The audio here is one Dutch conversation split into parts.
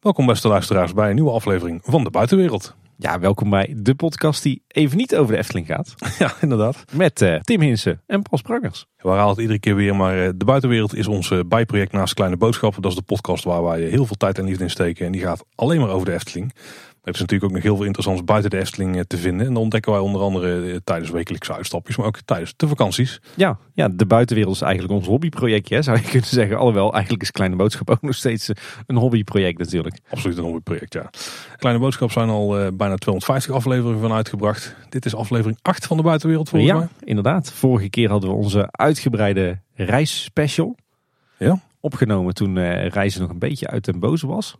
Welkom beste luisteraars bij een nieuwe aflevering van de Buitenwereld. Ja, welkom bij de podcast die even niet over de Efteling gaat. Ja, inderdaad. Met uh, Tim Hinsen en Paul Sprangers. We herhalen het iedere keer weer, maar uh, de Buitenwereld is ons uh, bijproject naast Kleine Boodschappen. Dat is de podcast waar wij heel veel tijd en liefde in steken. En die gaat alleen maar over de Efteling. Er is natuurlijk ook nog heel veel interessants buiten de Efteling eh, te vinden. En dan ontdekken wij onder andere eh, tijdens wekelijkse uitstapjes, maar ook tijdens de vakanties. Ja, ja de buitenwereld is eigenlijk ons hobbyprojectje, zou je kunnen zeggen. Alhoewel, eigenlijk is Kleine Boodschap ook nog steeds eh, een hobbyproject natuurlijk. Absoluut een hobbyproject, ja. Kleine Boodschap zijn al uh, bijna 250 afleveringen van uitgebracht. Dit is aflevering 8 van de buitenwereld volgens ja, mij. inderdaad. Vorige keer hadden we onze uitgebreide reisspecial. Ja. Opgenomen toen uh, reizen nog een beetje uit den boze was.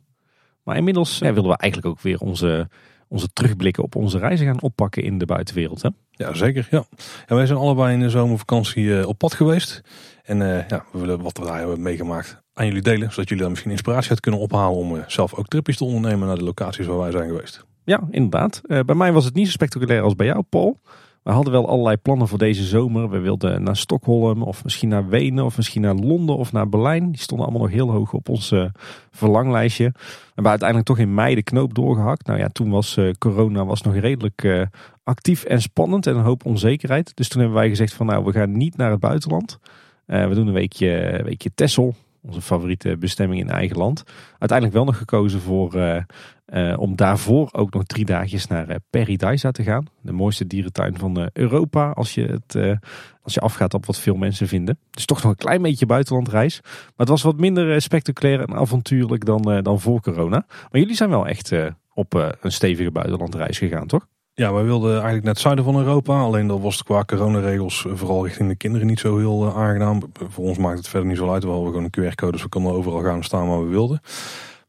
Maar inmiddels ja, wilden we eigenlijk ook weer onze, onze terugblikken op onze reizen gaan oppakken in de buitenwereld. Hè? Ja, zeker. Ja. En wij zijn allebei in de zomervakantie uh, op pad geweest. En uh, ja, we willen wat we daar hebben meegemaakt aan jullie delen. Zodat jullie daar misschien inspiratie uit kunnen ophalen om uh, zelf ook tripjes te ondernemen naar de locaties waar wij zijn geweest. Ja, inderdaad. bij mij was het niet zo spectaculair als bij jou, Paul. We hadden wel allerlei plannen voor deze zomer. We wilden naar Stockholm of misschien naar Wenen of misschien naar Londen of naar Berlijn. Die stonden allemaal nog heel hoog op ons uh, verlanglijstje. We hebben uiteindelijk toch in mei de knoop doorgehakt. Nou ja, toen was uh, corona was nog redelijk uh, actief en spannend en een hoop onzekerheid. Dus toen hebben wij gezegd van nou, we gaan niet naar het buitenland. we doen een weekje, weekje Texel onze favoriete bestemming in eigen land. Uiteindelijk wel nog gekozen voor, uh, uh, om daarvoor ook nog drie dagjes naar uh, Paradise te gaan. De mooiste dierentuin van Europa als je, het, als je afgaat op wat veel mensen vinden. Dus toch nog een klein beetje buitenlandreis. Maar het was wat minder spectaculair en avontuurlijk dan, dan voor corona. Maar jullie zijn wel echt op een stevige buitenlandreis gegaan, toch? Ja, wij wilden eigenlijk naar het zuiden van Europa. Alleen dat was qua coronaregels vooral richting de kinderen niet zo heel uh, aangenaam. Voor ons maakt het verder niet zo uit. We hadden gewoon een QR-code, dus we konden overal gaan staan waar we wilden.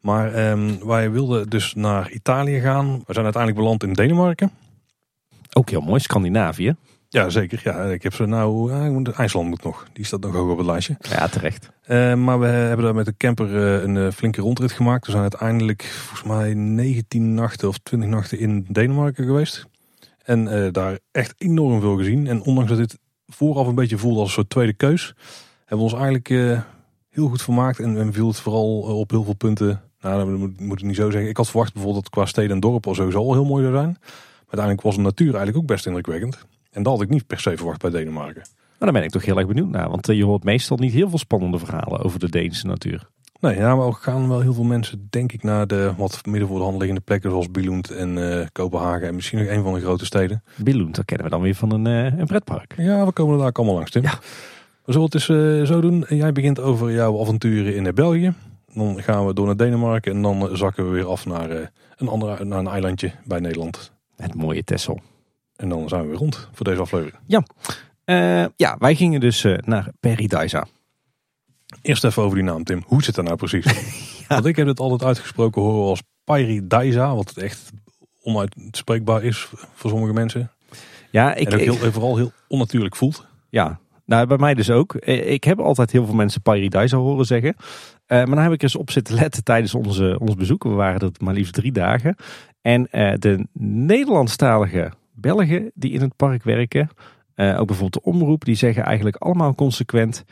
Maar um, wij wilden dus naar Italië gaan. We zijn uiteindelijk beland in Denemarken. Ook heel mooi, Scandinavië. Ja, zeker. Ja, ik heb ze nou. IJsland moet nog. Die staat nog hoog op het lijstje. Ja, terecht. Uh, maar we hebben daar met de camper uh, een flinke rondrit gemaakt. We zijn uiteindelijk volgens mij 19 nachten of 20 nachten in Denemarken geweest. En daar echt enorm veel gezien. En ondanks dat dit vooraf een beetje voelde als een soort tweede keus, hebben we ons eigenlijk heel goed vermaakt. En, en viel het vooral op heel veel punten. Nou, dat moet, moet ik niet zo zeggen. Ik had verwacht bijvoorbeeld dat qua steden en dorpen sowieso al heel mooi zou zijn. Maar uiteindelijk was de natuur eigenlijk ook best indrukwekkend. En dat had ik niet per se verwacht bij Denemarken. Maar daar ben ik toch heel erg benieuwd naar. Want je hoort meestal niet heel veel spannende verhalen over de Deense natuur. Nee, ja, maar ook gaan wel heel veel mensen, denk ik, naar de wat midden voor de hand liggende plekken zoals Billund en uh, Kopenhagen en misschien nog een van de grote steden. Billund, dat kennen we dan weer van een, uh, een pretpark. Ja, we komen er daar allemaal langs, Tim. Ja. We zullen het eens uh, zo doen. Jij begint over jouw avonturen in België. Dan gaan we door naar Denemarken en dan zakken we weer af naar, een, andere, naar een eilandje bij Nederland. Het mooie Texel. En dan zijn we weer rond voor deze aflevering. Ja, ja wij gingen dus naar Paradise. Eerst even over die naam, Tim. Hoe zit dat nou precies? ja. Want ik heb het altijd uitgesproken horen als Pairidaisa, wat het echt onuitspreekbaar is voor sommige mensen. Ja, ik, en ook heel, vooral heel onnatuurlijk voelt. Ja, nou bij mij dus ook. Ik heb altijd heel veel mensen Pairidaisa horen zeggen. Uh, maar dan heb ik eens op zitten letten tijdens onze, ons bezoek. We waren er maar liefst drie dagen. En uh, de Nederlandstalige Belgen die in het park werken, uh, ook bijvoorbeeld de omroep, die zeggen eigenlijk allemaal consequent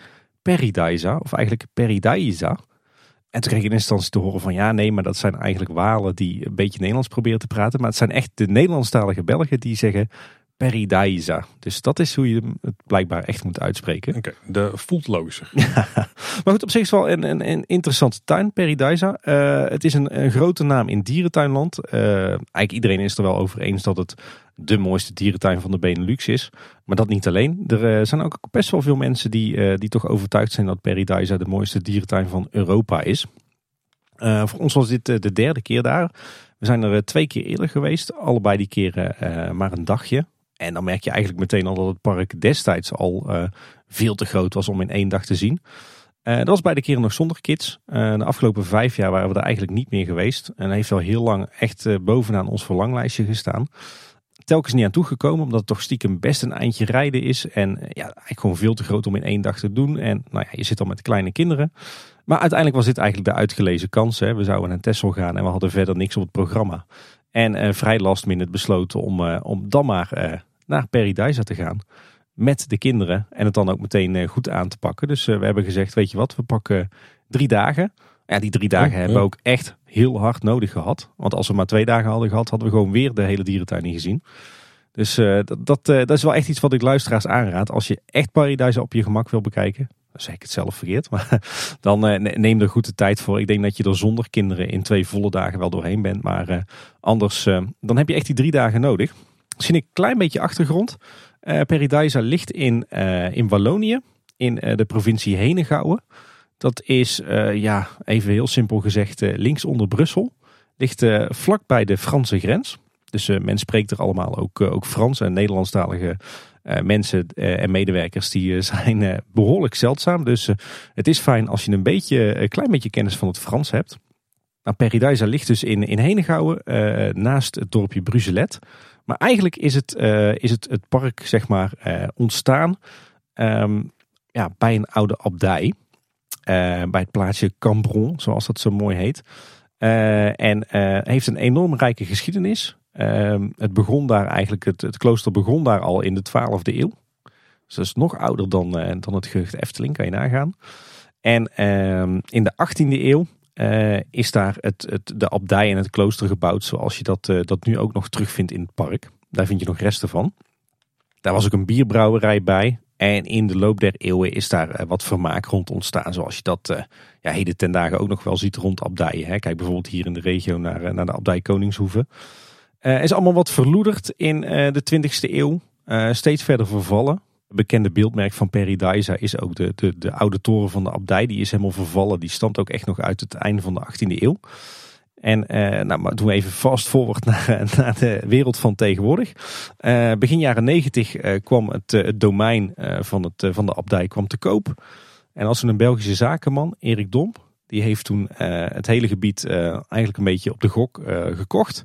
Peridaisa, of eigenlijk Peridaisa. En toen kreeg ik in instantie te horen van ja, nee, maar dat zijn eigenlijk walen die een beetje Nederlands proberen te praten. Maar het zijn echt de Nederlandstalige Belgen die zeggen Peridaisa. Dus dat is hoe je het blijkbaar echt moet uitspreken. Oké, de voelt logischer. maar goed, op zich is wel een, een, een interessante tuin, Peridaisa. Uh, het is een, een, grote naam in dierentuinland. Uh, eigenlijk iedereen is er wel over eens dat het de mooiste dierentuin van de Benelux is. Maar dat niet alleen. Er uh, zijn ook best wel veel mensen die, die toch overtuigd zijn dat Peridaisa de mooiste dierentuin van Europa is. voor ons was dit de derde keer daar. We zijn er twee keer eerder geweest. Allebei die keren maar een dagje. En dan merk je eigenlijk meteen al dat het park destijds al uh, veel te groot was om in één dag te zien. Uh, dat was bij de keren nog zonder kids. Uh, de afgelopen vijf jaar waren we er eigenlijk niet meer geweest. En heeft wel heel lang echt bovenaan ons verlanglijstje gestaan. Telkens niet aan toegekomen, omdat het toch stiekem best een eindje rijden is. En ja, eigenlijk gewoon veel te groot om in één dag te doen. En nou ja, je zit al met kleine kinderen. Maar uiteindelijk was dit eigenlijk de uitgelezen kans. Hè. We zouden naar Texel gaan en we hadden verder niks op het programma. En uh, vrij last minute besloten om, uh, om dan maar uh, naar Paradise te gaan. Met de kinderen. En het dan ook meteen goed aan te pakken. Dus we hebben gezegd, weet je wat, we pakken drie dagen. Ja, die drie dagen Oh, hebben we ook echt heel hard nodig gehad. Want als we maar twee dagen hadden gehad, hadden we gewoon weer de hele dierentuin niet gezien. Dus eh, dat, dat, eh, dat is wel echt iets wat ik luisteraars aanraad. Als je echt Paradise op je gemak wil bekijken. Zeg ik het zelf verkeerd. Maar dan eh, ne- neem er goed de tijd voor. Ik denk dat je er zonder kinderen in twee volle dagen wel doorheen bent. Maar eh, anders, eh, dan heb je echt die drie dagen nodig. Misschien een klein beetje achtergrond. Paradise ligt in, in Wallonië. In de provincie Henegouwen. Dat is, ja, even heel simpel gezegd, links onder Brussel. Ligt vlak bij de Franse grens. Dus men spreekt er allemaal ook, ook Frans en Nederlandstalige mensen eh, en medewerkers die eh, zijn eh, behoorlijk zeldzaam. Dus eh, het is fijn als je een beetje, een klein beetje kennis van het Frans hebt. Nou, Paradise ligt dus in, in Henegouwen, eh, naast het dorpje Bruzelet. Maar eigenlijk is het, eh, is het, het park zeg maar, eh, ontstaan ehm, ja, bij een oude abdij. Eh, bij het plaatsje Cambron, zoals dat zo mooi heet. Eh, en eh, heeft een enorm rijke geschiedenis. Ehm, het begon daar eigenlijk, het, het klooster begon daar al in de 12e eeuw. Dus dat is nog ouder dan, eh, dan het gehucht Efteling, kan je nagaan. En ehm, in de 18e eeuw eh, is daar het, het, de abdij en het klooster gebouwd zoals je dat, eh, dat nu ook nog terugvindt in het park. Daar vind je nog resten van. Daar was ook een bierbrouwerij bij. En in de loop der eeuwen is daar wat vermaak rond ontstaan. Zoals je dat ja, heden ten dagen ook nog wel ziet rond abdijen. Hè. Kijk bijvoorbeeld hier in de regio naar, naar de abdij Koningshoeve. Eh is allemaal wat verloederd in eh, de 20e eeuw. Eh, steeds verder vervallen. Bekende beeldmerk van Paradise is ook de, de, de oude toren van de abdij. Die is helemaal vervallen. Die stamt ook echt nog uit het einde van de 18e eeuw. En nou, maar doen we even fast forward naar, naar de wereld van tegenwoordig. Begin jaren 90 eh, kwam het, domein van, het, van de abdij kwam te koop. En als een Belgische zakenman, Erik Domp, die heeft toen het hele gebied eigenlijk een beetje op de gok gekocht.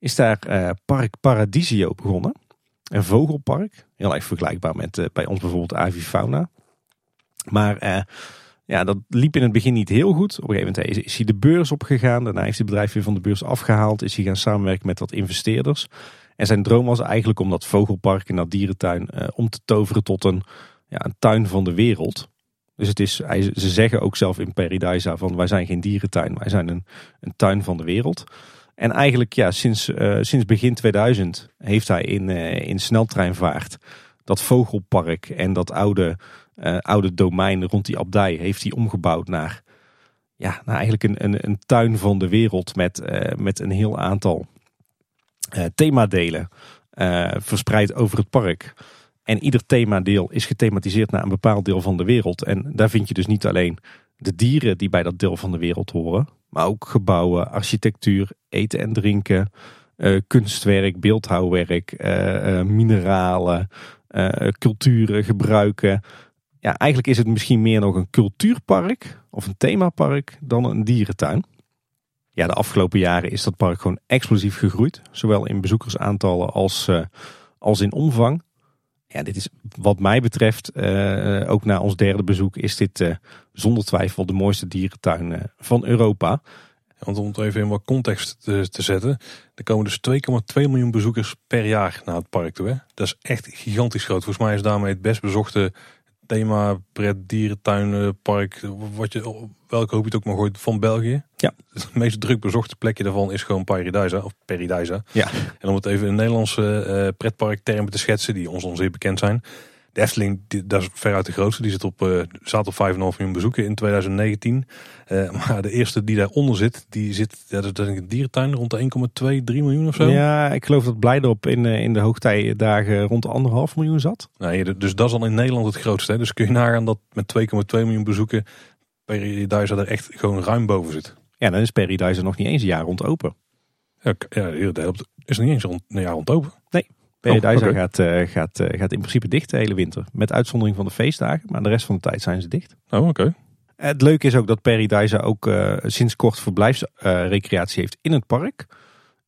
Is daar eh, Park Paradisio begonnen. Een vogelpark. Heel erg vergelijkbaar met eh, bij ons bijvoorbeeld Avifauna. Maar eh, ja, dat liep in het begin niet heel goed. Op een gegeven moment is, hij de beurs opgegaan. Daarna heeft hij het bedrijf weer van de beurs afgehaald. Is hij gaan samenwerken met wat investeerders. En zijn droom was eigenlijk om dat vogelpark en dat dierentuin om te toveren tot een, ja, een tuin van de wereld. Dus het is, ze zeggen ook zelf in Paradise van wij zijn geen dierentuin, wij zijn een, een tuin van de wereld. En eigenlijk ja, sinds, eh, sinds begin 2000 heeft hij in, eh, in sneltreinvaart dat vogelpark en dat oude, eh, oude domein rond die abdij heeft hij omgebouwd naar, ja, naar eigenlijk een, een, een tuin van de wereld met, met een heel aantal themadelen verspreid over het park. En ieder themadeel is gethematiseerd naar een bepaald deel van de wereld. En daar vind je dus niet alleen de dieren die bij dat deel van de wereld horen, maar ook gebouwen, architectuur, eten en drinken, eh, kunstwerk, beeldhouwwerk, eh, eh, mineralen, culturen, gebruiken. Ja, eigenlijk is het misschien meer nog een cultuurpark of een themapark dan een dierentuin. Ja, de afgelopen jaren is dat park gewoon explosief gegroeid. Zowel in bezoekersaantallen als, als in omvang. Ja, dit is wat mij betreft, eh, ook na ons derde bezoek, is dit eh, zonder twijfel de mooiste dierentuin eh, van Europa. Want om het even in wat context te, te zetten. Er komen dus 2,2 miljoen bezoekers per jaar naar het park toe. Hè? Dat is echt gigantisch groot. Volgens mij is daarmee het best bezochte thema pret dierentuinpark. Wat je, welke hoop je het ook maar gooit van België. Ja. Het meest druk bezochte plekje daarvan is gewoon Paradise of Paradise. Ja. En om het even in Nederlandse eh pretparktermen te schetsen, die ons onzeer bekend zijn. De Efteling, die, dat is veruit de grootste. Die zit op, staat op 5,5 miljoen bezoeken in 2019. Eh, maar de eerste die daaronder zit, die zit, ja, dat is een dierentuin rond de 1,2, 3 miljoen of zo. Ja, ik geloof dat Blijdorp in, eh, in de hoogtijdagen rond de anderhalf miljoen zat. Nee, dus dat is al in Nederland het grootste. Hè. Dus kun je nagaan dat met 2,2 miljoen bezoeken Paradise er echt gewoon ruim boven zit. Ja, dan is Paradise nog niet eens een jaar rond open. Ja, ja is nog niet eens rond, een jaar rond open. Paradise Oh, gaat, eh, gaat, eh, gaat in principe dicht de hele winter. Met uitzondering van de feestdagen, maar de rest van de tijd zijn ze dicht. Oh, oké. Het leuke is ook dat Paradise ook eh, sinds kort verblijfsrecreatie heeft in het park.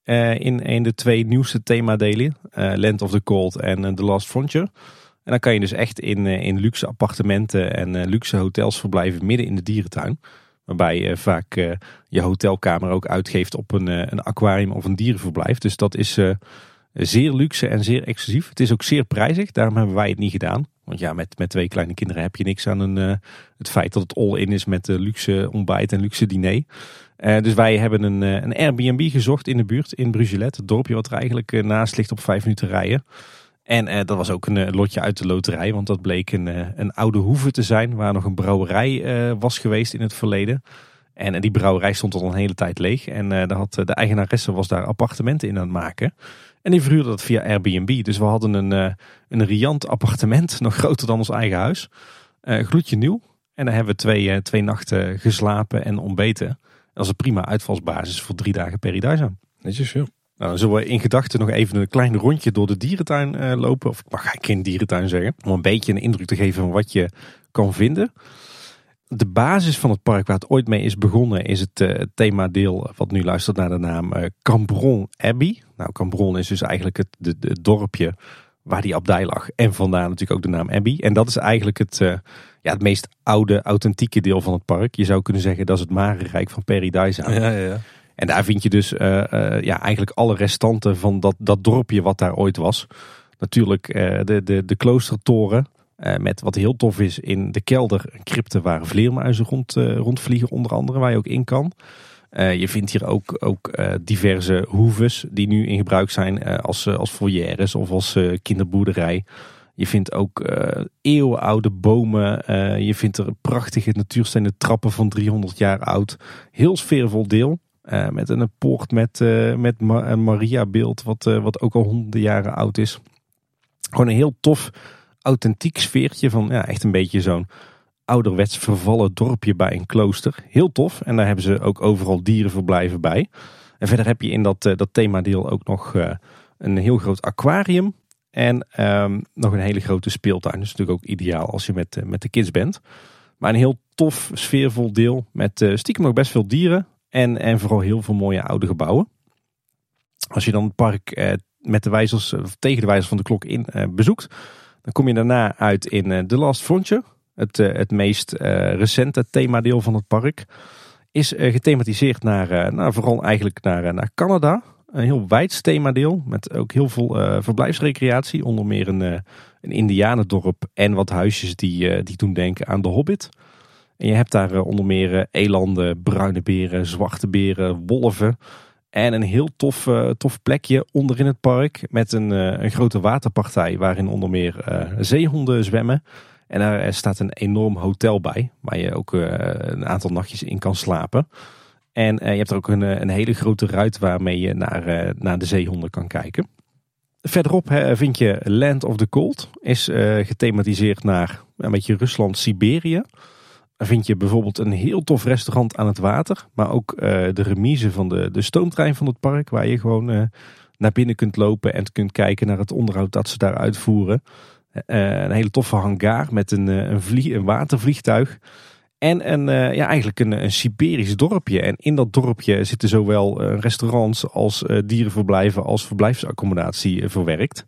In, in de twee nieuwste themadelen, Land of the Cold en The Last Frontier. En dan kan je dus echt in, in luxe appartementen en luxe hotels verblijven midden in de dierentuin. Waarbij je vaak je hotelkamer ook uitgeeft op een, een aquarium of een dierenverblijf. Dus dat is zeer luxe en zeer exclusief. Het is ook zeer prijzig, daarom hebben wij het niet gedaan. Want ja, met, met twee kleine kinderen heb je niks aan een, eh, het feit dat het all-in is met luxe ontbijt en luxe diner. dus wij hebben een, een Airbnb gezocht in de buurt in Brugelet. Het dorpje wat er eigenlijk naast ligt op vijf minuten rijden. En dat was ook een lotje uit de loterij. Want dat bleek een, een oude hoeve te zijn waar nog een brouwerij was geweest in het verleden. En die brouwerij stond al een hele tijd leeg. En uh, had, de eigenaresse was daar appartementen in aan het maken. En die verhuurde dat via Airbnb. Dus we hadden een, uh, een riant appartement, nog groter dan ons eigen huis. Uh, gloedje nieuw. En daar hebben we twee, twee nachten geslapen en ontbeten. Dat is een prima uitvalsbasis voor drie dagen Periduiza. Netjes. Nou, zullen we in gedachten nog even een klein rondje door de dierentuin lopen. Of ik mag eigenlijk geen dierentuin zeggen. Om een beetje een indruk te geven van wat je kan vinden de basis van het park waar het ooit mee is begonnen is het uh, themadeel wat nu luistert naar de naam uh, Cambron Abbey. Nou, Cambron is dus eigenlijk het, de, dorpje waar die abdij lag. En vandaar natuurlijk ook de naam Abbey. En dat is eigenlijk het, uh, ja, het meest oude, authentieke deel van het park. Je zou kunnen zeggen dat is het Marenrijk van Paradise. Ja, ja, ja. En daar vind je dus ja, eigenlijk alle restanten van dat, dat dorpje wat daar ooit was. Natuurlijk de, de, de kloostertoren. Uh, met wat heel tof is in de kelder een crypte waar vleermuizen rond, uh, rondvliegen onder andere, waar je ook in kan. Uh, je vindt hier ook, ook diverse hoeves die nu in gebruik zijn als, als foyeres of als kinderboerderij. Je vindt ook eeuwenoude bomen. je vindt er prachtige natuurstenen trappen van 300 jaar oud. Heel sfeervol deel. met een poort met, met een Maria beeld wat, wat ook al honderden jaren oud is. Gewoon een heel tof authentiek sfeertje van ja, echt een beetje zo'n ouderwets vervallen dorpje bij een klooster. Heel tof. En daar hebben ze ook overal dierenverblijven bij. En verder heb je in dat, uh, dat themadeel ook nog uh, een heel groot aquarium. En um, nog een hele grote speeltuin. Dat is natuurlijk ook ideaal als je met, uh, met de kids bent. Maar een heel tof, sfeervol deel. Met stiekem ook best veel dieren. En, en vooral heel veel mooie oude gebouwen. Als je dan het park met de wijzers, of tegen de wijzers van de klok in bezoekt dan kom je daarna uit in uh, The Last Frontier. Het, uh, het meest uh, recente themadeel van het park. Is gethematiseerd naar, nou, vooral eigenlijk naar, naar Canada. Een heel wijd themadeel met ook heel veel verblijfsrecreatie. Onder meer een, een indianendorp en wat huisjes die, die doen denken aan de Hobbit. En je hebt daar onder meer elanden, bruine beren, zwarte beren, wolven... En een heel tof, uh, tof plekje onderin het park met een, uh, een grote waterpartij waarin onder meer uh, zeehonden zwemmen. En daar staat een enorm hotel bij waar je ook een aantal nachtjes in kan slapen. En je hebt er ook een, een hele grote ruit waarmee je naar, naar de zeehonden kan kijken. Verderop vind je Land of the Cold. Is gethematiseerd naar een beetje Rusland, Siberië. Vind je bijvoorbeeld een heel tof restaurant aan het water. Maar ook uh, de remise van de, de stoomtrein van het park. Waar je gewoon uh, naar binnen kunt lopen en kunt kijken naar het onderhoud dat ze daar uitvoeren. Uh, een hele toffe hangar met een, een, vlie, watervliegtuig. En een, ja, eigenlijk een, een Siberisch dorpje. En in dat dorpje zitten zowel restaurants als dierenverblijven als verblijfsaccommodatie verwerkt.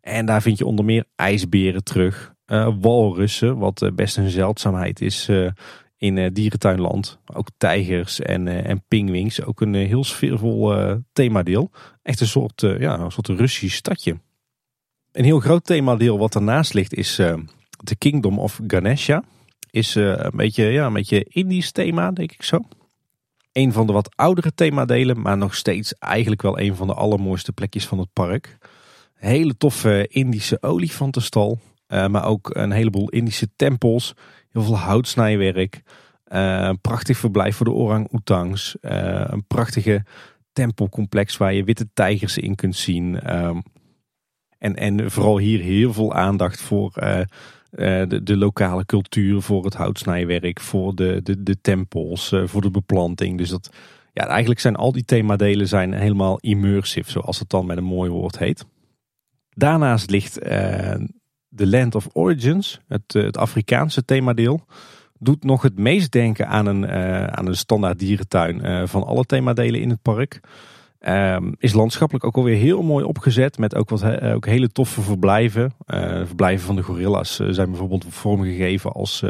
En daar vind je onder meer ijsberen terug walrussen, wat uh, best een zeldzaamheid is uh, in dierentuinland. Ook tijgers en, en pingwings, ook een heel sfeervol themadeel. Echt een soort, ja, een soort Russisch stadje. Een heel groot themadeel wat ernaast ligt is The Kingdom of Ganesha. Is een, beetje, ja, een beetje Indisch thema, denk ik zo. Een van de wat oudere themadelen, maar nog steeds eigenlijk wel een van de allermooiste plekjes van het park. Hele toffe Indische olifantenstal. Uh, maar ook een heleboel Indische tempels. Heel veel houtsnijwerk. Uh, een prachtig verblijf voor de orang-oetangs. Uh, een prachtige tempelcomplex waar je witte tijgers in kunt zien. Ehm, en, en vooral hier heel veel aandacht voor de, lokale cultuur. Voor het houtsnijwerk. Voor de, de, de tempels. voor de beplanting. Dus dat, ja, eigenlijk zijn al die themadelen zijn helemaal immersive. Zoals het dan met een mooi woord heet. Daarnaast ligt The Land of Origins, het, eh, het Afrikaanse themadeel, doet nog het meest denken aan een, uh, aan een standaard dierentuin uh, van alle themadelen in het park. Um, is landschappelijk ook alweer heel mooi opgezet met ook, wat, ook hele toffe verblijven. Uh, verblijven van de gorilla's zijn bijvoorbeeld vormgegeven als,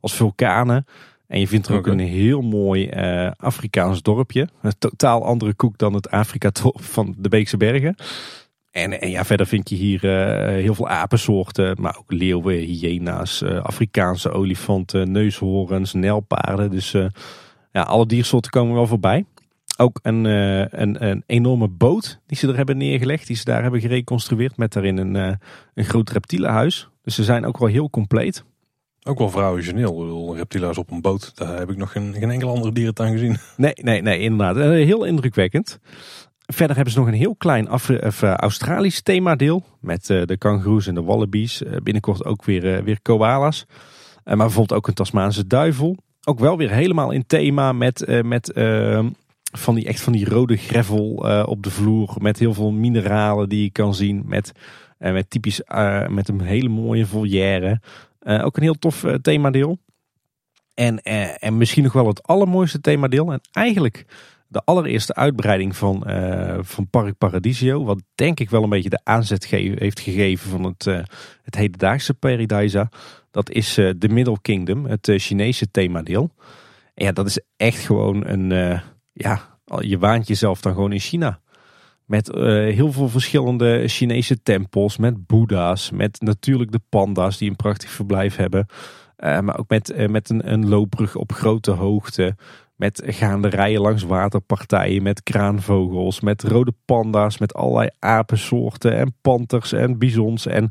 als vulkanen. En je vindt er ook een heel mooi Afrikaans dorpje. Een totaal andere koek dan het Afrika-dorp van de Beekse Bergen. En, en ja, verder vind je hier uh, heel veel apensoorten, maar ook leeuwen, hyena's, uh, Afrikaanse olifanten, neushoorns, nelpaarden. Dus uh, ja, alle diersoorten komen wel voorbij. Ook een, een, een, enorme boot die ze er hebben neergelegd, die ze daar hebben gereconstrueerd met daarin een, een groot reptielenhuis. Dus ze zijn ook wel heel compleet. Ook wel vrouwengeneel. Reptielhuis op een boot. Daar heb ik nog geen, geen enkele andere dierentuin gezien. Nee, nee, nee, inderdaad. Heel indrukwekkend. Verder hebben ze nog een heel klein uh, Australisch themadeel. Met uh, de kangoeroes en de wallabies. Uh, binnenkort ook weer, weer koala's. maar bijvoorbeeld ook een Tasmaanse duivel. Ook wel weer helemaal in thema met, met ehm, van, die, echt van die rode gravel op de vloer. Met heel veel mineralen die je kan zien. Met, met typisch met een hele mooie volière. ook een heel tof themadeel. En, en misschien nog wel het allermooiste themadeel. En eigenlijk de allereerste uitbreiding van, uh, van Park Paradisio. Wat denk ik wel een beetje de aanzet heeft gegeven van het, uh, het hedendaagse Paradisa. Dat is uh, The Middle Kingdom, het Chinese themadeel. En ja, dat is echt gewoon een... ja, je waant jezelf dan gewoon in China. Met heel veel verschillende Chinese tempels, met boeddha's, met natuurlijk de panda's die een prachtig verblijf hebben. maar ook met, met een, een loopbrug op grote hoogte. Met gaande rijen langs waterpartijen, met kraanvogels, met rode panda's, met allerlei apensoorten en panters en bizons en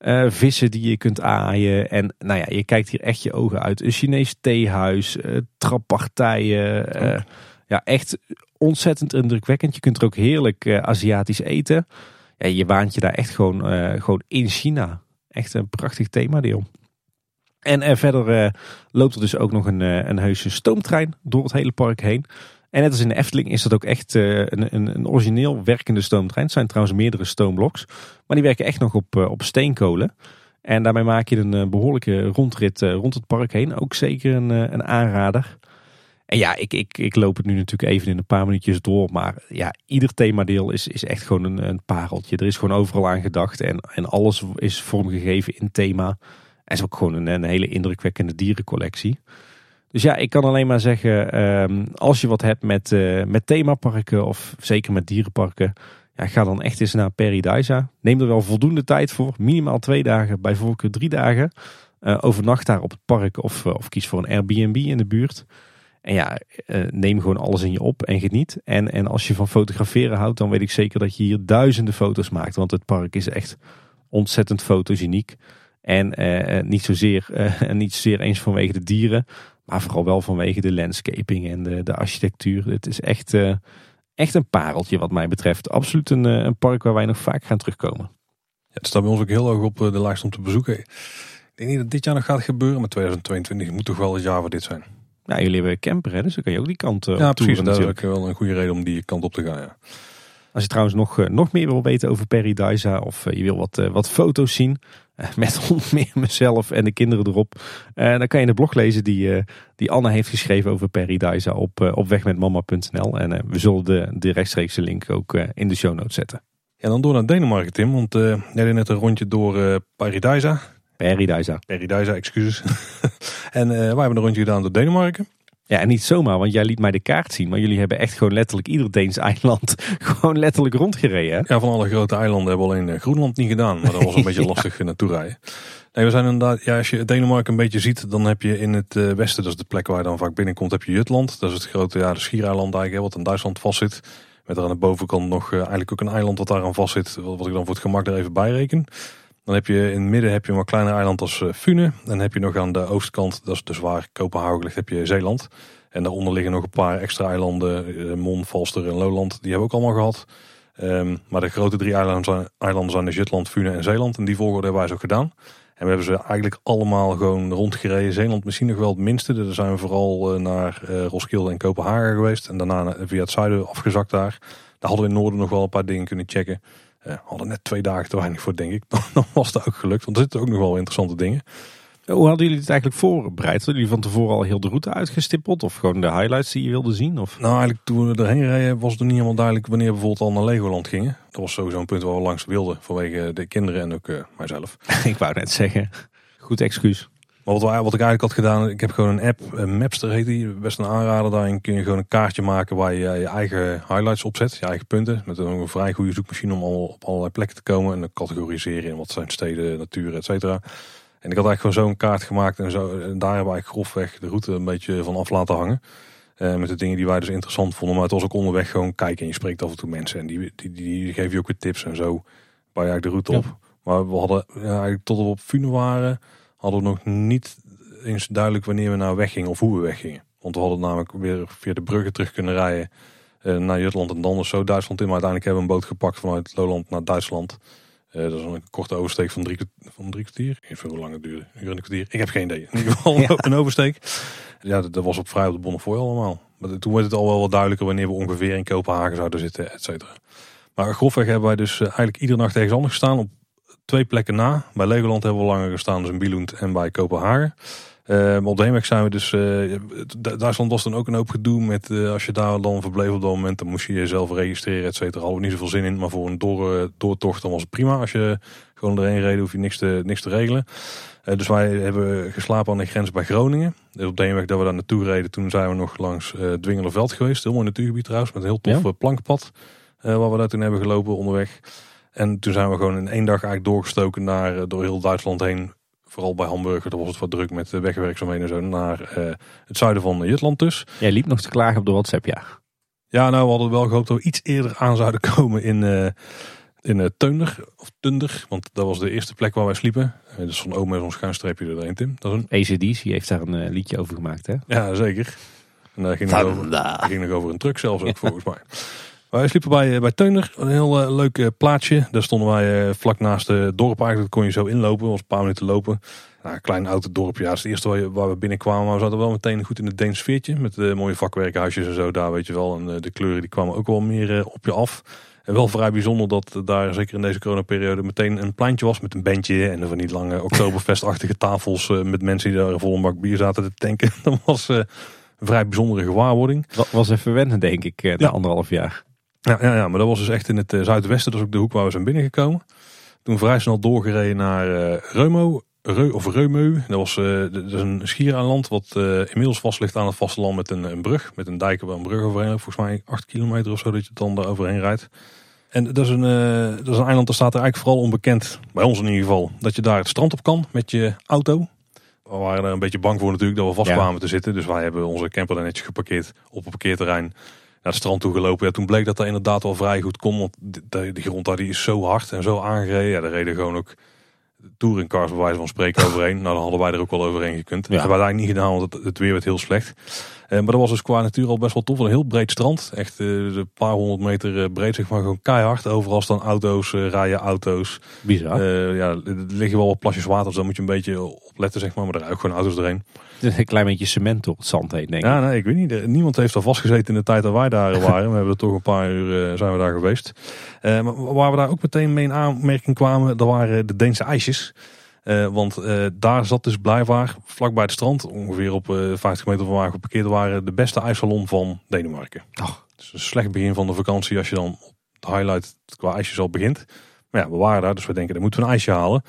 uh, vissen die je kunt aaien. En nou ja, je kijkt hier echt je ogen uit. Een Chinees theehuis, uh, trappartijen. Uh, ja, echt ontzettend indrukwekkend. Je kunt er ook heerlijk Aziatisch eten. Ja, je waant je daar echt gewoon, gewoon in China. Echt een prachtig themadeel. En uh, verder uh, loopt er dus ook nog een, uh, een heuse stoomtrein door het hele park heen. En net als in de Efteling is dat ook echt een, een, een, origineel werkende stoomtrein. Het zijn trouwens meerdere stoombloks. Maar die werken echt nog op, op steenkolen. En daarmee maak je een behoorlijke rondrit rond het park heen. Ook zeker een, een aanrader. En ja, ik, ik, ik loop het nu natuurlijk even in een paar minuutjes door. Maar ja, ieder themadeel is, is echt gewoon een, een pareltje. Er is gewoon overal aan gedacht. En, en alles is vormgegeven in thema. Is ook gewoon een, hele indrukwekkende dierencollectie. Dus ja, ik kan alleen maar zeggen, ehm, als je wat hebt met, uh, met themaparken of zeker met dierenparken, ja, ga dan echt eens naar Paradisa. Neem er wel voldoende tijd voor, minimaal twee dagen, bij voorkeur drie dagen. Uh, overnacht daar op het park of, uh, of kies voor een Airbnb in de buurt. En ja, neem gewoon alles in je op en geniet. En, en als je van fotograferen houdt, dan weet ik zeker dat je hier duizenden foto's maakt. Want het park is echt ontzettend fotogeniek. En uh, niet, zozeer, uh, niet zozeer eens vanwege de dieren, maar vooral wel vanwege de landscaping en de, de architectuur. Het is echt, uh, echt een pareltje wat mij betreft. Absoluut een, een park waar wij nog vaak gaan terugkomen. Ja, het staat bij ons ook heel hoog op de lijst om te bezoeken. Ik denk niet dat dit jaar nog gaat gebeuren, maar 2022 moet toch wel het jaar voor dit zijn. Ja, jullie hebben camper, hè? dus dan kan je ook die kant op Ja, precies. Dat is wel een goede reden om die kant op te gaan, ja. Als je trouwens nog, nog meer wil weten over Paradisa of je wil wat, wat foto's zien, met onder meer mezelf en de kinderen erop. Uh, dan kan je de blog lezen die, uh, die Anne heeft geschreven over Paradise op, uh, op wegmetmama.nl. En we zullen de, de rechtstreekse link ook in de show notes zetten. Ja, dan door naar Denemarken, Tim. Want jij deed net een rondje door uh. Paradise. Paradise, excuses. en wij hebben een rondje gedaan door Denemarken. Ja, en niet zomaar, want jij liet mij de kaart zien. Maar jullie hebben echt gewoon letterlijk ieder Deens eiland gewoon letterlijk rondgereden. Hè? Ja, van alle grote eilanden hebben we alleen eh, Groenland niet gedaan. Maar dat was een beetje lastig naartoe rijden. Nee, we zijn inderdaad, ja, als je Denemarken een beetje ziet, dan heb je in het uh, westen, dat is de plek waar je dan vaak binnenkomt, heb je Jutland. Dat is het grote, ja, de schiereiland eigenlijk, wat in Duitsland vastzit. Met er aan de bovenkant nog eigenlijk ook een eiland wat daar aan vastzit, wat ik dan voor het gemak er even bij reken. Dan heb je in het midden heb je een wat kleiner eiland als uh, Fune. Dan heb je nog aan de oostkant, dat is dus waar Kopenhagen ligt, heb je Zeeland. En daaronder liggen nog een paar extra eilanden, uh, Mon, Falster en Lowland. Die hebben we ook allemaal gehad. Um, maar de grote drie eilanden zijn, eilanden zijn dus Jutland, Fune en Zeeland. En die volgorde hebben wij zo gedaan. En we hebben ze eigenlijk allemaal gewoon rondgereden. Zeeland misschien nog wel het minste. Daar zijn we vooral uh, naar Roskilde en Kopenhagen geweest. En daarna via het zuiden afgezakt daar. Daar hadden we in het noorden nog wel een paar dingen kunnen checken. Uh, hadden net twee dagen te weinig voor, denk ik. Dan was het ook gelukt, want er zitten ook nog wel interessante dingen. Hoe hadden jullie het eigenlijk voorbereid? Hadden jullie van tevoren al heel de route uitgestippeld? Of gewoon de highlights die je wilde zien? Of? Nou, eigenlijk toen we erheen reden was het niet helemaal duidelijk wanneer we bijvoorbeeld al naar Legoland gingen. Dat was sowieso een punt waar we langs wilden vanwege de kinderen en ook uh, mijzelf. ik wou net zeggen, goed excuus. Maar wat, ik eigenlijk had gedaan, ik heb gewoon een app, een Mapster heet die, best een aanrader. Daarin kun je gewoon een kaartje maken waar je je eigen highlights op zet, je eigen punten. Met een, vrij goede zoekmachine om al op allerlei plekken te komen en dan categoriseren in wat zijn steden, natuur, et cetera. En ik had eigenlijk gewoon zo'n kaart gemaakt en, zo, en daar hebben we eigenlijk grofweg de route een beetje van af laten hangen. Uh, met de dingen die wij dus interessant vonden. Maar het was ook onderweg gewoon kijken en je spreekt af en toe mensen. En die, die, die, geven je ook weer tips en zo. Waar je eigenlijk de route op. Maar we hadden ja, eigenlijk tot we op Fune waren, hadden we nog niet eens duidelijk wanneer we nou weggingen of hoe we weggingen. Want we hadden namelijk weer via de bruggen terug kunnen rijden uh, naar Jutland en dan of zo Duitsland in. Maar uiteindelijk hebben we een boot gepakt vanuit Lowland naar Duitsland. Uh, dat is een korte oversteek van drie, van drie kwartier. Ik hoe lang het duurde. Een uur en een kwartier. Ik heb geen idee. In ieder geval ja. een oversteek. Ja, dat, dat, was op vrij op de Bonnefoy allemaal. Maar toen werd het al wel wat duidelijker wanneer we ongeveer in Kopenhagen zouden zitten, et cetera. Maar grofweg hebben wij dus eigenlijk iedere nacht ergens anders gestaan. Op twee plekken na. Bij Legoland hebben we langer gestaan, dus in Billund en bij Kopenhagen. Uh, op de heenweg zijn we dus. Uh, Duitsland was dan ook een hoop gedoe met. Uh, als je daar dan verbleef op dat moment, dan moest je jezelf registreren, et cetera. Hadden we niet zoveel zin in. Maar voor een door, doortocht dan was het prima. Als je gewoon erheen reed, hoef je niks te, niks te regelen. dus wij hebben geslapen aan de grens bij Groningen. Dus op de heenweg dat we daar naartoe reden, toen zijn we nog langs Dwingelerveld geweest. Heel mooi natuurgebied trouwens, met een heel tof ja? plankenpad. waar we daar toen hebben gelopen onderweg. En toen zijn we gewoon in één dag eigenlijk doorgestoken naar, door heel Duitsland heen vooral bij Hamburger, daar was het wat druk met de wegwerkzaamheden en zo, naar uh, het zuiden van Jutland dus. Jij liep nog te klagen op de WhatsApp, ja. Ja, nou we hadden wel gehoopt dat we iets eerder aan zouden komen in, uh, in uh, Teunder, of Tunder, want dat was de eerste plek waar wij sliepen. Uh, dus van Oom met zo'n schuinstreepje erheen, Tim. Dat is een... ACDC heeft daar een liedje over gemaakt, hè? Ja, zeker. En daar ging, nog over, ging nog over een truck zelfs ook, volgens mij. Wij sliepen bij, bij Teuner, een heel uh, leuk uh, plaatsje. Daar stonden wij uh, vlak naast het dorp eigenlijk. Dat kon je zo inlopen, was een paar minuten lopen. Nou, een klein oud dorpje, ja, dat is het eerste waar, je, waar we binnenkwamen. Maar we zaten wel meteen goed in het Deens sfeertje. Met mooie vakwerkhuisjes en zo daar, weet je wel. En de kleuren die kwamen ook wel meer op je af. En wel vrij bijzonder dat daar, zeker in deze coronaperiode, meteen een pleintje was met een bandje. En van die lange oktoberfestachtige tafels met mensen die daar vol een bak bier zaten te tanken. Dat was een vrij bijzondere gewaarwording. Dat was even wennen, denk ik, na ja. anderhalf jaar. Ja, ja, ja, maar dat was dus echt in het uh, zuidwesten. Dat is ook de hoek waar we zijn binnengekomen. Toen vrij snel doorgereden naar uh, Reumo. Reu, of Reumeu. Dat, was, uh, dat is een schiereiland wat inmiddels vast ligt aan het vasteland met een, een brug. Met een dijk waar een brug overheen. Volgens mij 8 kilometer of zo dat je dan daar overheen rijdt. En dat is, een, dat is een eiland, dat staat er eigenlijk vooral onbekend. Bij ons in ieder geval. Dat je daar het strand op kan met je auto. We waren er een beetje bang voor natuurlijk dat we vast kwamen ja. te zitten. Dus wij hebben onze camper daar netjes geparkeerd op een parkeerterrein naar het strand toe gelopen. Ja, toen bleek dat dat inderdaad wel vrij goed kon. Want de, de grond daar die is zo hard en zo aangereden. Ja, daar reden gewoon ook touringcars bij wijze van spreken overheen. Nou, dan hadden wij er ook wel overheen gekund. Dat hebben we eigenlijk niet gedaan, want het, het weer werd heel slecht. Eh, maar dat was dus qua natuur al best wel tof. Een heel breed strand. Echt uh, een paar honderd meter uh, breed, zeg maar. Gewoon keihard. Overal staan auto's, uh, rijden auto's. Bizar. ja, er liggen wel wat plasjes water, dus daar moet je een beetje opletten, zeg maar. Maar er rijden ook gewoon auto's erheen. Een klein beetje cement door het zand heen, denk ik. Ja, nee, ik weet niet. Niemand heeft er vastgezeten in de tijd dat wij daar waren. We hebben er toch een paar uur zijn we daar geweest. maar waar we daar ook meteen mee in aanmerking kwamen, dat waren de Deense ijsjes. Uh, want daar zat dus blijkbaar vlakbij het strand, ongeveer op uh, 50 meter van waar we geparkeerd waren, de beste ijssalon van Denemarken. Oh. Dus een slecht begin van de vakantie als je dan op de highlight qua ijsjes al begint. Maar ja, we waren daar, dus we denken, dan moeten we een ijsje halen.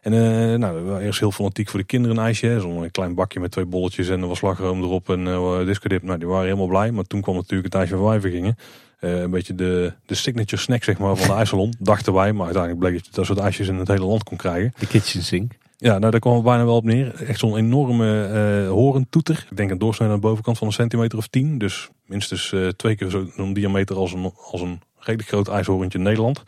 En uh, nou, we eerst heel fanatiek voor de kinderen een ijsje. Zo'n klein bakje met twee bolletjes en er was slagroom erop en uh, discodip. Nou, die waren helemaal blij. Maar toen kwam natuurlijk het ijsje waar wij gingen. Uh, een beetje de, de signature snack zeg maar, van de ijssalon, dachten wij. Maar uiteindelijk bleek dat je dat soort ijsjes in het hele land kon krijgen. De kitchen sink. Ja, nou daar kwam het bijna wel op neer. Echt zo'n enorme uh, horentoeter. Ik denk een doorsnee aan de bovenkant van een centimeter of tien. Dus minstens uh, twee keer zo'n diameter als een, als een redelijk groot ijshorentje in Nederland.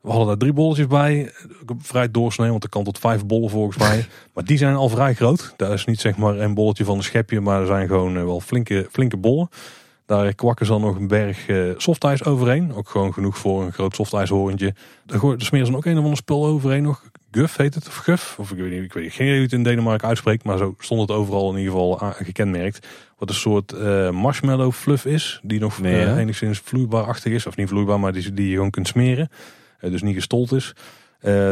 We hadden daar drie bolletjes bij. Vrij doorsnee, want er kan tot vijf bollen volgens mij. maar die zijn al vrij groot. Daar is niet zeg maar een bolletje van een schepje, maar er zijn gewoon uh, wel flinke, flinke bollen. Daar kwakken ze dan nog een berg uh, softijs overheen. Ook gewoon genoeg voor een groot softijshorentje. Daar smeren ze ook een of ander spul overheen nog. Guf heet het, of Guf. Of ik weet niet, ik weet geen idee hoe het in Denemarken uitspreekt. Maar zo stond het overal in ieder geval gekenmerkt. Wat een soort uh, marshmallow fluff is. Die nog nee, uh, enigszins vloeibaarachtig is. Of niet vloeibaar, maar die, die je gewoon kunt smeren. Uh, dus niet gestold is.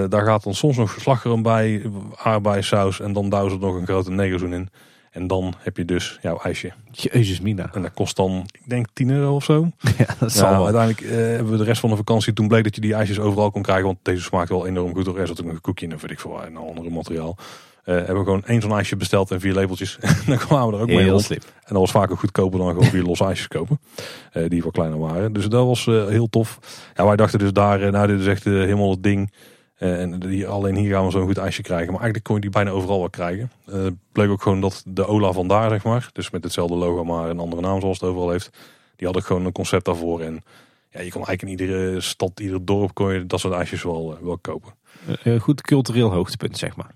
daar gaat dan soms nog slagroom bij, aardbeiensaus. En dan ze nog een grote negerzoen in. En dan heb je dus jouw ijsje. Jezus mina. En dat kost dan, ik denk 10 euro of zo. Ja, dat zal nou, Uiteindelijk uh, hebben we de rest van de vakantie, toen bleek dat je die ijsjes overal kon krijgen. Want deze smaakt wel enorm goed. Er ook nog een koekje en weet ik veel, en andere materiaal. Hebben we gewoon één zo'n ijsje besteld en vier lepeltjes. en dan kwamen we er ook mee rond. En dat was vaak ook goedkoper dan gewoon vier losse ijsjes kopen. eh, die wat kleiner waren. Dus dat was eh, heel tof. Ja, wij dachten dus daar, eh, nou dit is echt eh, helemaal het ding. Eh, en die, alleen hier gaan we zo'n goed ijsje krijgen. Maar eigenlijk kon je die bijna overal wel krijgen. Eh bleek ook gewoon dat de Ola van daar, zeg maar. Dus met hetzelfde logo, maar een andere naam zoals het overal heeft. Die hadden gewoon een concept daarvoor. En ja, je kon eigenlijk in iedere stad, ieder dorp kon je dat soort ijsjes wel, eh, wel kopen. Eh, eh, goed cultureel hoogtepunt, zeg maar.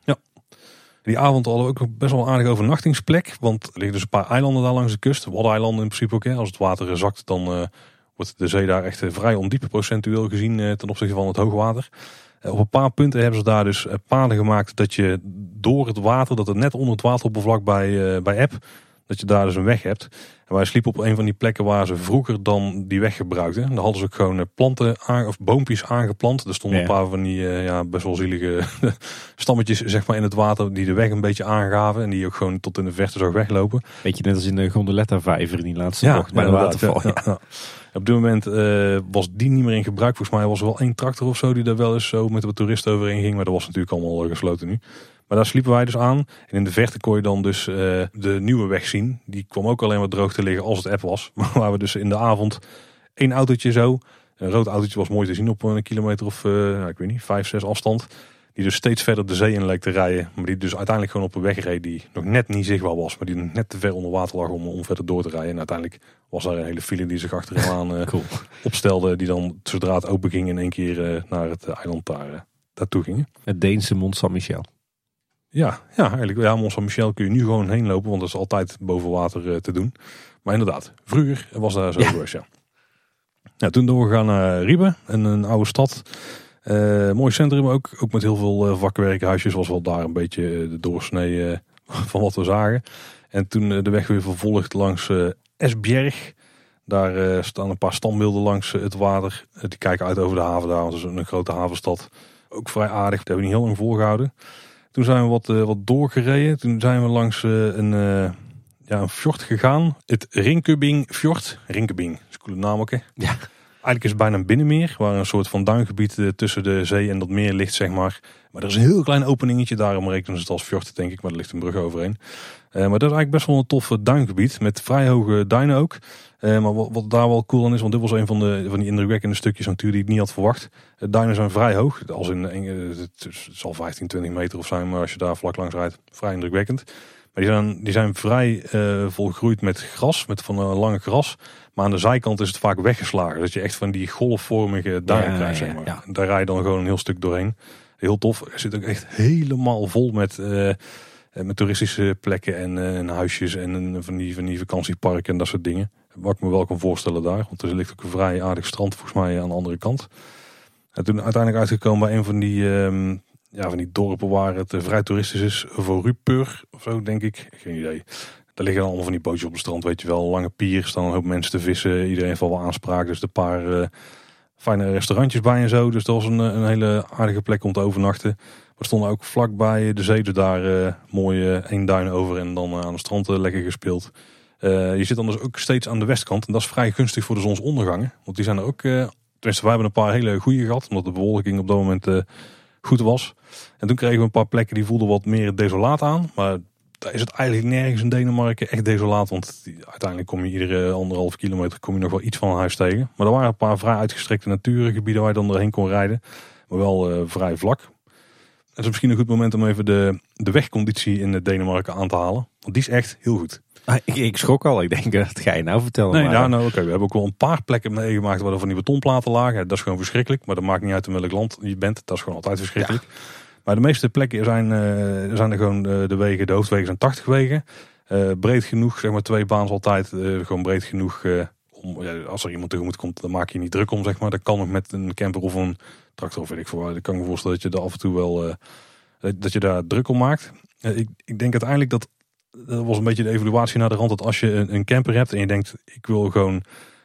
Die avond hadden we ook best wel een aardige overnachtingsplek. Want er liggen dus een paar eilanden daar langs de kust. Waddeneilanden in principe ook. Hè. Als het water zakt, dan eh, wordt de zee daar echt eh, vrij ondiep procentueel gezien eh, ten opzichte van het hoogwater. Op een paar punten hebben ze daar dus paden gemaakt dat je door het water, dat het net onder het wateroppervlak bij, bij App, dat je daar dus een weg hebt. En wij sliepen op een van die plekken waar ze vroeger dan die weg gebruikten. Daar hadden ze ook gewoon eh, planten aan, of boompjes aangeplant. Er stonden Ja. een paar van die eh, ja, best wel zielige stammetjes zeg maar, in het water die de weg een beetje aangaven. En die ook gewoon tot in de verte zag weglopen. Beetje net als in de Gondoletta vijver in die laatste bocht bij de waterval. ja, ja, ja. Op dit moment eh, was die niet meer in gebruik. Volgens mij was er wel één tractor of zo die daar wel eens zo met wat toeristen overheen ging. Maar dat was natuurlijk allemaal gesloten nu. Maar daar sliepen wij dus aan. En in de verte kon je dan dus eh, de nieuwe weg zien. Die kwam ook alleen maar droog te liggen als het app was. Maar waar we dus in de avond één autootje zo. Een rood autootje was mooi te zien op een kilometer of, eh, nou, ik weet niet, vijf, zes afstand. Die dus steeds verder de zee in leek te rijden. Maar die dus uiteindelijk gewoon op een weg reed die nog net niet zichtbaar was. Maar die net te ver onder water lag om, om verder door te rijden. En uiteindelijk was daar een hele file die zich achteraan eh Cool. opstelde. Die dan zodra het open ging in één keer eh, naar het eh, eiland daar, eh, daartoe gingen. Het Deense Mont Saint-Michel. Ja, ja, eigenlijk. Ja, Mont Saint-Michel kun je nu gewoon heen lopen. Want dat is altijd boven water eh, te doen. Maar inderdaad, vroeger was daar zo Ja. ja. Ja, toen doorgegaan naar Riebe, een, een oude stad. Eh, mooi centrum ook. Ook met heel veel eh, vakwerkhuisjes. Was wel daar een beetje de doorsnee eh, van wat we zagen. En toen de weg weer vervolgd langs Esbjerg. Daar staan een paar standbeelden langs het water. Die kijken uit over de haven daar. Want het is een grote havenstad. Ook vrij aardig. Dat hebben we niet heel lang volgehouden. Toen zijn we wat, eh, wat doorgereden. Toen zijn we langs eh, een, eh, ja, een fjord gegaan. Het Rinkebing Fjord. Rinkebing, dat is een coole naam ook hè. Ja. Eigenlijk is het bijna een binnenmeer. Waar een soort van duingebied eh, tussen de zee en dat meer ligt zeg maar. Maar er is een heel klein openingetje. Daarom rekenen ze het als fjord denk ik. Maar er ligt een brug overheen. Eh, maar dat is eigenlijk best wel een tof duingebied. Met vrij hoge duinen ook. Eh, maar wat, daar wel cool aan is, want dit was een van, de, van die indrukwekkende stukjes natuurlijk die ik niet had verwacht. De duinen zijn vrij hoog. Als in, eh, het zal 15, 20 meter of zijn, maar als je daar vlak langs rijdt, vrij indrukwekkend. Maar die zijn, die zijn vrij eh, volgroeid met gras, met van een lange gras. Maar aan de zijkant is het vaak weggeslagen. Dat je echt van die golfvormige duinen Ja, krijgt, zeg maar. ja. Daar rij je dan gewoon een heel stuk doorheen. Heel tof. Er zit ook echt helemaal vol met, eh, met toeristische plekken en, eh, en huisjes en van, die, van die vakantieparken en dat soort dingen. Wat ik me wel kan voorstellen daar. Want er ligt ook een vrij aardig strand volgens mij aan de andere kant. En toen uiteindelijk uitgekomen bij een van die, ehm, ja, van die dorpen waar het vrij toeristisch is. Voor Rupur of zo denk ik. Geen idee. Daar liggen allemaal van die bootjes op het strand, weet je wel. Lange pier, staan een hoop mensen te vissen. Iedereen heeft wel aanspraak. Dus een paar eh, fijne restaurantjes bij en zo. Dus dat was een, eh, een hele aardige plek om te overnachten. We stonden ook vlakbij de zee, dus daar eh, mooi één duin over en dan aan het strand lekker gespeeld. Je zit dan dus ook steeds aan de westkant en dat is vrij gunstig voor de zonsondergangen. Want die zijn er ook, tenminste wij hebben een paar hele goede gehad, omdat de bewolking op dat moment goed was. En toen kregen we een paar plekken die voelden wat meer desolaat aan. Maar daar is het eigenlijk nergens in Denemarken echt desolaat. Want uiteindelijk kom je iedere anderhalf kilometer kom je nog wel iets van huis tegen. Maar er waren een paar vrij uitgestrekte natuurgebieden waar je dan doorheen kon rijden. Maar wel eh, vrij vlak. Het is misschien een goed moment om even de, de wegconditie in Denemarken aan te halen. Want die is echt heel goed. Ah, ik, ik schrok al. Ik denk, dat ga je nou vertellen. Nee, maar, nou, nou oké. We hebben ook wel een paar plekken meegemaakt waar er van die betonplaten lagen. Dat is gewoon verschrikkelijk. Maar dat maakt niet uit in welk land je bent. Dat is gewoon altijd verschrikkelijk. Maar de meeste plekken zijn, eh, zijn er gewoon eh, de wegen, de hoofdwegen zijn 80 wegen. Eh, breed genoeg, zeg maar twee baans altijd. gewoon breed genoeg om, als er iemand tegemoet komt, dan maak je niet druk om, zeg maar. Dat kan nog met een camper of een tractor of weet ik veel. Ik kan me voorstellen dat je er af en toe wel, dat je daar druk om maakt. Ik, ik denk uiteindelijk dat, dat was een beetje de evaluatie naar de rand, dat als je een, een camper hebt en je denkt, ik wil gewoon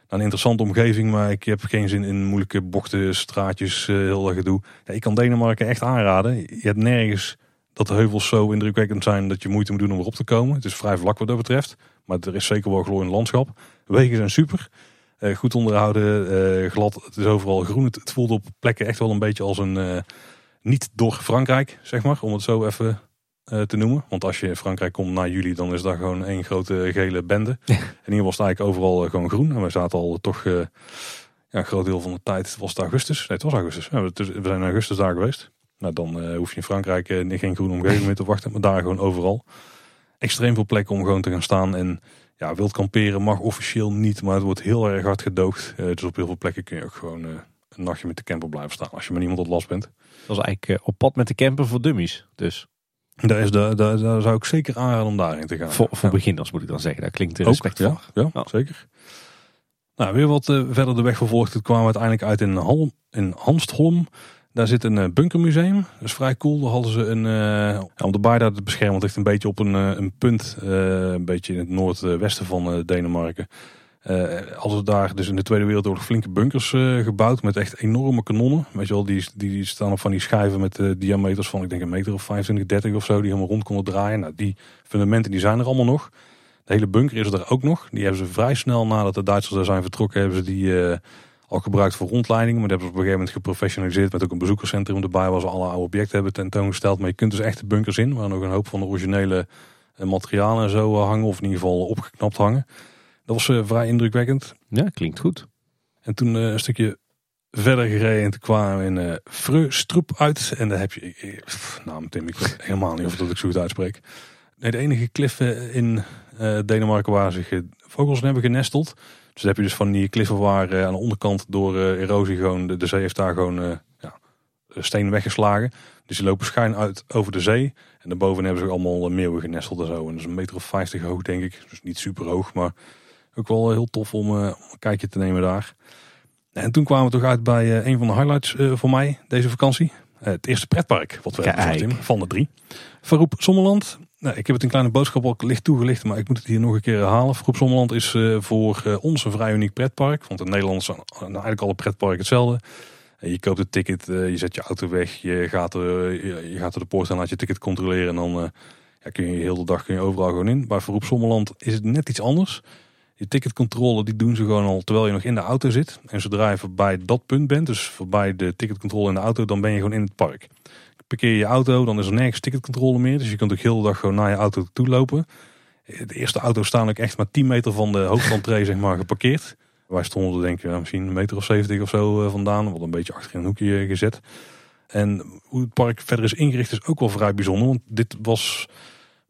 een interessante omgeving, maar ik heb geen zin in moeilijke bochten, straatjes, eh, heel dat gedoe. Ja, ik kan Denemarken echt aanraden. Je hebt nergens dat de heuvels zo indrukwekkend zijn dat je moeite moet doen om erop te komen. Het is vrij vlak wat dat betreft, maar er is zeker wel glooiend landschap. Wegen zijn super. Eh, goed onderhouden, eh, glad. Het is overal groen. Het, voelt op plekken echt wel een beetje als een niet door Frankrijk, zeg maar. Om het zo even te noemen. Want als je in Frankrijk komt na juli, dan is daar gewoon één grote gele bende. En hier was het eigenlijk overal eh, gewoon groen. En we zaten al toch, eh, ja, een groot deel van de tijd was het augustus. Nee, het was augustus. Ja, we, zijn in augustus daar geweest. Nou, dan eh, hoef je in Frankrijk eh, geen groene omgeving meer te wachten. Maar daar gewoon overal. Extreem veel plekken om gewoon te gaan staan. En ja, wild kamperen mag officieel niet. Maar het wordt heel erg hard gedoogd. Eh, dus op heel veel plekken kun je ook gewoon eh, een nachtje met de camper blijven staan. Als je maar niemand tot last bent. Dat was eigenlijk eh, op pad met de camper voor dummies. Dus Daar, is de, daar, daar zou ik zeker aanraden om daarin te gaan. voor, voor Ja. beginners moet ik dan zeggen. Daar klinkt Ook, respect ja, ja, Ja. zeker. Nou, weer wat eh, verder de weg vervolgd. Het kwamen we uiteindelijk uit in, Halm, in Hanstholm. Daar zit een eh, bunkermuseum. Dat is vrij cool. Daar hadden ze een... eh, om de baai daar te beschermen. Want het ligt een beetje op een, een punt. een beetje in het noordwesten van Denemarken. Eh hadden ze daar dus in de Tweede Wereldoorlog flinke bunkers eh, gebouwd. Met echt enorme kanonnen. Weet je wel, die, die, staan op van die schijven met eh, diameters van ik denk een meter of 25, 30 of zo. Die helemaal rond konden draaien. Nou, die fundamenten die zijn er allemaal nog. De hele bunker is er ook nog. Die hebben ze vrij snel nadat de Duitsers daar zijn vertrokken, hebben ze die al gebruikt voor rondleidingen. Maar die hebben ze op een gegeven moment geprofessionaliseerd met ook een bezoekerscentrum erbij waar ze alle oude objecten hebben tentoongesteld. Maar je kunt dus echt de bunkers in, waar nog een hoop van de originele materialen en zo hangen. Of in ieder geval opgeknapt hangen. Dat was eh, vrij indrukwekkend. Ja, klinkt goed. En toen eh, een stukje verder gereden en toen kwamen we in eh Frøstrup uit. En daar heb je, pff, nou Tim, ik weet helemaal niet of dat ik zo goed uitspreek. Nee, de enige kliffen in Denemarken waar zich vogels hebben genesteld. Dus dan heb je dus van die kliffen waar aan de onderkant door erosie gewoon, de, de zee heeft daar gewoon ja, stenen weggeslagen. Dus die lopen schuin uit over de zee. En daarboven hebben ze allemaal meeuwen genesteld en zo. En dat is een meter of vijftig hoog denk ik. Dus niet super hoog, maar ook wel heel tof om eh, een kijkje te nemen daar. En toen kwamen we toch uit bij eh, een van de highlights eh, voor mij deze vakantie. Het eerste pretpark wat we hebben Kijk. Tim, van de drie. Verroep Sommerland. Nou, ik heb het in kleine boodschap al licht toegelicht, maar ik moet het hier nog een keer herhalen. Verroep Sommerland is voor ons een vrij uniek pretpark. Want in Nederland zijn nou, eigenlijk alle pretparken hetzelfde. Je koopt het ticket, je zet je auto weg, je gaat, er, je, gaat door de poort en laat je ticket controleren. En dan ja, kun je heel de dag kun je overal gewoon in. Bij Verroep Sommerland is het net iets anders. Je ticketcontrole die doen ze gewoon al terwijl je nog in de auto zit. En zodra je voorbij dat punt bent, dus voorbij de ticketcontrole in de auto, dan ben je gewoon in het park. Parkeer je auto, dan is er nergens ticketcontrole meer. Dus je kunt ook heel de dag gewoon naar je auto toe lopen. De eerste auto's staan ook echt maar 10 meter van de hoofdentree zeg maar, geparkeerd. Wij stonden denk ik misschien een meter of 70 of zo eh, vandaan. Wat een beetje achter in een hoekje eh, gezet. En hoe het park verder is ingericht is ook wel vrij bijzonder. Want dit was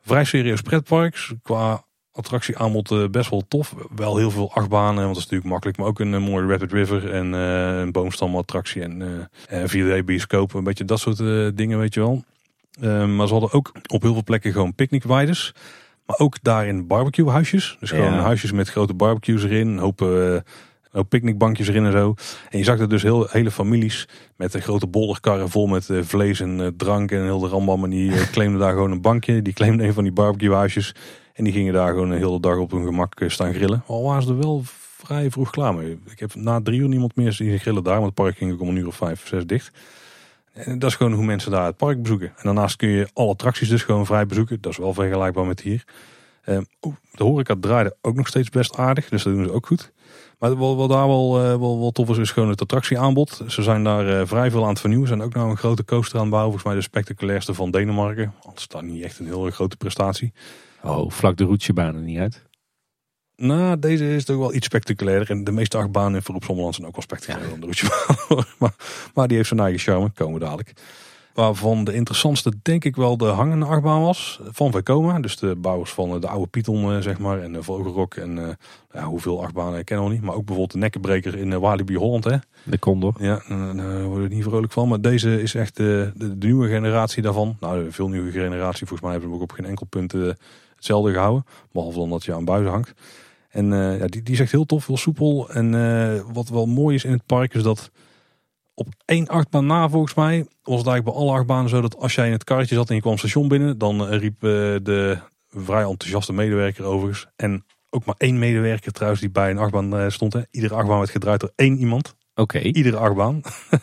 vrij serieus pretpark. Qua attractieaanbod eh, best wel tof. Wel heel veel achtbanen, want dat is natuurlijk makkelijk. Maar ook een, eh, mooie Rapid River en eh, een boomstamattractie en en 4D bioscoop. Een beetje dat soort dingen, weet je wel. Eh, maar ze hadden ook op heel veel plekken gewoon picknickweiders. Maar ook daarin barbecuehuisjes. Dus gewoon Ja. huisjes met grote barbecues erin. Een hoop, hoop picknickbankjes erin en zo. En je zag er dus heel, hele families met een grote bolderkarren vol met vlees en drank en heel de rambam. En die claimden daar gewoon een bankje. Die claimden een van die barbecuehuisjes. En die gingen daar gewoon een hele dag op hun gemak eh, staan grillen. Al waren ze er wel vrij vroeg klaar mee. Ik heb na drie uur niemand meer zien grillen daar. Want het park ging om een uur of vijf, zes dicht. En dat is gewoon hoe mensen daar het park bezoeken. En daarnaast kun je alle attracties dus gewoon vrij bezoeken. Dat is wel vergelijkbaar met hier. Ehm, de horeca draaide ook nog steeds best aardig. Dus dat doen ze ook goed. Maar wat, wat daar wel, eh, wel, wel tof is, is gewoon het attractieaanbod. Ze zijn daar eh, vrij veel aan het vernieuwen. Ze zijn ook nou een grote coaster aan. Volgens mij de spectaculairste van Denemarken. Al is dat niet echt een heel grote prestatie. Oh, vlak de roetjebaan er niet uit. Nou, deze is toch wel iets spectaculairder. En de meeste achtbanen in Verroep Sommerland zijn ook wel spectaculairder dan de roetjebaan. maar, maar die heeft zijn eigen charme. Komen we dadelijk. Waarvan de interessantste denk ik wel de hangende achtbaan was. Van Vekoma. Dus de bouwers van eh, de oude Python eh, zeg maar. En de Vogelrok. En eh, ja, hoeveel achtbanen kennen we niet. Maar ook bijvoorbeeld de Nekkenbreker in Walibi Holland. Hè. De Condor. Ja, daar word ik niet vrolijk van. Maar deze is echt de, de, de nieuwe generatie daarvan. Nou, veel nieuwe generatie. Volgens mij hebben hem ook op geen enkel punt hetzelfde gehouden. Behalve dan dat je aan buizen hangt. En eh, ja, die, die is echt heel tof, heel soepel. En eh, wat wel mooi is in het park is dat op één achtbaan na volgens mij was het eigenlijk bij alle achtbanen zo dat als jij in het karretje zat en je kwam het station binnen, dan eh, riep de vrij enthousiaste medewerker overigens. En ook maar één medewerker trouwens die bij een achtbaan stond. Hè. Iedere achtbaan werd gedraaid door één iemand. Oké. Iedere achtbaan.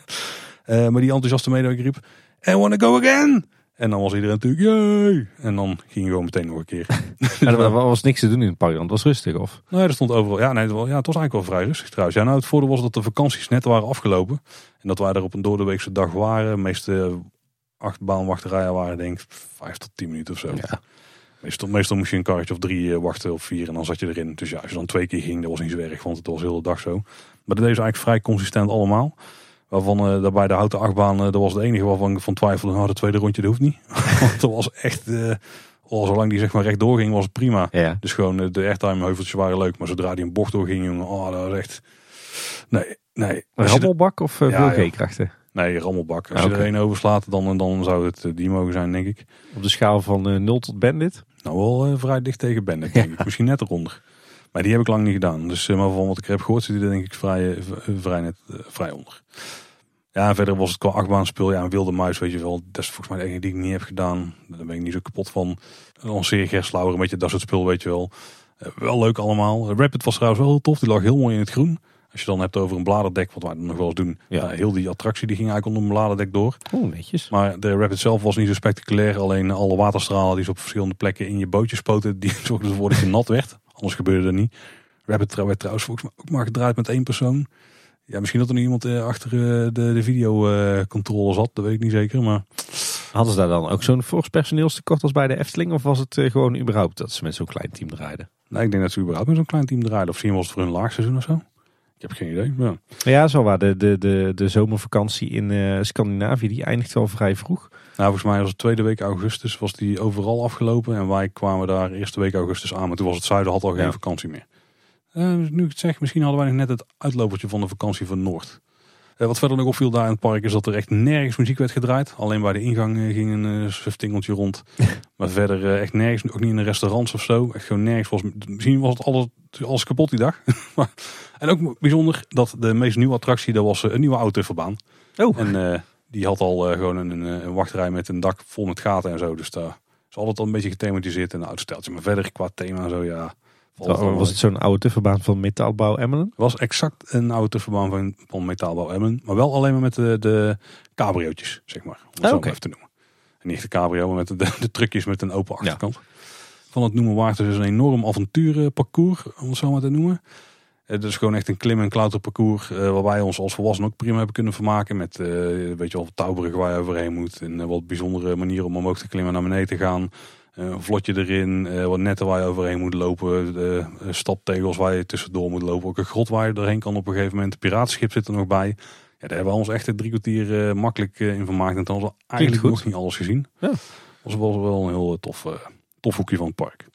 Maar die enthousiaste medewerker riep, I wanna go again! En dan was iedereen natuurlijk, jee! En dan ging je gewoon meteen nog een keer. Maar er was niks te doen in het park, want het was rustig of? Nee, er stond overal. Ja, nee, het was, ja, het was eigenlijk wel vrij rustig trouwens. Ja, nou, het voordeel was dat de vakanties net waren afgelopen. En dat wij er op een doordeweekse dag waren. Meeste achtbaanwachterijen waren denk ik vijf tot tien minuten of zo. Ja. Meestal, meestal moest je een karretje of drie eh, wachten of vier en dan zat je erin. Dus ja, als je dan twee keer ging, dat was niet zo erg, want het was de hele dag zo. Maar dat deed ze eigenlijk vrij consistent allemaal. Waarvan eh, daarbij de houten achtbaan, eh, dat was het enige waarvan ik van twijfelde, nou, het tweede rondje dat hoeft niet. Want dat was echt, eh oh, zolang die zeg maar recht doorging, was het prima. Ja. Dus gewoon eh, de airtime heuveltjes waren leuk, maar zodra die een bocht doorging, jongen, oh, dat was echt, nee, nee. Een rammelbak of Ja, veel. G-krachten? nee, rammelbak. Als Ah, je er één overslaat, dan, dan zou het die mogen zijn, denk ik. Op de schaal van eh 0 tot bandit? Nou, wel vrij dicht tegen Bandit, denk ik. Misschien net eronder. Maar die heb ik lang niet gedaan. Dus eh, maar van wat ik heb gehoord, zit die er denk ik vrij, eh, eh, vrij, net, vrij onder. Ja, verder was het qua achtbaanspul. Ja, een wilde muis, weet je wel. Dat is volgens mij de enige die ik niet heb gedaan. Daar ben ik niet zo kapot van. Lanceer Gerslauer, een beetje dat soort spul, weet je wel. Wel leuk allemaal. Rapid was trouwens wel heel tof. Die lag heel mooi in het groen. Als je dan hebt over een bladerdek, wat wij dan nog wel eens doen. Ja. Heel die attractie die ging eigenlijk onder een bladerdek door. Oeh, netjes. Maar de Rapid zelf was niet zo spectaculair. Alleen alle waterstralen die ze op verschillende plekken in je bootje spoten, die zorgden ervoor dat je nat werd. Anders gebeurde dat niet. Trouw- werd trouwens volgens mij ook maar gedraaid met één persoon. Ja, misschien dat er nu iemand eh, achter eh, de, de videocontrole zat, dat weet ik niet zeker. Maar Hadden ze daar dan ook zo'n fors personeelstekort als bij de Efteling? Of was het eh, gewoon überhaupt dat ze met zo'n klein team draaiden? nee, ik denk dat ze überhaupt met zo'n klein team draaiden. Of misschien was het voor hun laagseizoen of zo. Ik heb geen idee. Ja. Ja, zo waar. De, de, de, de zomervakantie in eh, Scandinavië, die eindigt wel vrij vroeg. Nou, volgens mij was het tweede week augustus was die overal afgelopen. En wij kwamen daar eerste week augustus aan. Maar toen was het zuiden had al geen Ja. vakantie meer. Eh, nu ik het zeg, misschien hadden wij nog net het uitlopertje van de vakantie van Noord. Eh, wat verder nog opviel daar in het park is dat er echt nergens muziek werd gedraaid. Alleen bij de ingang eh, ging een suftingeltje rond. maar verder echt nergens, ook niet in de restaurants of zo. Echt gewoon nergens. Was, misschien was het alles, alles kapot die dag. En ook bijzonder dat de meest nieuwe attractie, dat was een nieuwe autoverbaan. Oh, En die had al eh, gewoon een, een, wachtrij met een dak vol met gaten en zo. Dus daar is altijd al een beetje gethematiseerd in een oud steltje. Maar verder qua thema en zo, ja. het was het zo'n oude tufferbaan van Metaalbouw Emmelen? het was exact een oude tufferbaan van, van Metaalbouw Emmen. Maar wel alleen maar met de, de cabriootjes, zeg maar. Om het Ah, zo even te noemen. En niet de cabrio, maar met de, de, trucjes met een open achterkant. Van het noemen waard is een enorm avonturenparcours, om het zo maar te noemen. Het is gewoon echt een klim- en klauterparcours uh, waar wij ons als volwassenen ook prima hebben kunnen vermaken. Met uh, weet je wel, touwbruggen waar je overheen moet. En uh, wat bijzondere manieren om omhoog te klimmen en naar beneden te gaan. Een vlotje erin, wat netten waar je overheen moet lopen. De staptegels waar je tussendoor moet lopen. Ook een grot waar je doorheen kan op een gegeven moment. Een piratenschip zit er nog bij. Ja, daar hebben we ons echt drie kwartier makkelijk in vermaakt. En toen hadden we eigenlijk nog niet alles gezien. Ja. Dat was wel een heel tof, tof hoekje van het park.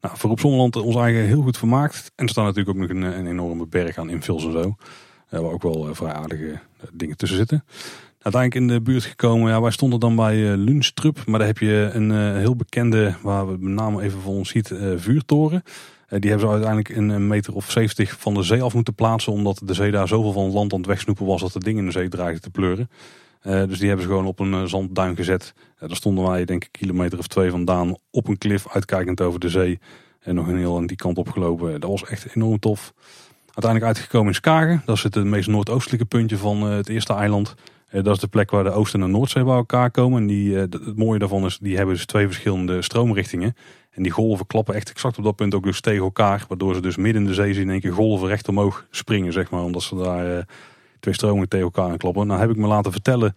Nou, voor op Zonderland ons eigen heel goed vermaakt. En er staan natuurlijk ook nog een, een enorme berg aan infills en zo. Uh, waar ook wel uh, vrij aardige dingen tussen zitten. Uiteindelijk in de buurt gekomen. Ja, wij stonden dan bij Lunstrup. Maar daar heb je een heel bekende, waar we met name even voor ons ziet, vuurtoren. Die hebben ze uiteindelijk een meter of 70 van de zee af moeten plaatsen. Omdat de zee daar zoveel van land aan het wegsnoepen was dat de dingen in de zee dreigden te pleuren. Uh, dus die hebben ze gewoon op een uh, zandduin gezet. Uh, daar stonden wij denk ik een kilometer of twee vandaan op een klif uitkijkend over de zee. En nog een heel aan die kant opgelopen. Dat was echt enorm tof. Uiteindelijk uitgekomen in Skagen. Dat is het meest noordoostelijke puntje van het eerste eiland. Dat is de plek waar de Oost- en de Noordzee bij elkaar komen. En die, het mooie daarvan is, die hebben dus twee verschillende stroomrichtingen. En die golven klappen echt exact op dat punt ook dus tegen elkaar. Waardoor ze dus midden in de zee zien in één keer golven recht omhoog springen, zeg maar. Omdat ze daar twee stromingen tegen elkaar aan kloppen. Nou heb ik me laten vertellen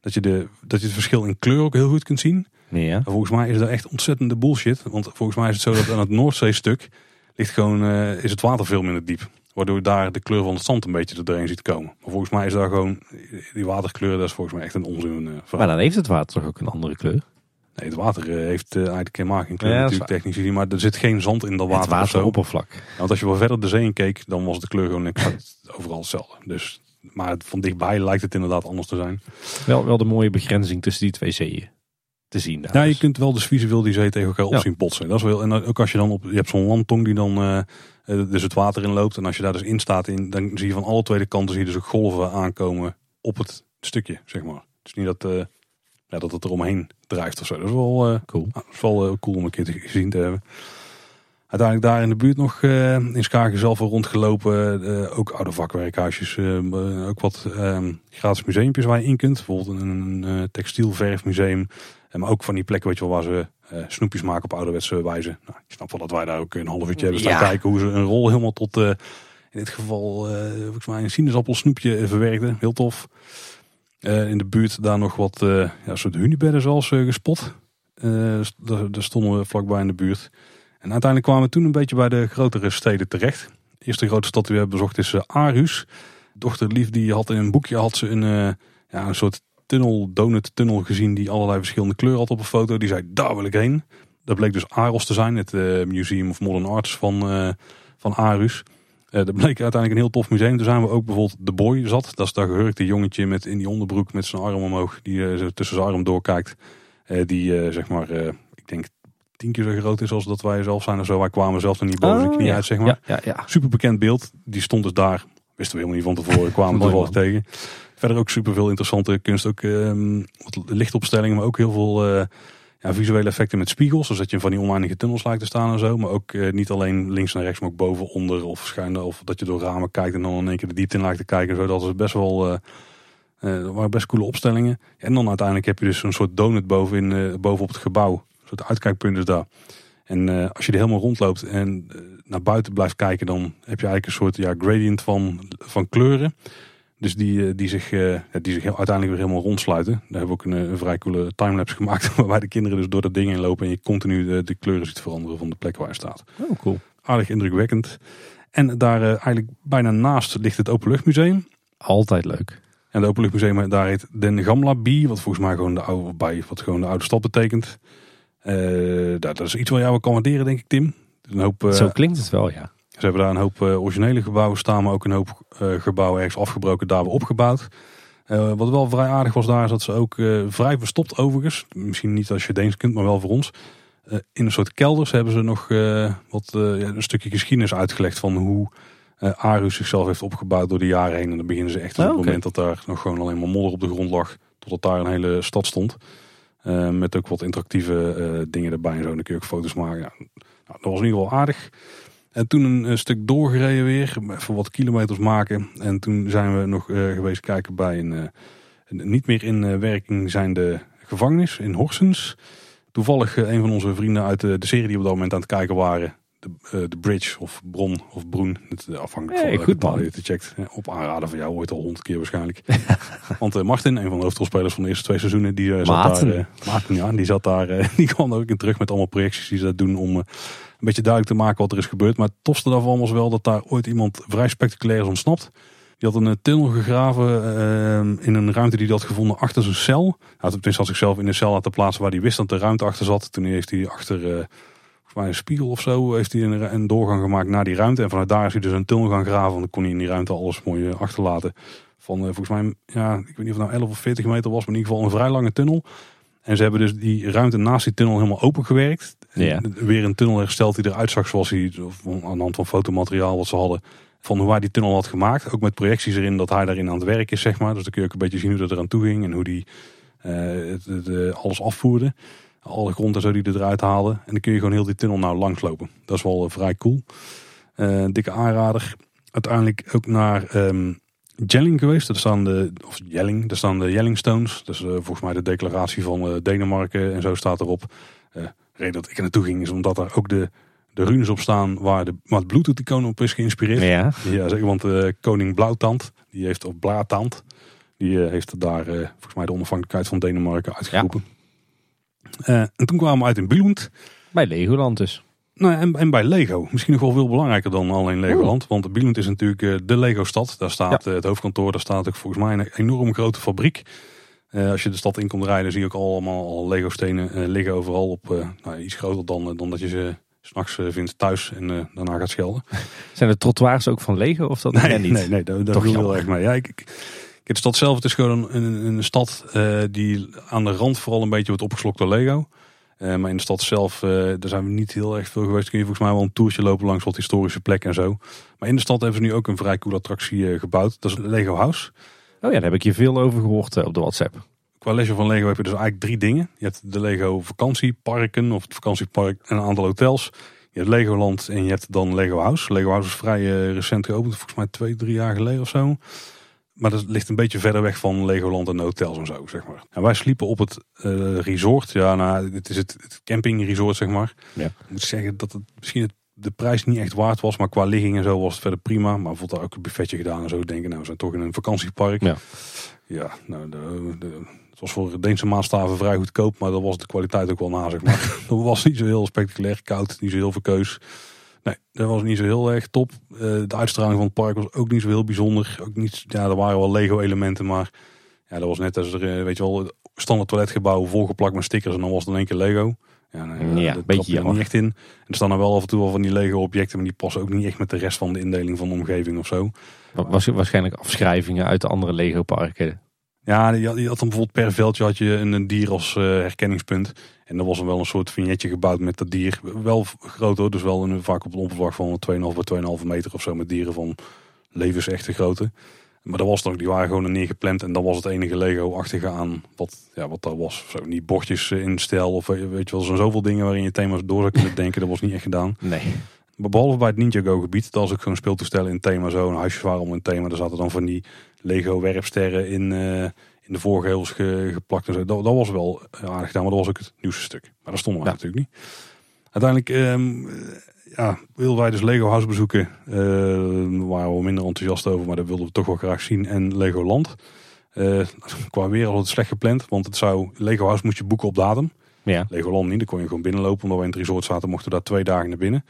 dat je, de, dat je het verschil in kleur ook heel goed kunt zien. Ja. Volgens mij is dat echt ontzettende bullshit. Want volgens mij is het zo dat aan het Noordzeestuk ligt gewoon, uh, is het water veel minder diep. Waardoor daar de kleur van het zand een beetje doorheen ziet komen. Maar volgens mij is daar gewoon, die waterkleur, dat is volgens mij echt een onzin. Uh, maar dan heeft het water toch ook een andere kleur? Nee, het water uh, heeft eigenlijk geen kleur Ja, natuurlijk technisch gezien. Maar er zit geen zand in dat water. Het wateroppervlak. Ja, want als je wel verder de zee in keek, dan was de kleur gewoon exact overal hetzelfde. Dus, maar van dichtbij lijkt het inderdaad anders te zijn. Wel, wel de mooie begrenzing tussen die twee zeeën te zien. Daar ja, je dus. kunt wel dus visueel die zee tegen elkaar op Ja. zien botsen. Dat is wel, en ook als je dan op, je hebt zo'n landtong die dan uh, dus het water in loopt. En als je daar dus in staat, in, dan zie je van alle twee kanten zie je dus ook golven aankomen op het stukje, zeg maar. Het is niet dat, uh, ja, dat het eromheen drijft of zo. Dat is wel, uh, cool. dat is wel cool om een keer te, gezien te hebben. Uiteindelijk daar in de buurt nog uh, in Skagen zelf rondgelopen. Uh, ook oude vakwerkhuisjes. Uh, ook wat gratis museumpjes waar je in kunt. Bijvoorbeeld een, een textielverfmuseum. maar ook van die plekken weet je wel, waar ze snoepjes maken op ouderwetse wijze. Nou, ik snap wel dat wij daar ook een half uurtje hebben staan Ja. kijken hoe ze een rol helemaal tot... in dit geval volgens mij een sinaasappelsnoepje verwerkten. Heel tof. in de buurt daar nog wat ja, soort hunibedden zoals gespot. daar stonden we vlakbij in de buurt. En uiteindelijk kwamen we toen een beetje bij de grotere steden terecht. De eerste grote stad die we hebben bezocht is Aarhus. Dochter Lief die had in een boekje had ze een, ja, een soort tunnel, donut tunnel gezien die allerlei verschillende kleuren had op een foto. Die zei, daar wil ik heen. Dat bleek dus Aros te zijn, het Museum of Modern Arts van, van Aarhus. Uh, dat bleek uiteindelijk een heel tof museum. Toen zijn we ook bijvoorbeeld de boy zat. Dat is dat gehurkte jongetje met in die onderbroek met zijn arm omhoog. Die uh, tussen zijn arm doorkijkt. Uh, die zeg maar, ik denk tien keer zo groot is als dat wij zelf zijn of zo. Wij kwamen zelfs nog niet boven oh, de knie uit zeg maar. Ja, ja, Super bekend beeld. Die stond dus daar. Wisten we helemaal niet van tevoren. Kwamen we er tegen. Verder ook super veel interessante kunst. Ook um, wat lichtopstellingen, maar ook heel veel ja, visuele effecten met spiegels. Dus dat je van die oneindige tunnels lijkt te staan en zo. Maar ook eh, niet alleen links en rechts, maar ook boven, onder of schuin. Of dat je door ramen kijkt en dan in één keer de diepte in lijkt te kijken. Zo. Dat is best wel... Uh, uh, waren best coole opstellingen. En dan uiteindelijk heb je dus een soort donut boven, in, boven op het gebouw. Soort uitkijkpunt is daar. En als je er helemaal rondloopt en naar buiten blijft kijken, dan heb je eigenlijk een soort ja, gradient van, van kleuren. Dus die, eh, die, zich, eh, die zich uiteindelijk weer helemaal rondsluiten. Daar hebben we ook een, een vrij coole timelapse gemaakt. Waarbij de kinderen dus door dat ding heen lopen. En je continu de, de kleuren ziet veranderen van de plek waar je staat. Oh, cool. Aardig indrukwekkend. En daar eigenlijk bijna naast ligt het Openluchtmuseum. Altijd leuk. En het Openluchtmuseum daar heet Den Gamla Bie. Wat volgens mij gewoon de oude, bij, wat gewoon de oude stad betekent. Uh, dat, is iets wat jou kan waarderen denk ik Tim. Een hoop, Zo klinkt het wel ja. Ze hebben daar een hoop uh, originele gebouwen staan, maar ook een hoop gebouwen ergens afgebroken, daar weer opgebouwd. Uh, wat wel vrij aardig was daar, is dat ze ook vrij verstopt overigens, misschien niet als je Deens kunt, maar wel voor ons. in een soort kelders hebben ze nog wat, ja, een stukje geschiedenis uitgelegd van hoe Arus zichzelf heeft opgebouwd door de jaren heen. En dan beginnen ze echt op het oh, moment dat daar nog gewoon alleen maar modder op de grond lag, totdat daar een hele stad stond. Met ook wat interactieve dingen erbij en zo. Dan kun je ook foto's maken. Ja, nou, dat was in ieder geval aardig. En toen een, stuk doorgereden weer, even wat kilometers maken. En toen zijn we nog geweest kijken bij een, een niet meer in werking zijnde gevangenis in Horsens. Toevallig een van onze vrienden uit de, de, serie die op dat moment aan het kijken waren. De, de Bridge of Bron of Broen. Het, afhankelijk hey, van goed, man. je te checkt. Op aanraden van jou ooit al honderd keer waarschijnlijk. Want Martin, een van de hoofdrolspelers van de eerste twee seizoenen. Die, zat daar, Maarten, ja, die zat daar. die kwam ook in terug met allemaal projecties die ze dat doen om een beetje duidelijk te maken wat er is gebeurd. Maar het tofste daarvan was wel dat daar ooit iemand vrij spectaculair is ontsnapt. Die had een eh, tunnel gegraven uh, in een ruimte die hij had gevonden achter zijn cel. Hij had tenminste zichzelf in een cel laten plaatsen waar hij wist dat de ruimte achter zat. Toen heeft hij achter uh, volgens mij een spiegel of zo heeft hij een, een, doorgang gemaakt naar die ruimte. En vanuit daar is hij dus een tunnel gaan graven. Want dan kon hij in die ruimte alles mooi achterlaten. Van volgens mij, ja, ik weet niet of het nou 11 of 40 meter was, maar in ieder geval een vrij lange tunnel. En ze hebben dus die ruimte naast die tunnel helemaal opengewerkt. Ja. Weer een tunnel hersteld die eruit zag zoals hij, aan de hand van fotomateriaal wat ze hadden, van hoe hij die tunnel had gemaakt. Ook met projecties erin dat hij daarin aan het werk is, zeg maar. Dus dan kun je ook een beetje zien hoe dat eraan toe ging en hoe die uh, alles afvoerde. Alle grond en zo die eruit haalde. En dan kun je gewoon heel die tunnel nou langslopen. Dat is wel uh, vrij cool. Uh, dikke aanrader. Uiteindelijk ook naar um, Jelling geweest. Dat staan de, of Jelling, daar staan de Jellingstones. Dat is uh, volgens mij de declaratie van uh, Denemarken en zo staat erop. De reden dat ik er naartoe ging is omdat daar ook de, de runes op staan waar, de, waar het Bluetooth-icoon op is geïnspireerd. Ja, ja zeg, want koning Blauwtand, die heeft, of Blaatand, die heeft daar volgens mij de onafhankelijkheid van Denemarken uitgeroepen. Ja. En toen kwamen we uit in Billund. Bij Legoland dus. Nou, en, en, bij Lego. Misschien nog wel veel belangrijker dan alleen Legoland. Want Billund is natuurlijk uh, de Lego-stad. Daar staat uh, het hoofdkantoor. Daar staat ook volgens mij een enorm grote fabriek. Uh, als je de stad in komt rijden, zie je ook allemaal al Lego-stenen liggen overal op nou, iets groter dan, dan dat je ze s'nachts vindt thuis en daarna gaat schelden. Zijn de trottoirs ook van Lego of dat nee, niet? Nee, nee, daar, daar viel heel erg mee. Ja, ik, ik, de stad zelf, het is gewoon een, een, een stad die aan de rand vooral een beetje wordt opgeslokt door Lego. Uh, maar in de stad zelf, uh, daar zijn we niet heel erg veel geweest. Kun je volgens mij wel een toertje lopen langs wat historische plekken en zo. Maar in de stad hebben ze nu ook een vrij coole attractie gebouwd. Dat is Lego House. Oh ja, daar heb ik je veel over gehoord op de WhatsApp. Qua leisure van Lego heb je dus eigenlijk drie dingen. Je hebt de Lego vakantieparken of het vakantiepark en een aantal hotels. Je hebt Legoland en je hebt dan Lego House. Lego House is vrij recent geopend, volgens mij twee, drie jaar geleden of zo. Maar dat ligt een beetje verder weg van Legoland en hotels en zo, zeg maar. En wij sliepen op het uh, resort. Ja, nou, het is het, het campingresort, zeg maar. Ja. Ik moet zeggen dat het misschien het de prijs niet echt waard was. Maar qua ligging en zo was het verder prima. Maar bijvoorbeeld daar ook een buffetje gedaan en zo. Denken, nou we zijn toch in een vakantiepark. Ja. Ja, nou, de, de, het was voor Deense maatstaven vrij goedkoop. Maar dat was de kwaliteit ook wel na, zeg maar. dat was niet zo heel spectaculair koud. Niet zo heel veel keus. Nee, dat was niet zo heel erg top. Uh, de uitstraling van het park was ook niet zo heel bijzonder. Ook niet, ja, er waren wel Lego elementen, maar ja, dat was net als er, eh, weet je wel, standaard toiletgebouw volgeplakt met stickers en dan was het in één keer Lego. Ja, nee, ja dat beetje er niet echt in. En er staan er wel af en toe wel van die Lego objecten, maar die passen ook niet echt met de rest van de indeling van de omgeving of zo. Was waarschijnlijk afschrijvingen uit de andere Lego parken. Ja, je had, je had dan bijvoorbeeld per veldje had je een, een dier als uh, herkenningspunt. En er was dan wel een soort vignetje gebouwd met dat dier. Wel groot hoor, dus wel een, vaak op een oppervlak van 2,5 bij 2,5 meter of zo. Met dieren van levensechte grootte. Maar dat was dan, die waren gewoon er neergepland. En dat was het enige Lego-achtige aan wat, ja, wat dat was. Zo, niet bordjes in stijl of weet je wel, zo zoveel dingen waarin je thema's door zou kunnen denken. Dat was niet echt gedaan. Nee. Maar behalve bij het Ninjago gebied, dat was ook gewoon speeltoestellen in thema zo. Een huisje waren om een thema. Daar zaten dan van die Lego werpsterren in, uh, in de voorgevels ge, geplakt en zo. Dat, dat, was wel aardig gedaan, maar dat was ook het nieuwste stuk. Maar daar stonden we ja. natuurlijk niet. Uiteindelijk um, ja, wilden wij dus Lego House bezoeken. Uh, waren we minder enthousiast over, maar dat wilden we toch wel graag zien. En Legoland. Uh, qua weer het slecht gepland, want het zou Lego House moest je boeken op datum. Ja. Legoland niet, dan kon je gewoon binnenlopen. Omdat we in het resort zaten, mochten we daar twee dagen naar binnen.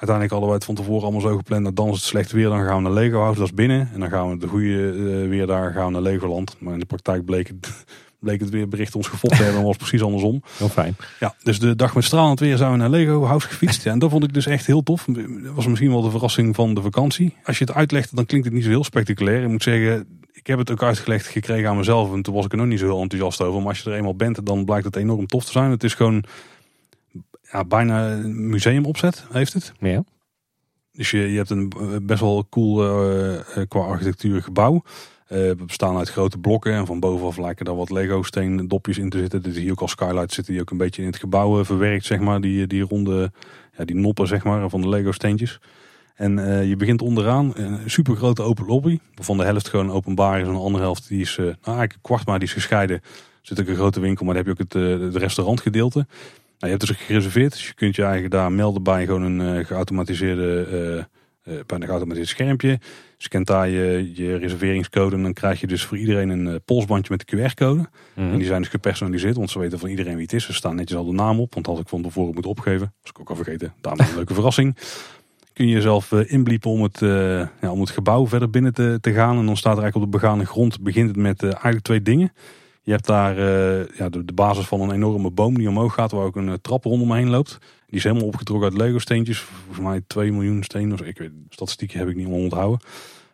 Uiteindelijk hadden wij het van tevoren allemaal zo gepland. Dat dan is het slecht weer, dan gaan we naar Lego House, dat is binnen. En dan gaan we de goede uh, weer daar gaan we naar Legoland. Maar in de praktijk bleek het, bleek het weerbericht ons gefopt te hebben. was precies andersom. Heel fijn. Ja, dus de dag met stralend weer zijn we naar Lego House gefietst. Ja, en dat vond ik dus echt heel tof. Dat was misschien wel de verrassing van de vakantie. Als je het uitlegt, dan klinkt het niet zo heel spectaculair. Ik moet zeggen, ik heb het ook uitgelegd gekregen aan mezelf. En toen was ik er nog niet zo heel enthousiast over. Maar als je er eenmaal bent, dan blijkt het enorm tof te zijn. Het is gewoon ja, bijna een museumopzet heeft het. Ja. Dus je, je hebt een best wel cool uh, qua architectuur gebouw. Uh, bestaan uit grote blokken en van bovenaf lijken daar wat Lego steen dopjes in te zitten. Dit hier ook als skylight zitten die ook een beetje in het gebouw verwerkt, zeg maar. Die, die ronde, ja, die noppen zeg maar, van de Lego steentjes. En uh, je begint onderaan een super grote open lobby. Waarvan de helft gewoon openbaar is en de andere helft die is, nou eigenlijk kwart maar die is gescheiden. Er zit ook een grote winkel, maar dan heb je ook het, het restaurantgedeelte. Nou, je hebt dus gereserveerd, dus je kunt je eigenlijk daar melden bij gewoon een geautomatiseerde, uh, bij een geautomatiseerd schermpje. Scant daar je, je reserveringscode en dan krijg je dus voor iedereen een polsbandje met de QR-code. -hmm. En die zijn dus gepersonaliseerd, want ze weten van iedereen wie het is. Er staan netjes al de naam op, want had ik van tevoren moeten opgeven. Was ik ook al vergeten, daarom een leuke verrassing. Kun je jezelf inbliepen om het, uh, ja, om het gebouw verder binnen te, te gaan. En dan staat er eigenlijk op de begane grond, begint het met eigenlijk twee dingen. Je hebt daar ja, de, de, basis van een enorme boom die omhoog gaat, waar ook een trap rondomheen loopt. Die is helemaal opgetrokken uit Lego steentjes. Volgens mij 2 miljoen stenen. Ik weet, statistieken heb ik niet meer onthouden.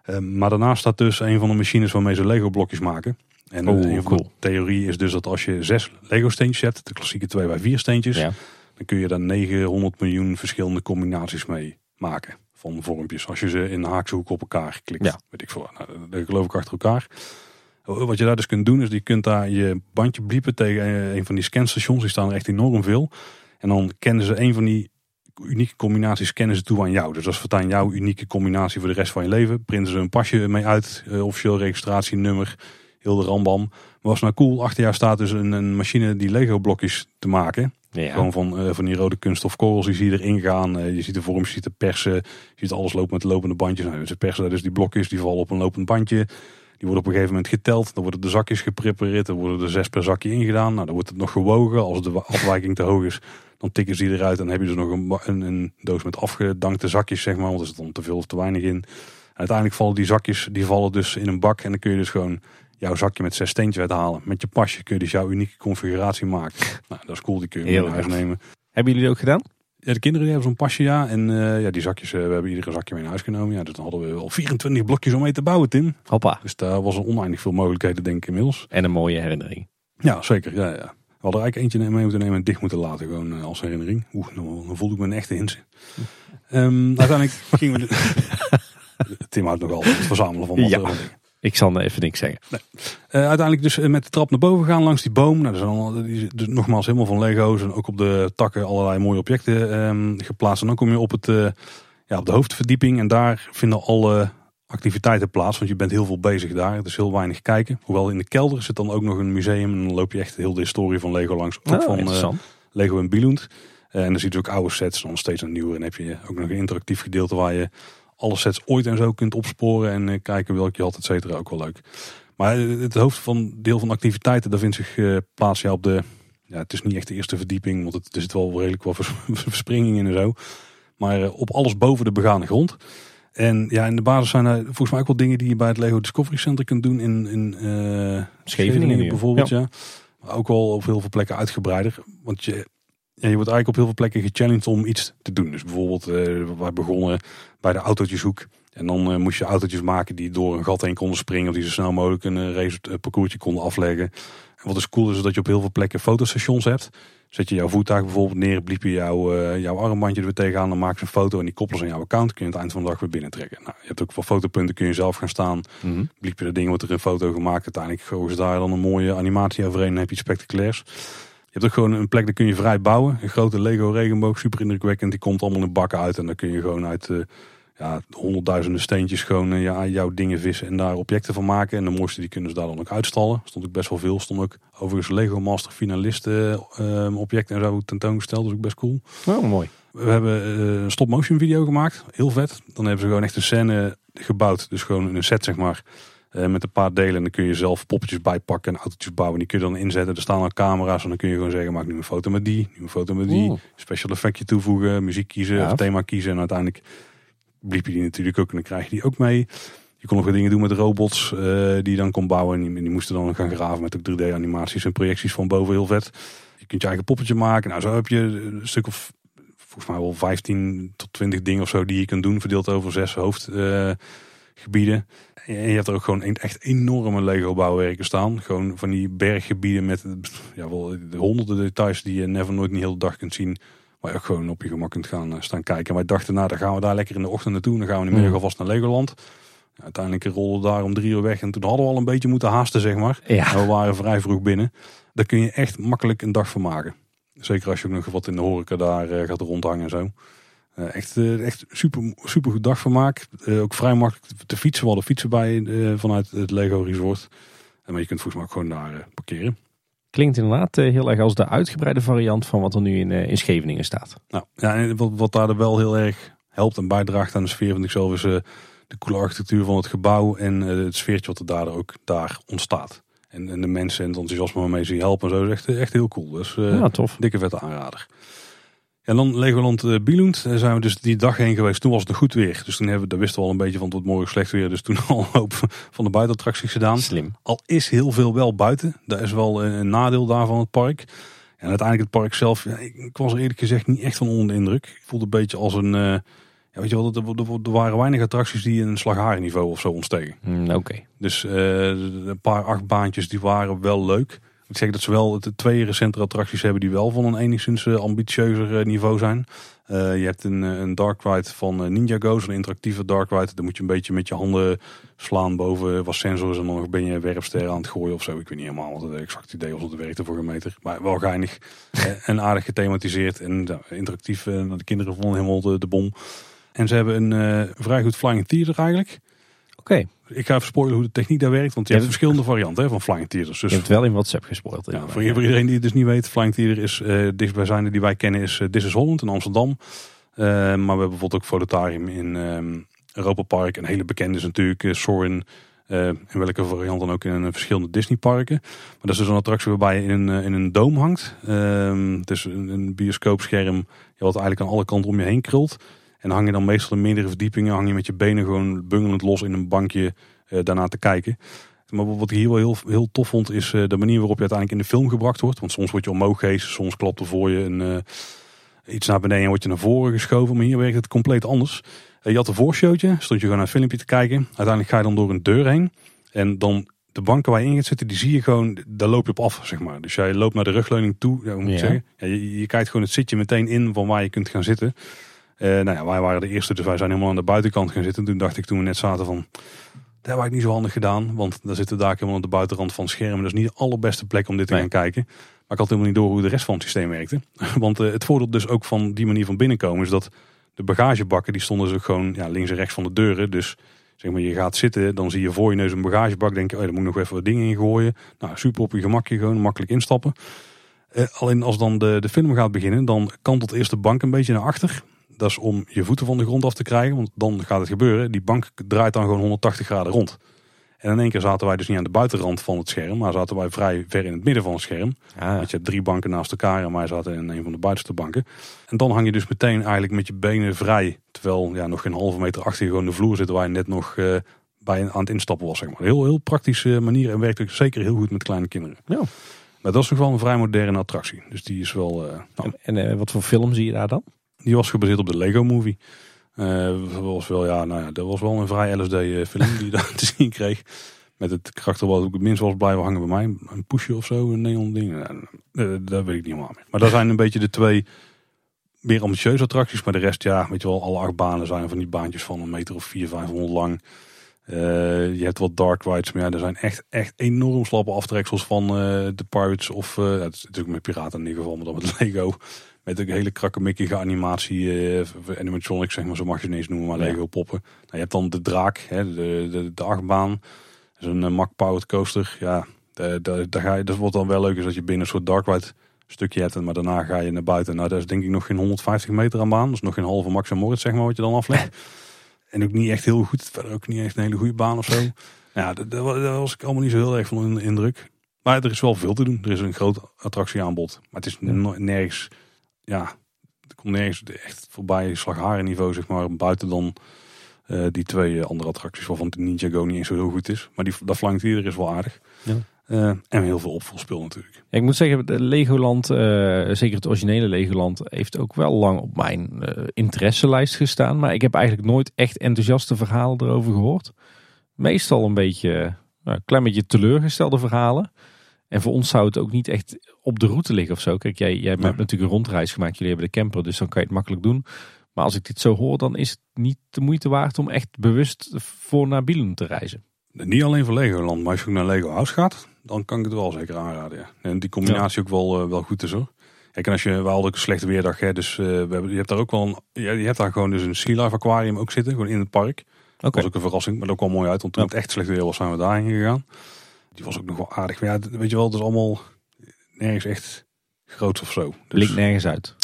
Uh, maar daarnaast staat dus een van de machines waarmee ze Lego blokjes maken. En oh, een cool. theorie is dus dat als je zes Lego steentjes zet, de klassieke 2 bij 4 steentjes, Ja. dan kun je daar 900 miljoen verschillende combinaties mee maken. Van vormpjes. Als je ze in de haakse hoek op elkaar klikt. Ja. Weet ik veel. Nou, dat geloof ik achter elkaar. Wat je daar dus kunt doen is, je kunt daar je bandje bliepen tegen een van die scanstations. Die staan er echt enorm veel. En dan kennen ze een van die unieke combinaties kennen ze toe aan jou. Dus dat is voortaan jouw unieke combinatie voor de rest van je leven. Printen ze een pasje mee uit, uh, officieel registratienummer, heel de rambam. Maar was nou cool, achter jou staat dus een, een machine die Lego blokjes te maken. Ja. Gewoon van, uh, van die rode kunststof korrels, die zie je erin gaan. Uh, je ziet de vorm, je ziet de persen, je ziet alles lopen met lopende bandjes. Nou, ze persen daar dus die blokjes, die vallen op een lopend bandje. Die worden op een gegeven moment geteld. Dan worden de zakjes geprepareerd. Dan worden er zes per zakje ingedaan. Nou, dan wordt het nog gewogen. Als de afwijking te hoog is, dan tikken ze die eruit. Dan heb je dus nog een, een, een doos met afgedankte zakjes, zeg maar. Want er zit dan te veel of te weinig in. En uiteindelijk vallen die zakjes, die vallen dus in een bak. En dan kun je dus gewoon jouw zakje met zes steentjes uithalen. Met je pasje kun je dus jouw unieke configuratie maken. Nou, dat is cool. Die kun je mee naar huis nemen. Hebben jullie dat ook gedaan? Ja, de kinderen die hebben zo'n pasje, ja. En uh, ja, die zakjes, uh, we hebben iedere zakje mee naar huis genomen. Ja, dus dan hadden we al 24 blokjes om mee te bouwen, Tim. Hoppa. Dus daar was er oneindig veel mogelijkheden, denk ik, inmiddels. En een mooie herinnering. Ja, zeker. Ja, ja. We hadden er eigenlijk eentje mee moeten nemen en dicht moeten laten, gewoon uh, als herinnering. Oeh, dan, dan voelde ik me een echte hins. Um, uiteindelijk gingen we... De... Tim houdt nog altijd het verzamelen van wat ja. dingen. Ik zal even niks zeggen. Nee. Uh, uiteindelijk dus met de trap naar boven gaan langs die boom. Nou, dat is allemaal, die, dus nogmaals helemaal van Lego's. En ook op de takken allerlei mooie objecten um, geplaatst. En dan kom je op, het, uh, ja, op de hoofdverdieping. En daar vinden alle activiteiten plaats. Want je bent heel veel bezig daar. Het is heel weinig kijken. Hoewel in de kelder zit dan ook nog een museum. En dan loop je echt heel de historie van Lego langs. Ook oh, van uh, Lego en Billund. en dan zie je dus ook oude sets, dan steeds een nieuwe. En heb je ook nog een interactief gedeelte waar je alle sets ooit en zo kunt opsporen en kijken welke je had, et cetera. Ook wel leuk. Maar het hoofd van deel van activiteiten, daar vindt zich plaats ja, op de ja, het is niet echt de eerste verdieping, want het, er zit wel redelijk wat verspringing in en zo. Maar eh, op alles boven de begane grond. En ja, in de basis zijn er volgens mij ook wel dingen die je bij het Lego Discovery Center kunt doen. In, in uh, Scheveningen, bijvoorbeeld, ja. Maar ook wel op heel veel plekken uitgebreider. Want je, ja, je wordt eigenlijk op heel veel plekken gechallenged om iets te doen. Dus bijvoorbeeld, uh, wij begonnen bij de autootjeshoek. En dan moest je autootjes maken die door een gat heen konden springen. Of die zo snel mogelijk een race parcoursje konden afleggen. Wat dus cool is, is dat je op heel veel plekken fotostations hebt. Zet je jouw voertuig bijvoorbeeld neer, bliep je jouw, uh, jouw armbandje er weer tegenaan, dan maak je een foto en die koppelen ze aan jouw account. Kun je het eind van de dag weer binnentrekken. Nou, je hebt ook voor fotopunten, kun je zelf gaan staan. Mm Bliep je dat ding, wordt er een foto gemaakt. Uiteindelijk gooien ze daar dan een mooie animatie overheen en heb je iets spectaculairs. Hebt ook gewoon een plek, daar kun je vrij bouwen. Een grote Lego regenboog, super indrukwekkend. Die komt allemaal in bakken uit en dan kun je gewoon uit... Uh, ja, honderdduizenden steentjes gewoon uh, ja, jouw dingen vissen en daar objecten van maken. En de mooiste die kunnen ze daar dan ook uitstallen. Stond ook best wel veel. Stond ook overigens Lego Master finalisten uh, objecten en zo tentoongesteld. Dat is ook best cool. Oh, mooi. We hebben uh, een stop motion video gemaakt. Heel vet. Dan hebben ze gewoon echt een scène gebouwd. Dus gewoon een set zeg maar. Met een paar delen. En dan kun je zelf poppetjes bijpakken en autootjes bouwen. Die kun je dan inzetten. Er staan al camera's. En dan kun je gewoon zeggen, maak nu een foto met die. Nu een foto met die. Special effectje toevoegen. Muziek kiezen. Of thema kiezen. En uiteindelijk bliep je die natuurlijk ook en dan krijg je die ook mee. Je kon nog wat dingen doen met robots uh, die je dan kon bouwen. En die, die, moesten dan gaan graven met ook 3D animaties en projecties van boven heel vet. Je kunt je eigen poppetje maken. Nou, zo heb je een stuk of volgens mij wel 15 tot 20 dingen of zo die je kunt doen. Verdeeld over zes hoofdgebieden. Uh, en je hebt er ook gewoon echt enorme Lego bouwwerken staan. Gewoon van die berggebieden met ja, wel honderden details die je never nooit niet heel de dag kunt zien. Waar je ook gewoon op je gemak kunt gaan eh, staan kijken. En wij dachten, nou dan gaan we daar lekker in de ochtend naartoe. Dan gaan we in de middag mm. alvast naar Legoland. Ja, uiteindelijk rollen we daar om drie uur weg. En toen hadden we al een beetje moeten haasten, zeg maar. Ja. we waren vrij vroeg binnen. Daar kun je echt makkelijk een dag van maken. Zeker als je ook nog wat in de horeca daar uh, gaat rondhangen en zo. Uh, echt, uh, echt super, super goed dagvermaak. Uh, ook vrij makkelijk te fietsen. We hadden fietsen bij vanuit het Lego Resort. En maar je kunt volgens mij ook gewoon daar parkeren. Klinkt inderdaad eh, heel erg als de uitgebreide variant van wat er nu in, eh, in Scheveningen staat. Nou, ja, wat, wat daar wel heel erg helpt en bijdraagt aan de sfeer vind ik zelf is de coole architectuur van het gebouw en het sfeertje wat er daar ook daar ontstaat. En, en de mensen en het enthousiasme waarmee ze je helpen en zo is echt, echt heel cool. Dus ja, tof. dikke vette aanrader. En dan Legoland uh, Billund. Daar zijn we dus die dag heen geweest. Toen was het goed weer. Dus toen hebben we, daar wisten we al een beetje van wordt morgen slecht weer. Dus toen al een hoop van de buitenattracties gedaan. Slim. Al is heel veel wel buiten. Dat is wel een nadeel daar van het park. En uiteindelijk het park zelf. Ja, ik was er eerlijk gezegd niet echt van onder de indruk. Ik voelde een beetje als een... Uh, ja, weet je wel, er, waren weinig attracties die een slagharenniveau of zo ontstegen. Mm, Oké. Dus uh, een paar achtbaantjes die waren wel leuk. Ik zeg dat ze wel de twee recente attracties hebben die wel van een enigszins eh, ambitieuzer eh, niveau zijn. Uh, je hebt een, een dark ride van Ninjago, een interactieve dark ride. Daar moet je een beetje met je handen slaan boven wat sensors en dan ben je werpster aan het gooien of zo. Ik weet niet helemaal wat het exact idee was, het werkte voor een meter. Maar wel geinig en aardig gethematiseerd en interactief. de kinderen vonden helemaal de, de bom. En ze hebben een vrij goed flying theater eigenlijk. Oké. Ik ga even spoilen hoe de techniek daar werkt, want je, hebt verschillende varianten hè, van Flying Theaters. Dus je hebt wel in WhatsApp gespoild. Ja, voor iedereen die het dus niet weet, Flying Theater is uh, dichtstbijzijnde die wij kennen is uh, This is Holland in Amsterdam. Uh, maar we hebben bijvoorbeeld ook Fototarium in um, Europa Park. Een hele bekende is natuurlijk uh, Sorin. in welke variant dan ook in verschillende Disney parken. Maar dat is dus een attractie waarbij je in een, in een doom hangt. Ehm, het is een, een bioscoopscherm wat eigenlijk aan alle kanten om je heen krult. En hang je dan meestal in meerdere verdiepingen, hang je met je benen gewoon bungelend los in een bankje uh, daarna te kijken. Maar wat ik hier wel heel, heel tof vond, is uh, de manier waarop je uiteindelijk in de film gebracht wordt. Want soms word je omhoog gehezen, soms klapt er voor je een, uh, iets naar beneden en word je naar voren geschoven. Maar hier werkt het compleet anders. je had een voorshowtje, stond je gewoon naar een filmpje te kijken. Uiteindelijk ga je dan door een deur heen. En dan de banken waar je in gaat zitten, die zie je gewoon, daar loop je op af, zeg maar. Dus jij loopt naar de rugleuning toe, ja, hoe moet ik zeggen. Ja, je, je kijkt gewoon het zitje meteen in van waar je kunt gaan zitten. Uh, nou ja, wij waren de eerste, dus wij zijn helemaal aan de buitenkant gaan zitten. Toen dacht ik toen we net zaten van, dat heb ik niet zo handig gedaan. Want daar zitten daar helemaal aan de buitenrand van het scherm. Dat is niet de allerbeste plek om dit te gaan kijken. Maar ik had helemaal niet door hoe de rest van het systeem werkte. Want uh, het voordeel dus ook van die manier van binnenkomen is dat de bagagebakken die stonden dus gewoon ja, links en rechts van de deuren. Dus zeg maar je gaat zitten, dan zie je voor je neus een bagagebak. Denk je, oh, daar moet ik nog even wat dingen in gooien. Nou, super op je gemakje, gewoon makkelijk instappen. Eh, alleen als dan de, de film gaat beginnen, dan kantelt eerst de bank een beetje naar achter. Dat is om je voeten van de grond af te krijgen, want dan gaat het gebeuren. Die bank draait dan gewoon 180 graden rond. En in één keer zaten wij dus niet aan de buitenrand van het scherm, maar zaten wij vrij ver in het midden van het scherm. Ah, Want je hebt drie banken naast elkaar en wij zaten in een van de buitenste banken. En dan hang je dus meteen eigenlijk met je benen vrij. Terwijl ja, nog geen halve meter achter je gewoon de vloer zit waar je net nog eh, bij aan het instappen was. Zeg maar. Heel, heel praktische manier en werkt ook zeker heel goed met kleine kinderen. Ja. Maar dat is nog wel een vrij moderne attractie. Dus die is wel... eh, nou, En, en eh, wat voor film zie je daar dan? Die was gebaseerd op de Lego Movie. Eh, was wel, ja, nou ja, dat was wel een vrij LSD-film die je daar te zien kreeg. Met het karakter wat ook het minst was blijven hangen bij mij. Een poesje of zo, een neon ding. Eh, dat weet ik niet helemaal meer. Maar dat zijn een beetje de twee meer ambitieuze attracties. Maar de rest, ja, weet je wel, alle acht banen zijn van die baantjes van een meter of vier, vijfhonderd lang. Eh, je hebt wat dark rides, maar ja, er zijn echt, echt enorm slappe aftreksels van eh, de Pirates. Of, eh, het is natuurlijk met Piraten in ieder geval, maar dan met Lego. Met een hele krakkemikkige animatie, eh, animatronics zeg maar, zo mag je het niet eens noemen, maar Ja. Lego poppen. Nou, je hebt dan de draak, hè, de, de, de achtbaan. Dat een uh, Mack Powered Coaster. Ja, daar ga je, dat wordt dan wel leuk is dat je binnen een soort dark ride stukje hebt. Maar daarna ga je naar buiten. Nou, dat is denk ik nog geen 150 meter aan baan. Dat is nog geen halve Max en Moritz, zeg maar, wat je dan aflegt. en ook niet echt heel goed. Verder ook niet echt een hele goede baan of zo. Ja, daar, daar was ik allemaal niet zo heel erg van in de indruk. Maar er is wel veel te doen. Er is een groot attractieaanbod. Maar het is nergens, ja, er komt nergens echt voorbij slagharen niveau, zeg maar. Buiten dan eh, die twee eh, andere attracties waarvan de Ninjago niet eens zo heel goed is. Maar die, dat flankt hier is wel aardig. Ja. Eh, en heel veel opvolspeel natuurlijk. Ja, ik moet zeggen, de Legoland, zeker het originele Legoland, heeft ook wel lang op mijn eh, interesselijst gestaan. Maar ik heb eigenlijk nooit echt enthousiaste verhalen erover gehoord. Meestal een beetje, nou, een klein beetje teleurgestelde verhalen. En voor ons zou het ook niet echt op de route liggen of zo. Kijk, jij, jij hebt natuurlijk een rondreis gemaakt. Jullie hebben de camper, dus dan kan je het makkelijk doen. Maar als ik dit zo hoor, dan is het niet de moeite waard om echt bewust voor naar Billund te reizen. Niet alleen voor Legoland, maar als je ook naar Lego House gaat, dan kan ik het wel zeker aanraden. Ja. En die combinatie ook wel, eh, wel goed is hoor. Kijk, en als je, we hadden ook een slechte weerdag, hè, dus eh, we hebben, je hebt daar ook wel een, je hebt daar gewoon dus een Sea Life aquarium ook zitten, gewoon in het park. Oké. Dat was ook een verrassing, maar dat kwam mooi uit, want toen Ja. het echt slecht weer was, zijn we daarheen gegaan. Die was ook nog wel aardig, maar ja, weet je wel, het is allemaal nergens echt groot of zo. Dus, nergens uit.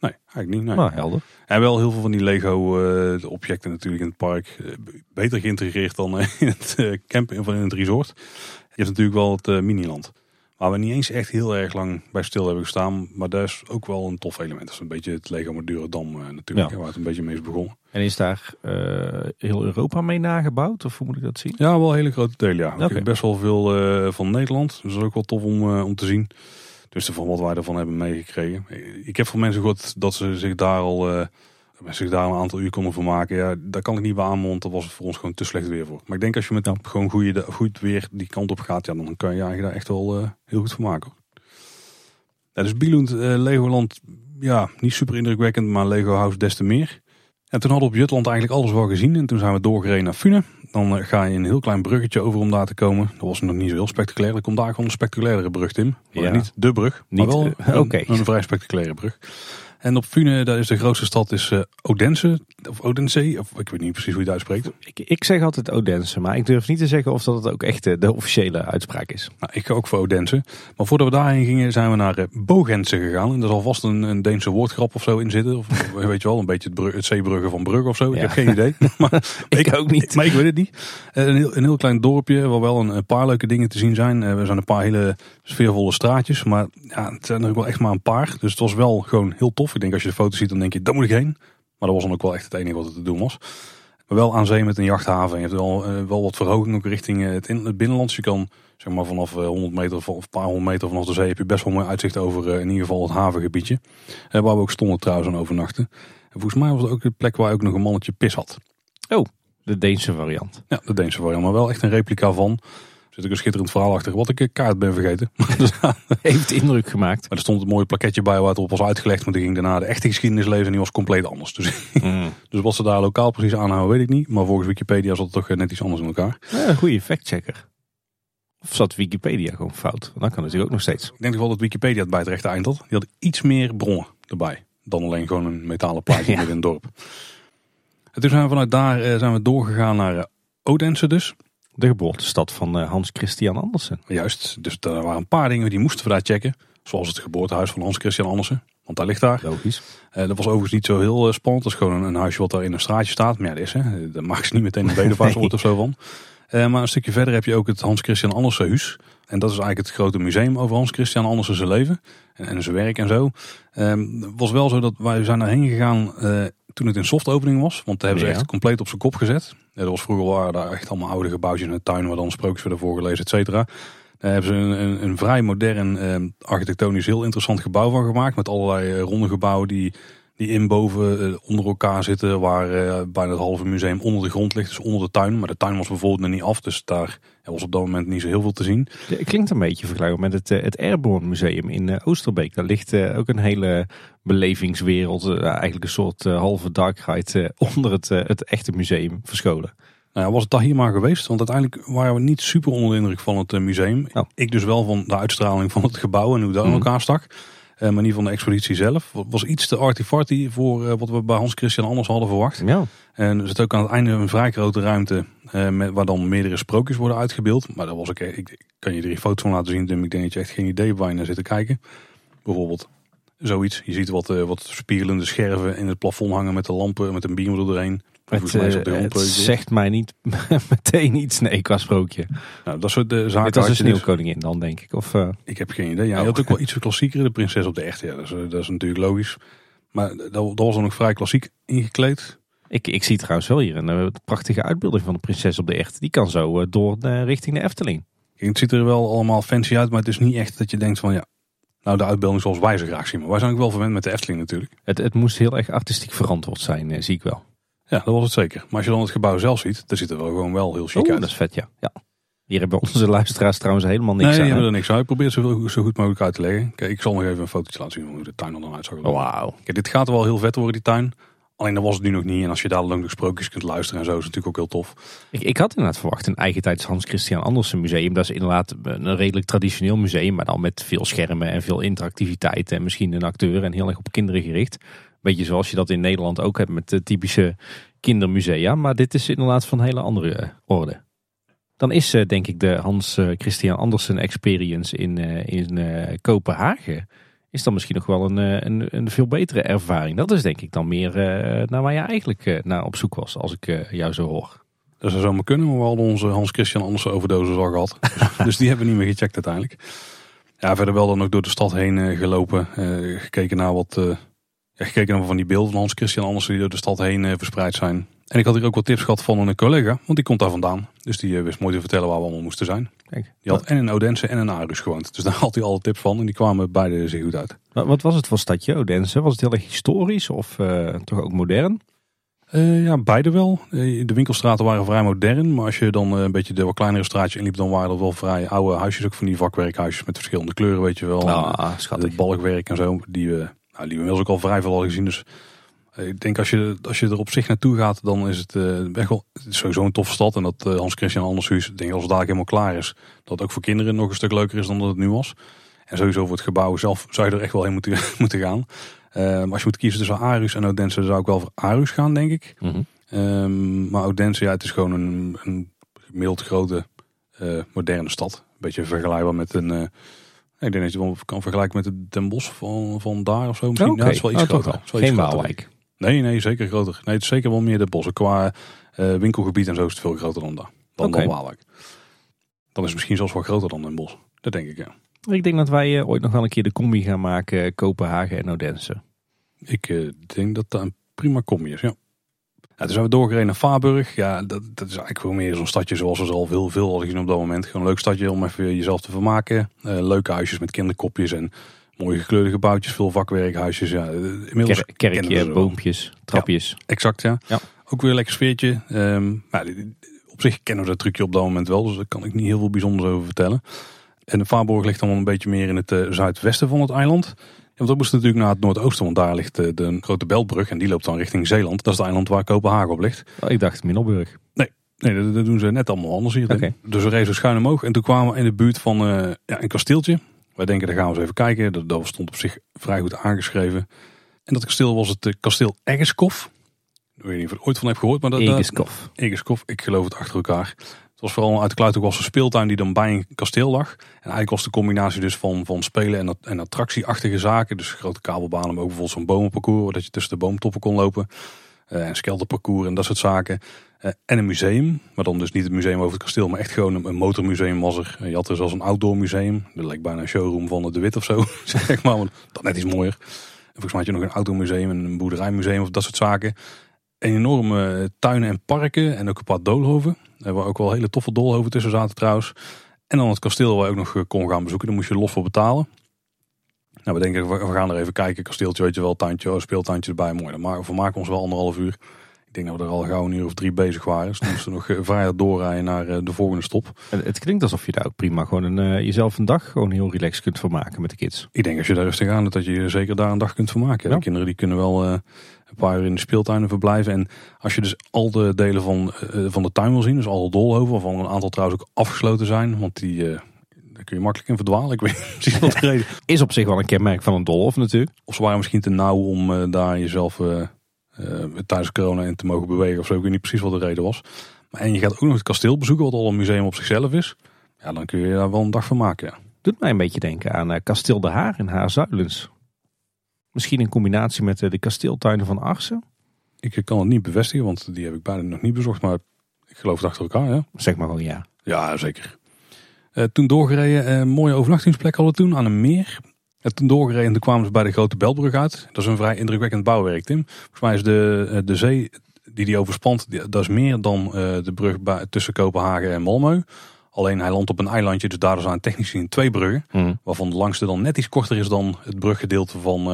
nee, eigenlijk niet. Nee. Nou, helder. En wel heel veel van die Lego eh, natuurlijk in het park. eh, beter geïntegreerd dan eh, in het campen of in het resort. Je hebt natuurlijk wel het Miniland. Waar we niet eens echt heel erg lang bij stil hebben gestaan. Maar dat is ook wel een tof element. Dat is een beetje het Lego Madurodam uh, natuurlijk. Ja. hè, Waar het een beetje mee is begonnen. En is daar eh, heel Europa mee nagebouwd? Of hoe moet ik dat zien? Ja, wel een hele grote delen. Ja. Best wel veel eh, van Nederland. Dus dat is ook wel tof om, eh, om te zien. Dus van wat wij ervan hebben meegekregen. Ik heb van mensen gehoord dat ze zich daar al eh, zich daar een aantal uur konden vermaken. Ja, daar kan ik niet bij want dat was voor ons gewoon te slecht weer voor. Maar ik denk als je met Ja. gewoon goede, goed weer die kant op gaat, ja, dan kan je eigenlijk daar echt wel eh, heel goed van maken. Ja, dus Billund, eh, Legoland, ja, niet super indrukwekkend, maar Lego House des te meer. En toen hadden we op Jutland eigenlijk alles wel gezien. En toen zijn we doorgereden naar Fune. Dan eh, ga je een heel klein bruggetje over om daar te komen. Dat was nog niet zo heel spectaculair. Er komt daar gewoon een spectaculaire brug in. Maar Ja. niet de brug, maar Niet, wel eh, een, een vrij spectaculaire brug. En op Fune, daar is de grootste stad, is eh, Odense. Of Odense, of ik weet niet precies hoe je het uitspreekt. Ik, ik zeg altijd Odense, maar ik durf niet te zeggen of dat het ook echt de, de officiële uitspraak is. Nou, ik ga ook voor Odense. Maar voordat we daarheen gingen, zijn we naar eh, Bogense gegaan. En daar zal vast een, een Deense woordgrap of zo in zitten. Of weet je wel, een beetje het, brug, het zeebruggen van Brugge of zo. Ik Ja. heb geen idee. maar Ik ook niet. Maar ik weet het niet. Eh, Een heel, een heel klein dorpje waar wel een, een paar leuke dingen te zien zijn. Eh, Er zijn een paar hele sfeervolle straatjes. Maar ja, het zijn er ook wel echt maar een paar. Dus het was wel gewoon heel tof. Ik denk als je de foto ziet, dan denk je, daar moet ik heen. Maar dat was dan ook wel echt het enige wat er te doen was. Maar wel aan zee met een jachthaven. Je hebt wel, eh, wel wat verhoging ook richting eh, het, in, het binnenland. Dus je kan zeg maar vanaf eh, 100 meter of een paar honderd meter vanaf de zee heb je best wel mooi uitzicht over eh, in ieder geval het havengebiedje. Eh, waar we ook stonden trouwens aan overnachten. En volgens mij was het ook de plek waar ook nog een mannetje pis had. De Deense variant. Ja, de Deense variant, maar wel echt een replica van. Zit ook een schitterend verhaal achter, wat ik een kaart ben vergeten. Dus, maar Heeft indruk gemaakt. er stond een mooi plaketje bij waar het op was uitgelegd. Maar die ging daarna de echte geschiedenis lezen en die was compleet anders. Dus, dus wat ze daar lokaal precies aanhouden, weet ik niet. Maar volgens Wikipedia zat het toch eh, net iets anders in elkaar. Ja, een goede factchecker. Of zat Wikipedia gewoon fout? Dat kan natuurlijk ook nog steeds. Ik denk wel dat Wikipedia het bij het rechte eind had. Die had iets meer bronnen erbij. Dan alleen gewoon een metalen plaatje Ja. in het dorp. En toen zijn we vanuit daar eh, zijn we doorgegaan naar eh, Odense dus. De geboortestad van eh, Hans Christian Andersen. Juist, dus er waren een paar dingen die moesten we daar checken. Zoals het geboortehuis van Hans Christian Andersen. Want daar ligt daar. Logisch. Uh, dat was overigens niet zo heel spannend. Dat is gewoon een, een, huisje wat daar in een straatje staat. Maar ja, dat is hè. Daar maak ze niet meteen een bedevaartsoord of zo van. Uh, maar een stukje verder heb je ook het Hans Christian Andersen huis. En dat is eigenlijk het grote museum over Hans Christian Andersen zijn leven. En, en zijn werk en zo. Het uh, was wel zo dat wij zijn daarheen gegaan uh, toen het in soft opening was. Want daar hebben ze echt compleet op zijn kop gezet. Ja, dat was vroeger waren daar echt allemaal oude gebouwtjes in de tuin waar dan sprookjes werden voorgelezen, et cetera. Daar hebben ze een, een, een vrij modern, eh, architectonisch heel interessant gebouw van gemaakt. Met allerlei eh, ronde gebouwen die, die in boven uh, onder elkaar zitten. Waar uh, bijna het halve museum onder de grond ligt. Dus onder de tuin. Maar de tuin was bijvoorbeeld nog niet af. Dus daar was op dat moment niet zo heel veel te zien. Het klinkt een beetje vergelijkbaar met het, het Airborne Museum in Oosterbeek. Daar ligt ook een hele belevingswereld. eigenlijk een soort halve dark ride onder het, het echte museum verscholen. Nou, was het daar hier maar geweest? Want uiteindelijk waren we niet super onder de indruk van het museum. Oh. Ik dus wel van de uitstraling van het gebouw en hoe dat in elkaar stak. Uh, maar niet van de expositie zelf. was iets te artifarty voor uh, wat we bij Hans Christian Anders hadden verwacht. Ja. En er zit ook aan het einde een vrij grote ruimte uh, met, waar dan meerdere sprookjes worden uitgebeeld. Maar daar was ik, ik kan je er foto's van laten zien. Tim. Ik denk dat je echt geen idee waar je naar zit te kijken. Bijvoorbeeld zoiets. Je ziet wat, wat spiegelende scherven in het plafond hangen met de lampen, met een beamer erdoorheen. Het, het zegt mij niet meteen iets, nee, qua sprookje. Nou, dat soort de zaken. Het was een sneeuwkoningin dan, denk ik. Of, uh... Ik heb geen idee. Ja, je oh. had ook wel iets klassieker, de prinses op de echt. Ja, dat is, dat is natuurlijk logisch. Maar dat, dat was dan nog vrij klassiek ingekleed. Ik, ik zie trouwens wel hier een prachtige uitbeelding van de prinses op de echt. Die kan zo door richting de Efteling. Het ziet er wel allemaal fancy uit, maar het is niet echt dat je denkt van ja, nou, de uitbeelding zoals wij ze graag zien. Maar wij zijn ook wel verwend met de Efteling natuurlijk. Het, het moest heel erg artistiek verantwoord zijn, zie ik wel. Ja, dat was het zeker. Maar als je dan het gebouw zelf ziet, dan ziet er wel gewoon wel heel chic uit. dat is vet, ja. ja. Hier hebben onze luisteraars trouwens helemaal niks nee, aan. Nee, hebben er niks aan. Ik probeer het zo, zo goed mogelijk uit te leggen. Kijk, ik zal nog even een fotootje laten zien van hoe de tuin er dan uitzag. Wauw. Kijk, dit gaat wel heel vet worden, die tuin. Alleen dat was het nu nog niet. En als je daar de sprookjes kunt luisteren en zo, is het natuurlijk ook heel tof. Ik, ik had inderdaad verwacht een eigen tijds Hans Christian Andersen museum. Dat is inderdaad een redelijk traditioneel museum, maar dan met veel schermen en veel interactiviteit. En misschien een acteur en heel erg op kinderen gericht. Beetje zoals je dat in Nederland ook hebt met de typische kindermusea. Maar dit is inderdaad van een hele andere eh, orde. Dan is uh, denk ik de Hans uh, Christian Andersen Experience in, in Kopenhagen. Is dan misschien nog wel een, een, een, veel betere ervaring. Dat is denk ik dan meer naar waar je eigenlijk naar op zoek was. Als ik jou zo hoor. Dat zou zomaar kunnen. Maar we hadden onze Hans Christian Andersen overdosis al gehad. dus die hebben we niet meer gecheckt uiteindelijk. Ja, verder wel dan ook door de stad heen gelopen. gekeken naar wat ja, gekeken naar van die beelden van Hans Christian Andersen die door de stad heen uh, verspreid zijn. En ik had hier ook wat tips gehad van een collega, want die komt daar vandaan. Dus die uh, wist mooi te vertellen waar we allemaal moesten zijn. Kijk, die had en in Odense en in Arus gewoond. Dus daar had hij alle tips van en die kwamen beide zeer goed uit. Wat was het voor stadje Odense? Was het heel erg historisch of uh, toch ook modern? ja, beide wel. de winkelstraten waren vrij modern. Maar als je dan een beetje de wat kleinere straatjes inliep, dan waren er wel vrij oude huisjes. Ook van die vakwerkhuisjes met verschillende kleuren, weet je wel. Ah, schattig. Het balkwerk en zo, die we nou, die hebben we ook al vrij veel al gezien. Dus ik denk als je, als je er op zich naartoe gaat, dan is het uh, echt wel het is sowieso een toffe stad. En dat uh, Hans Christian Andershuis, ik denk als het dadelijk helemaal klaar is, dat het ook voor kinderen nog een stuk leuker is dan dat het nu was. En sowieso voor het gebouw zelf zou je er echt wel heen moeten, moeten gaan. Uh, maar als je moet kiezen tussen Arus en Odense, dan zou ik wel voor Arus gaan, denk ik. Mm -hmm. um, maar Odense, ja, het is gewoon een, een mild grote, moderne stad. Een beetje vergelijkbaar met een ik denk dat je wel kan vergelijken met het Den Bosch van, van daar of zo. Misschien. Okay. Ja, het is wel iets oh, groter. Wel. Geen Waalwijk. Nee, nee, zeker groter. Nee, het is zeker wel meer de bossen. Qua uh, winkelgebied en zo is het veel groter dan daar. Dan, okay. dan Waalwijk. Dan is het misschien zelfs wel groter dan Den Bosch. Dat denk ik, ja. Ik denk dat wij uh, ooit nog wel een keer de combi gaan maken. Kopenhagen en Odense. Ik uh, denk dat dat een prima combi is, ja. Ja, toen zijn we doorgereden naar Vaarburg. Ja, dat, dat is eigenlijk gewoon meer zo'n stadje zoals we al veel, veel hadden gezien op dat moment. Gewoon een leuk stadje om even jezelf te vermaken. Uh, leuke huisjes met kinderkopjes en mooie gekleurde gebouwtjes. Veel vakwerkhuisjes. Ja, inmiddels Ker kerkje, boompjes, trapjes. Ja, exact, ja. ja. Ook weer een lekker sfeertje. Um, maar op zich kennen we dat trucje op dat moment wel. Dus daar kan ik niet heel veel bijzonders over vertellen. En de Vaarburg ligt dan wel een beetje meer in het uh, zuidwesten van het eiland. Want dat moest natuurlijk naar het noordoosten, want daar ligt de, de grote Beltbrug en die loopt dan richting Zeeland. Dat is het eiland waar Kopenhagen op ligt. Oh, ik dacht Middelburg. Nee, nee dat, dat, doen ze net allemaal anders hier. Okay. Dus we rezen schuin omhoog en toen kwamen we in de buurt van uh, ja, een kasteeltje. Wij denken, daar gaan we eens even kijken. Dat, dat stond op zich vrij goed aangeschreven. En dat kasteel was het uh, kasteel Egeskov. Ik weet niet of je er ooit van hebt gehoord. Maar dat, ik geloof het achter elkaar. Was vooral uit kluitenwassen speeltuin die dan bij een kasteel lag. En eigenlijk was de combinatie dus van, van spelen en, en attractieachtige zaken. Dus grote kabelbanen, maar ook bijvoorbeeld zo'n bomenparcours. Dat je tussen de boomtoppen kon lopen. Uh, en skelterparcours en dat soort zaken. Uh, en een museum, maar dan dus niet het museum over het kasteel, maar echt gewoon een, een motormuseum was er. je had dus als een outdoor museum. Dat leek bijna een showroom van de Wit of zo, zeg maar. maar dat net iets mooier. En volgens mij had je nog een automuseum en een boerderijmuseum of dat soort zaken. En enorme tuinen en parken en ook een paar doolhoven. Waar ook wel hele toffe doolhoven tussen zaten trouwens. En dan het kasteel waar je ook nog eh, kon gaan bezoeken. Daar moest je los voor betalen. Nou, we denken, we gaan er even kijken. Kasteeltje, weet je wel, tuintje, oh, speeltuintje erbij. Mooi, dan we maken ons wel anderhalf uur. Ik denk dat we er al gauw een uur of drie bezig waren. Dus moesten we nog eh, vrijdag doorrijden naar eh, de volgende stop. Het klinkt alsof je daar ook prima gewoon een, jezelf een dag gewoon heel relaxed kunt vermaken met de kids. Ik denk als je daar rustig aan dat je zeker daar een dag kunt vermaken. De kinderen die kunnen wel een paar uur in de speeltuinen verblijven. En als je dus al de delen van, van de tuin wil zien, dus alle dolhoven, waarvan een aantal trouwens ook afgesloten zijn. Want die daar kun je makkelijk in verdwalen. Ik weet niet precies wat de reden. Is op zich wel een kenmerk van een dolhof natuurlijk. Of ze waren misschien te nauw om uh, daar jezelf uh, tijdens corona in te mogen bewegen of zo. Ik weet niet precies wat de reden was. Maar en je gaat ook nog het kasteel bezoeken, wat al een museum op zichzelf is. Ja, dan kun je daar wel een dag van maken. Ja. Doet mij een beetje denken aan Kasteel de Haar in Haarzuilens. Misschien in combinatie met de kasteeltuinen van Arsen. Ik kan het niet bevestigen, want die heb ik bijna nog niet bezocht. Maar ik geloof het achter elkaar, ja. Zeg maar gewoon ja. Ja, zeker. Uh, toen doorgereden, uh, mooie overnachtingsplek hadden we toen aan een meer. Uh, toen doorgereden en toen kwamen ze bij de Grote Belbrug uit. Dat is een vrij indrukwekkend bouwwerk, Tim. Volgens mij is de, de zee die die overspant, dat is meer dan de brug tussen Kopenhagen en Malmö. Alleen hij landt op een eilandje, dus daar zijn technisch gezien twee bruggen. Mm. Waarvan de langste dan net iets korter is dan het bruggedeelte van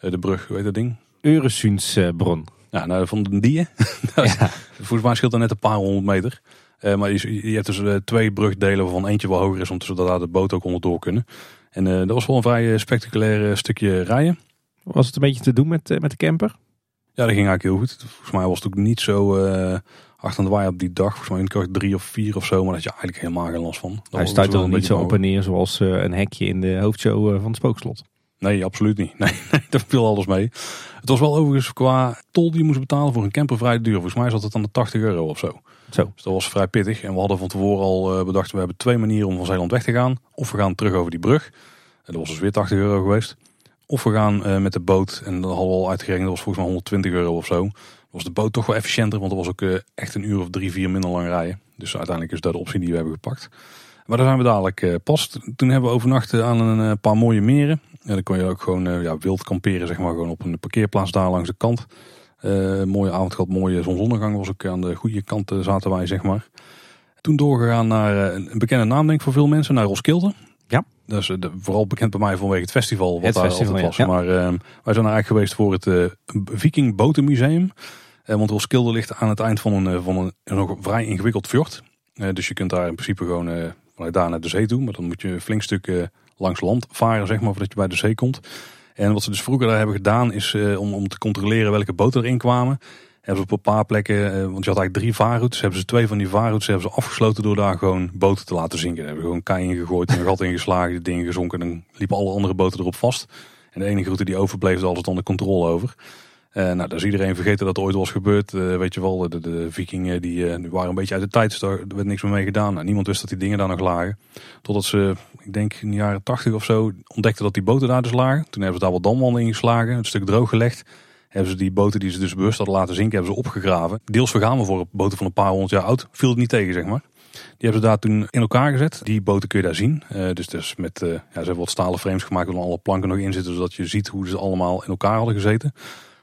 de brug, hoe heet dat ding? Euresundsbron. Ja, nou, van de die. ja. Volgens mij scheelt er net een paar honderd meter. Uh, maar je, je, hebt dus twee brugdelen waarvan eentje wel hoger is, om zodat daar de boot ook onderdoor kunnen. En uh, dat was wel een vrij spectaculair stukje rijden. Was het een beetje te doen met, met de camper? Ja, dat ging eigenlijk heel goed. Volgens mij was het ook niet zo hard aan de waaien op die dag. Volgens mij in de drie of vier of zo, maar dat je eigenlijk helemaal geen last van. Dat Hij stuit er niet zo op en neer zoals een hekje in de hoofdshow van het spookslot. Nee, absoluut niet. Nee, daar viel alles mee. Het was wel overigens qua tol die je moest betalen voor een camper vrij duur. Volgens mij zat het aan de 80 euro of zo. Zo. Dus dat was vrij pittig. En we hadden van tevoren al uh, bedacht, we hebben twee manieren om van Zeeland weg te gaan. Of we gaan terug over die brug. Dat was dus weer 80 euro geweest. Of we gaan uh, met de boot. En dat hadden we al uitgerekend, dat was volgens mij 120 euro of zo. Was de boot toch wel efficiënter, want dat was ook uh, echt een uur of drie, vier minder lang rijden. Dus uiteindelijk is dat de optie die we hebben gepakt. Maar daar zijn we dadelijk pas. Toen hebben we overnacht aan een paar mooie meren. En dan kon je ook gewoon ja, wild kamperen, zeg maar, gewoon op een parkeerplaats daar langs de kant. Uh, mooie avond gehad, mooie zonsondergang was ook aan de goede kant uh, zaten wij, zeg maar. Toen doorgegaan naar uh, een bekende naam denk ik voor veel mensen, naar Roskilde. Ja. Dat is de, vooral bekend bij mij vanwege het festival wat het daar festival, altijd was. Ja. Maar wij zijn eigenlijk geweest voor het Viking Botenmuseum. want Roskilde ligt aan het eind van een, van een, een nog vrij ingewikkeld fjord. dus je kunt daar in principe gewoon vanuit daar naar de zee toe. Maar dan moet je een flink stuk langs land varen, zeg maar, voordat je bij de zee komt. En wat ze dus vroeger daar hebben gedaan is uh, om, om te controleren welke boten erin kwamen. Hebben ze op een paar plekken, uh, want je had eigenlijk drie vaarroutes, hebben ze twee van die vaarroutes hebben ze afgesloten door daar gewoon boten te laten zinken. Hebben gewoon kei ingegooid, een gat ingeslagen, die dingen gezonken en dan liepen alle andere boten erop vast. En de enige route die overbleef, daar was dan de controle over. Uh, nou, daar is iedereen vergeten dat er ooit was gebeurd. Uh, weet je wel, de, de vikingen die, uh, waren een beetje uit de tijd, dus daar werd niks meer mee gedaan. Nou, niemand wist dat die dingen daar nog lagen. Totdat ze, ik denk in de jaren tachtig of zo, ontdekten dat die boten daar dus lagen. Toen hebben ze daar wat damwanden ingeslagen, een stuk droog gelegd. Hebben ze die boten die ze dus bewust hadden laten zinken, hebben ze opgegraven. Deels vergaan we voor boten van een paar honderd jaar oud. Viel het niet tegen, zeg maar. Die hebben ze daar toen in elkaar gezet. Die boten kun je daar zien. Dus, dus met, ja, ze hebben wat stalen frames gemaakt waar alle planken nog in zitten. Zodat je ziet hoe ze allemaal in elkaar hadden gezeten.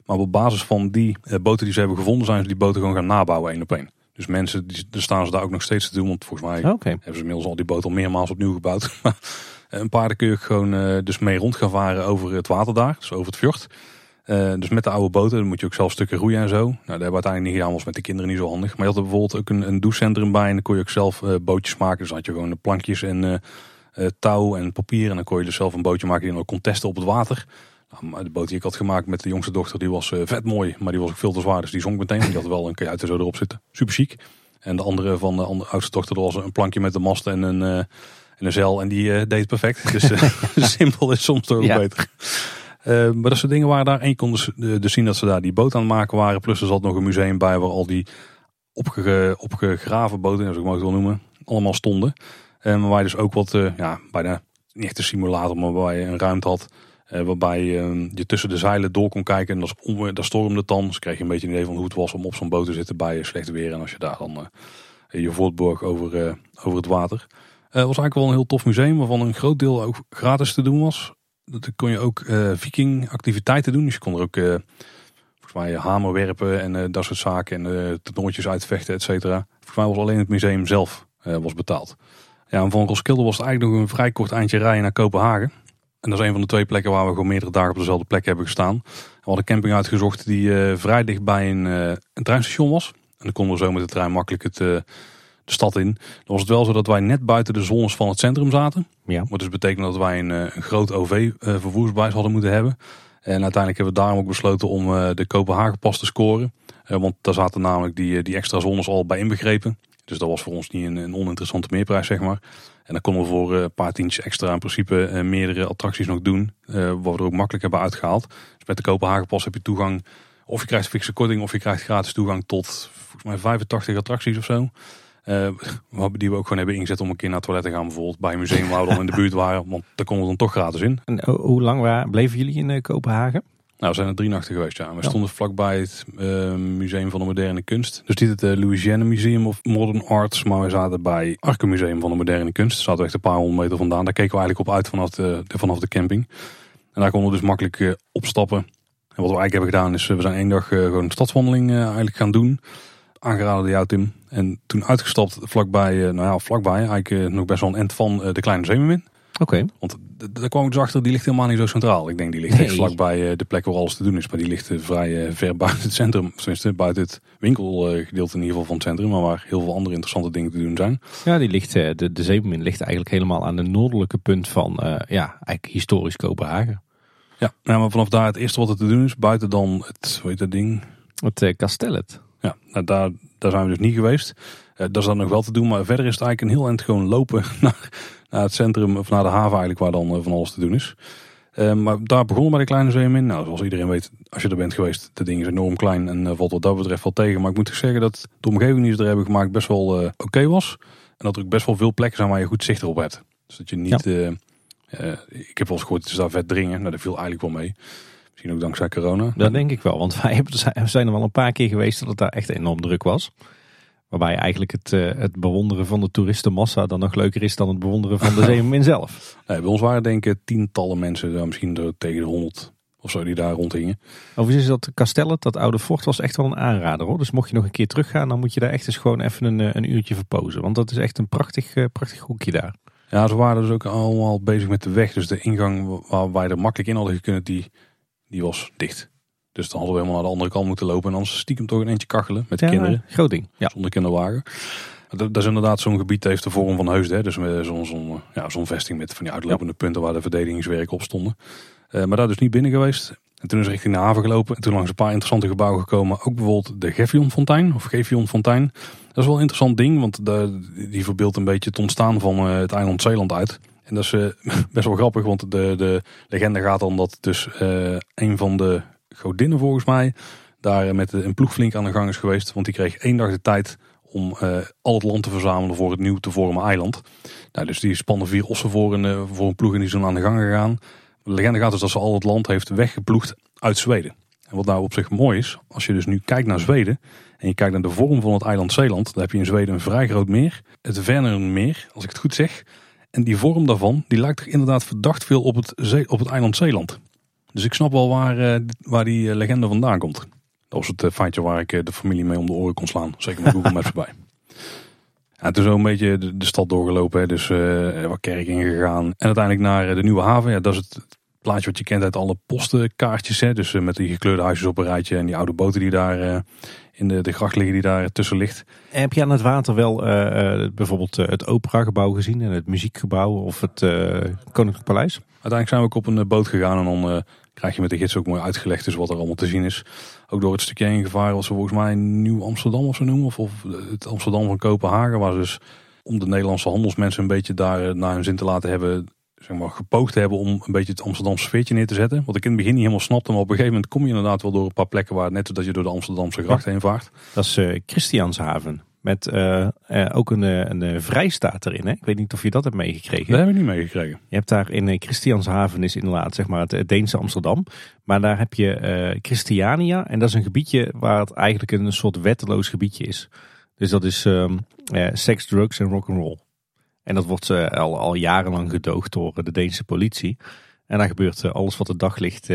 Maar op basis van die uh, boten die ze hebben gevonden, zijn ze die boten gewoon gaan nabouwen één op één. Dus mensen, die, er staan ze daar ook nog steeds te doen. Want volgens mij okay. hebben ze inmiddels al die boten al meermaals opnieuw gebouwd. een paar kun je gewoon uh, dus mee rond gaan varen over het water daar. Dus over het fjord. Uh, dus met de oude boten, dan moet je ook zelf stukken roeien en zo. Nou, dat hebben we uiteindelijk niet gedaan, was met de kinderen niet zo handig. Maar je had er bijvoorbeeld ook een, een douchecentrum bij en dan kon je ook zelf uh, bootjes maken. Dus dan had je gewoon de plankjes en touw en papier. En dan kon je dus zelf een bootje maken die dan kon testen op het water. Nou, de boot die ik had gemaakt met de jongste dochter, die was uh, vet mooi. Maar die was ook veel te zwaar, dus die zonk meteen. Die had wel een kajuit zo erop zitten. Super chic. En de andere van de andere, oudste dochter, was een plankje met de mast en een, uh, en een zeil. En die uh, deed perfect. Dus simpel is soms toch ja. beter. maar dat soort dingen waren daar. En je kon dus, dus zien dat ze daar die boot aan het maken waren. Plus er zat nog een museum bij waar al die opge, opgegraven boten, als ik het wel noemen, allemaal stonden. En waar je dus ook wat, ja, bijna niet echt een simulator, maar waar je een ruimte had waarbij je tussen de zeilen door kon kijken. En dat, stormde dan. Dus kreeg je een beetje een idee van hoe het was om op zo'n boot te zitten bij slecht weer. En als je daar dan je voortborg over, over het water. Het was eigenlijk wel een heel tof museum waarvan een groot deel ook gratis te doen was. Dat kon je ook viking activiteiten doen. Dus je kon er ook volgens mij hamer werpen en dat soort zaken. En uh, toernooitjes uitvechten, et cetera. Volgens mij was alleen het museum zelf was betaald. Ja, en van Roskilde was het eigenlijk nog een vrij kort eindje rijden naar Kopenhagen. En dat is een van de twee plekken waar we gewoon meerdere dagen op dezelfde plek hebben gestaan. We hadden een camping uitgezocht die uh, vrij dicht bij een, uh, een treinstation was. En dan konden we zo met de trein makkelijk het, uh, de stad in. Dan was het wel zo dat wij net buiten de zones van het centrum zaten. Ja. Wat dus betekent dat wij een, een groot OV-vervoersbuis hadden moeten hebben. En uiteindelijk hebben we daarom ook besloten om de Kopenhagen pas te scoren. want daar zaten namelijk die, die extra zones al bij inbegrepen. Dus dat was voor ons niet een, een oninteressante meerprijs, zeg maar. En dan konden we voor een paar tientjes extra in principe meerdere attracties nog doen. wat we er ook makkelijk hebben uitgehaald. Dus met de Kopenhagenpas heb je toegang. Of je krijgt fikse korting of je krijgt gratis toegang tot volgens mij 85 attracties of zo. Uh, die we ook gewoon hebben ingezet om een keer naar het toilet te gaan bijvoorbeeld. Bij een museum waar we dan in de buurt waren. Want daar konden we dan toch gratis in. En hoe lang waren, bleven jullie in Kopenhagen? Nou, we zijn er drie nachten geweest, ja. We stonden vlakbij het uh, Museum van de Moderne Kunst. Dus niet het uh, Louisiana Museum of Modern Arts, maar we zaten bij Arke Museum van de Moderne Kunst. Zaten we echt een paar honderd meter vandaan. Daar keken we eigenlijk op uit vanaf de, vanaf de camping. En daar konden we dus makkelijk uh, opstappen. En wat we eigenlijk hebben gedaan is, we zijn één dag gewoon een stadswandeling eigenlijk gaan doen. Aangeraden door jou, Tim. En toen uitgestapt vlakbij, nou ja, vlakbij, eigenlijk nog best wel een end van de Kleine Zeemermin. Oké. Want daar kwam ik dus achter, die ligt helemaal niet zo centraal. Ik denk die ligt nee. echt vlakbij eh, de plek waar alles te doen is. Maar die ligt eh, vrij eh, ver buiten het centrum. Tenminste, buiten het winkelgedeelte in ieder geval van het centrum. Maar waar heel veel andere interessante dingen te doen zijn. Ja, die ligt, de, de Zeemermin ligt eigenlijk helemaal aan de noordelijke punt van ja, eigenlijk historisch Kopenhagen. Ja, nou, maar vanaf daar het eerste wat er te doen is, buiten dan het, hoe heet dat ding? Het uh, Kastellet. Ja, nou, daar, daar zijn we dus niet geweest. Uh, dat is dan nog wel te doen, maar verder is het eigenlijk een heel eind gewoon lopen naar, naar het centrum of naar de haven eigenlijk waar dan eh, van alles te doen is. Uh, maar daar begonnen bij de kleine zeemermin. Nou, zoals iedereen weet, als je er bent geweest, de ding is enorm klein en uh, valt wat dat betreft wel tegen. Maar ik moet zeggen dat de omgeving die ze er hebben gemaakt best wel uh, oké was. En dat er ook best wel veel plekken zijn waar je goed zicht op hebt. Dus dat je niet... Ja. ik heb wel eens gehoord, het is daar vet dringen. Nou, dat viel eigenlijk wel mee. Misschien ook dankzij corona. Dat denk ik wel, want wij zijn er wel een paar keer geweest dat het daar echt enorm druk was. Waarbij eigenlijk het, uh, het bewonderen van de toeristenmassa dan nog leuker is dan het bewonderen van de zeemermin zelf. Nee, bij ons waren denk ik tientallen mensen, misschien tegen de honderd of zo, die daar rondhingen. Overigens is dat kasteel, dat oude fort, was echt wel een aanrader hoor. Dus mocht je nog een keer teruggaan, dan moet je daar echt eens gewoon even een, eh, een uurtje verpozen. Want dat is echt een prachtig, uh, prachtig hoekje daar. Ja, ze waren dus ook allemaal bezig met de weg. Dus de ingang waar wij er makkelijk in hadden kunnen, die, die was dicht. Dus dan hadden we helemaal naar de andere kant moeten lopen. En anders stiekem toch een eentje kachelen met de kinderen. Groot ding. Ja. Zonder kinderwagen. Dat, is inderdaad zo'n gebied heeft de vorm van Heusden. Dus zo'n zo ja, zo'n vesting met van die uitlopende punten waar de verdedigingswerken op stonden. Uh, maar daar dus niet binnen geweest. En toen is richting de haven gelopen. En toen langs een paar interessante gebouwen gekomen. Ook bijvoorbeeld de Gevion Fontein. Of Gevion Fontein. Dat is wel een interessant ding. Want de, die verbeeldt een beetje het ontstaan van uh, het eiland Zeeland uit. En dat is uh, best wel grappig. Want de, de legende gaat dan dat dus een van de godinnen volgens mij, daar met een ploeg flink aan de gang is geweest. Want die kreeg één dag de tijd om uh, al het land te verzamelen voor het nieuw te vormen eiland. Nou, dus die spannen vier ossen voor een, uh, voor een ploeg en die zijn aan de gang gegaan. De legende gaat dus dat ze al het land heeft weggeploegd uit Zweden. En wat nou op zich mooi is, als je dus nu kijkt naar Zweden en je kijkt naar de vorm van het eiland Zeeland, dan heb je in Zweden een vrij groot meer, het Vänernmeer, als ik het goed zeg. En die vorm daarvan, die lijkt er inderdaad verdacht veel op het, op het eiland Zeeland. Dus ik snap wel waar, eh, waar die eh, legende vandaan komt. Dat was het eh, feitje waar ik de familie mee om de oren kon slaan. Zeker met Google Maps erbij. Ja, toen zo een beetje de, stad doorgelopen. Hè. Dus uh, wat kerk ingegaan. En uiteindelijk naar de Nieuwe Haven. Ja, dat is het plaatje wat je kent uit alle postkaartjes. Hè. Dus met die gekleurde huisjes op een rijtje. En die oude boten die daar in de, de gracht liggen die daar tussen ligt. heb je aan het water wel bijvoorbeeld het operagebouw gezien. En het muziekgebouw of het Koninklijk Paleis? Uiteindelijk zijn we ook op een boot gegaan. En dan krijg je met de gids ook mooi uitgelegd dus wat er allemaal te zien is. Ook door het stukje heen gevaren wat ze volgens mij Nieuw Amsterdam of zo noemen. Of, of het Amsterdam van Kopenhagen. Waar dus om de Nederlandse handelsmensen een beetje daar eh, naar hun zin te laten hebben. zeg maar, gepoogd hebben om een beetje het Amsterdamse sfeertje neer te zetten. Wat ik in het begin niet helemaal snapte, maar op een gegeven moment kom je inderdaad wel door een paar plekken waar net dat je door de Amsterdamse gracht heen vaart. Dat is uh, Christianshaven. Met uh, uh, ook een, een vrijstaat erin. Hè? Ik weet niet of je dat hebt meegekregen. Dat heb ik niet meegekregen. Je hebt daar in Christianshaven is inderdaad zeg maar het Deense Amsterdam. Maar daar heb je Christiania. En dat is een gebiedje waar het eigenlijk een soort wetteloos gebiedje is. Dus dat is um, seks, drugs en rock'n'roll. En dat wordt al, al jarenlang gedoogd door de Deense politie. En daar gebeurt alles wat het daglicht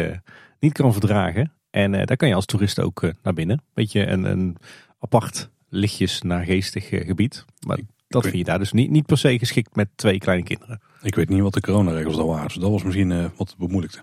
niet kan verdragen. En daar kan je als toerist ook naar binnen. Beetje een, een apart, lichtjes naargeestig gebied. Maar ik, dat vind je daar dus niet, niet per se geschikt met twee kleine kinderen. Ik weet niet wat de coronaregels daar waren. Dus dat was misschien wat bemoeilijkte.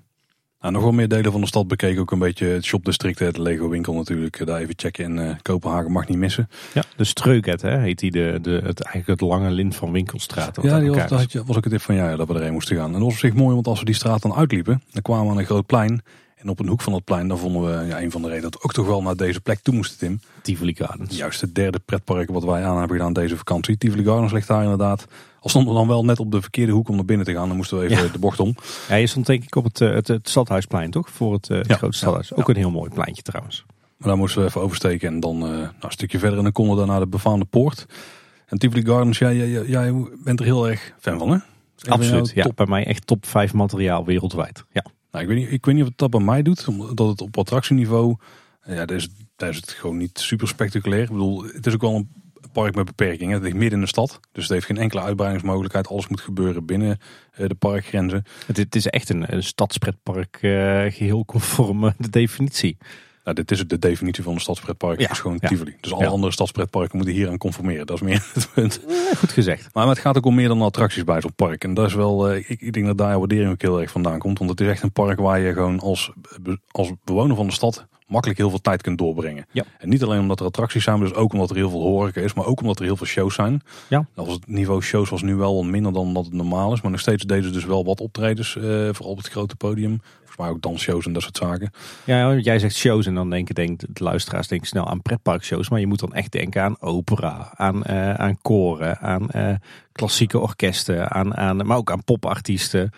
Nou, nog wel meer delen van de stad bekeken. Ook een beetje het shopdistrict, het Lego winkel natuurlijk. Daar even checken in uh, Kopenhagen mag niet missen. Ja, de Streuket hè, heet die de, de, het, eigenlijk het lange lint van winkelstraat. Ja, die was, was ook het tip van ja, dat we erheen moesten gaan. En dat was op zich mooi, want als we die straat dan uitliepen, dan kwamen we aan een groot plein. En op een hoek van dat plein, dan vonden we ja, een van de redenen dat we ook toch wel naar deze plek toe moesten, Tim. Tivoli Gardens. Juist het derde pretpark wat wij aan hebben gedaan deze vakantie. Tivoli Gardens ligt daar inderdaad. Al stonden we dan wel net op de verkeerde hoek om naar binnen te gaan, dan moesten we even de bocht om. Ja, je stond denk ik op het, het, het stadhuisplein toch? Voor het, het ja, grote stadhuis. Ook een heel mooi pleintje trouwens. Maar daar moesten we even oversteken en dan uh, nou, een stukje verder en dan konden we daar naar de befaamde poort. En Tivoli Gardens, jij, jij, jij bent er heel erg fan van hè? Absoluut, ja. Bij mij echt top 5 materiaal wereldwijd. Ja. Nou, ik, weet niet, ik weet niet of dat bij mij doet, omdat het op attractieniveau, ja, daar is, daar is het gewoon niet super spectaculair. Ik bedoel, het is ook wel een park met beperkingen. Het ligt midden in de stad, dus het heeft geen enkele uitbreidingsmogelijkheid. Alles moet gebeuren binnen de parkgrenzen. Het, is echt een, een stadspretpark, uh, geheel conform de definitie. Nou, dit is de definitie van een stadspretpark. Ja, is gewoon ja. Tivoli. Dus alle ja. andere stadspretparken moeten hier aan conformeren. Dat is meer het punt. goed gezegd. Maar het gaat ook om meer dan attracties bij zo'n park. En dat is wel, ik, ik denk dat daar waardering ook heel erg vandaan komt. Want het is echt een park waar je gewoon als, als bewoner van de stad makkelijk heel veel tijd kunt doorbrengen. Ja. En niet alleen omdat er attracties zijn, maar dus ook omdat er heel veel horeca is, maar ook omdat er heel veel shows zijn. Ja. Dat was het niveau shows was nu wel wat minder dan dat het normaal is, maar nog steeds deden ze dus wel wat optredens, uh, vooral op het grote podium. Volgens mij ook dansshows en dat soort zaken. Ja, jij zegt shows en dan denken denk, de luisteraars denken snel aan pretparkshows, maar je moet dan echt denken aan opera, aan, uh, aan koren, aan uh, klassieke orkesten, aan, aan, maar ook aan popartiesten.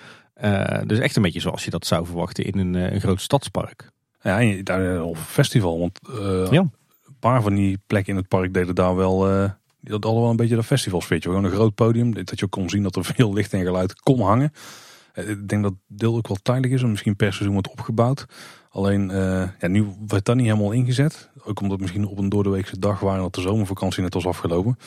dus echt een beetje zoals je dat zou verwachten in een, een groot stadspark. Ja, daar op festival. Want uh, ja. een paar van die plekken in het park deden daar wel. Uh, die hadden wel een beetje dat festivalsfeertje. Gewoon een groot podium. Dat je ook kon zien dat er veel licht en geluid kon hangen. Uh, ik denk dat deel ook wel tijdelijk is. En misschien per seizoen wordt opgebouwd. Alleen, ja, nu werd dat niet helemaal ingezet. Ook omdat misschien op een doordeweekse dag waren dat de zomervakantie net was afgelopen.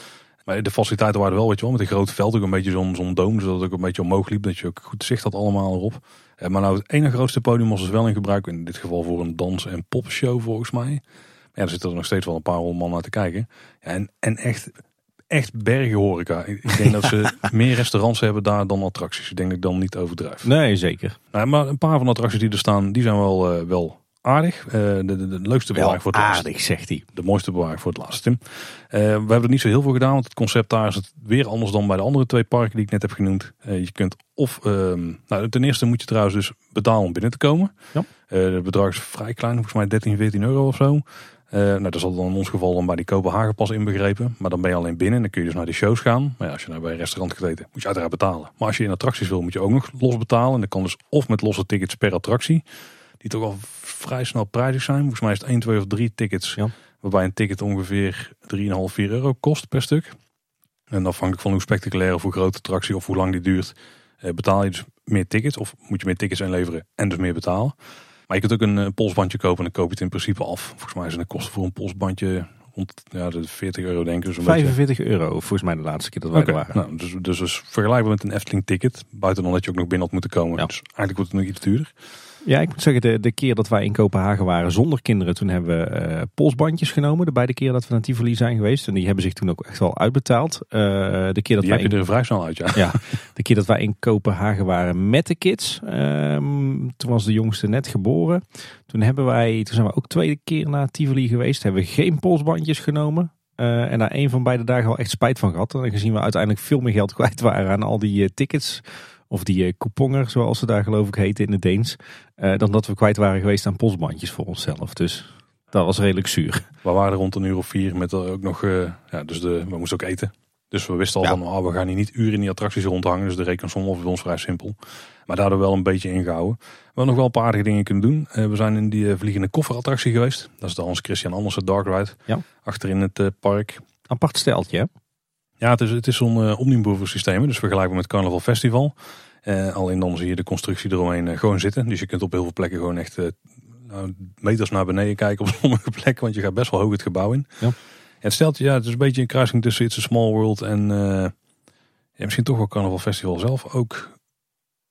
Maar de faciliteiten waren wel, weet je wel, met een groot veld. Ook een beetje zo'n zo'n doom, zodat het ook een beetje omhoog liep. Dat je ook goed zicht had allemaal erop. Maar nou, het ene grootste podium was dus wel in gebruik. In dit geval voor een dans- en popshow volgens mij. Maar ja, er zitten er nog steeds wel een paar honderd man naar te kijken. Ja, en, en echt, echt bergen horeca. Ik denk dat ze meer restaurants hebben daar dan attracties. Ik denk dat ik dan niet overdrijf. Nee, zeker. Nou, maar een paar van de attracties die er staan, die zijn wel, uh, wel aardig. Uh, de, de, de, leukste bewaring voor het aardig, zegt hij. De mooiste bewaring voor het laatste, Tim. Uh, we hebben er niet zo heel veel gedaan, want het concept daar is het weer anders dan bij de andere twee parken die ik net heb genoemd. Uh, je kunt of, ehm, nou ten eerste moet je trouwens dus betalen om binnen te komen. Ja. het bedrag is vrij klein, volgens mij 13, 14 euro of zo. nou, dat zal dan in ons geval dan bij die Kopenhagen pas inbegrepen. Maar dan ben je alleen binnen en dan kun je dus naar die shows gaan. Maar ja, als je nou bij een restaurant gaat eten, moet je uiteraard betalen. Maar als je in attracties wil, moet je ook nog los betalen. En dat kan dus of met losse tickets per attractie die toch al vrij snel prijzig zijn. Volgens mij is het 1, 2 of 3 tickets. Ja. Waarbij een ticket ongeveer 3,5, 4 euro kost per stuk. En afhankelijk van hoe spectaculair of hoe groot de attractie of hoe lang die duurt, eh, betaal je dus meer tickets. Of moet je meer tickets inleveren en dus meer betalen. Maar je kunt ook een, een polsbandje kopen en dan koop je het in principe af. Volgens mij zijn de kosten voor een polsbandje rond ja, de 40 euro denk ik. Dus 45 euro volgens mij de laatste keer dat wij okay. er waren. Nou, dus, dus, dus vergelijkbaar met een Efteling ticket. Buiten dan dat je ook nog binnen had moeten komen. Ja. Dus eigenlijk wordt het nog iets duurder. Ja, ik moet zeggen, de, de keer dat wij in Kopenhagen waren zonder kinderen, toen hebben we uh, polsbandjes genomen. De beide keer dat we naar Tivoli zijn geweest. En die hebben zich toen ook echt wel uitbetaald. Uh, de keer dat die wij heb je er vrij snel uit, ja. ja. De keer dat wij in Kopenhagen waren met de kids. Uh, toen was de jongste net geboren. Toen hebben wij, toen zijn we ook tweede keer naar Tivoli geweest. Hebben we geen polsbandjes genomen. Uh, en daar een van beide dagen wel echt spijt van gehad. En gezien we uiteindelijk veel meer geld kwijt waren aan al die tickets. Of die uh, couponger, zoals ze daar geloof ik heten in het Deens. dan dat we kwijt waren geweest aan polsbandjes voor onszelf. Dus dat was redelijk zuur. We waren rond een uur of vier met ook nog, ja, dus de, we moesten ook eten. Dus we wisten al Ja. van, oh, we gaan hier niet uren in die attracties rondhangen. Dus de rekensom was bij ons vrij simpel. Maar daardoor wel een beetje ingehouden. We hebben nog wel een paar aardige dingen kunnen doen. Eh, we zijn in die eh, vliegende kofferattractie geweest. Dat is de Hans Christian Andersen Dark Ride. Ja. Achterin het eh, park. Apart steltje, hè? Ja, het is, het is zo'n uh, omnibover systeem. Dus vergelijkbaar met Carnaval Festival. Eh, alleen dan zie je de constructie eromheen eh, gewoon zitten. Dus je kunt op heel veel plekken gewoon echt eh, nou, meters naar beneden kijken op sommige plekken. Want je gaat best wel hoog het gebouw in. Ja. Het stelt ja, het is een beetje een kruising tussen It's a Small World en eh, ja, misschien toch wel Carnaval Festival zelf. Ook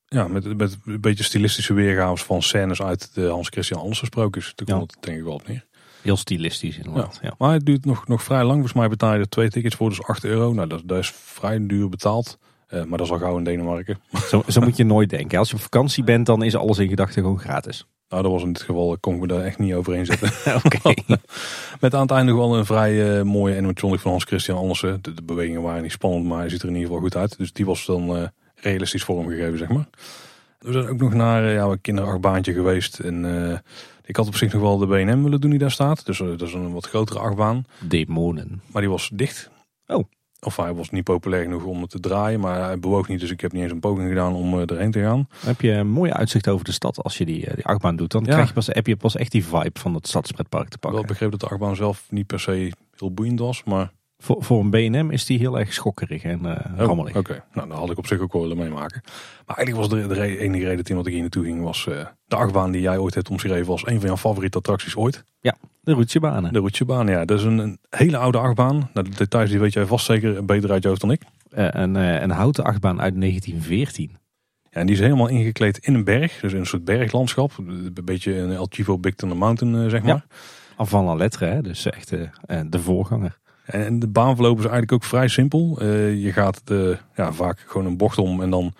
ja, met, met een beetje stilistische weergaves van scènes uit de Hans Christian Andersen sprookjes. Daar Ja. komt het denk ik wel op neer. Heel stilistisch inderdaad. Ja. Maar het duurt nog, nog vrij lang. Volgens mij betaal je er twee tickets voor, dus 8 euro. Nou, dat, dat is vrij duur betaald. Eh, maar dat is al gauw in Denemarken. Zo, zo moet je nooit denken. Als je op vakantie bent, dan is alles in gedachten gewoon gratis. Nou, dat was in dit geval, kon ik me daar echt niet overheen zetten. Oké. Met aan het einde wel een vrij eh, mooie animatronic van Hans Christian Andersen. De, de bewegingen waren niet spannend, maar hij ziet er in ieder geval goed uit. Dus die was dan eh, realistisch vormgegeven, zeg maar. We zijn ook nog naar eh, ja, een kinderachtbaantje geweest. En eh, ik had op zich nog wel de BNM willen doen die daar staat. Dus eh, dat is een wat grotere achtbaan. Demonen. Maar die was dicht. Oh. Of hij was niet populair genoeg om het te draaien. Maar hij bewoog niet, dus ik heb niet eens een poging gedaan om eh, erheen te gaan. Dan heb je een mooi uitzicht over de stad als je die, eh, die achtbaan doet. Dan Ja. krijg je pas, heb je pas echt die vibe van het stadspretpark te Ik wel pakken. begreep dat de achtbaan zelf niet per se heel boeiend was. Maar Voor, voor een BNM is die heel erg schokkerig en Oh, rammelig. Oké, nou dan had ik op zich ook wel willen meemaken. Maar eigenlijk was de, de re- enige reden Tim, dat ik hier naartoe ging, was eh, de achtbaan die jij ooit hebt omschreven als een van jouw favoriete attracties ooit. De roetjebanen. De Roetjebaan, ja. Dat is een, een hele oude achtbaan. Nou, de details die weet jij vast zeker beter uit je hoofd dan ik. Eh, een, een houten achtbaan uit 1914. Ja, en die is helemaal ingekleed in een berg, dus in een soort berglandschap. Een beetje een El Chivo Big Thunder Mountain, zeg maar. Ja. Avant la lettre, hè? dus echt de voorganger. En de baanverloop is eigenlijk ook vrij simpel. Eh, je gaat de, ja, vaak gewoon een bocht om en dan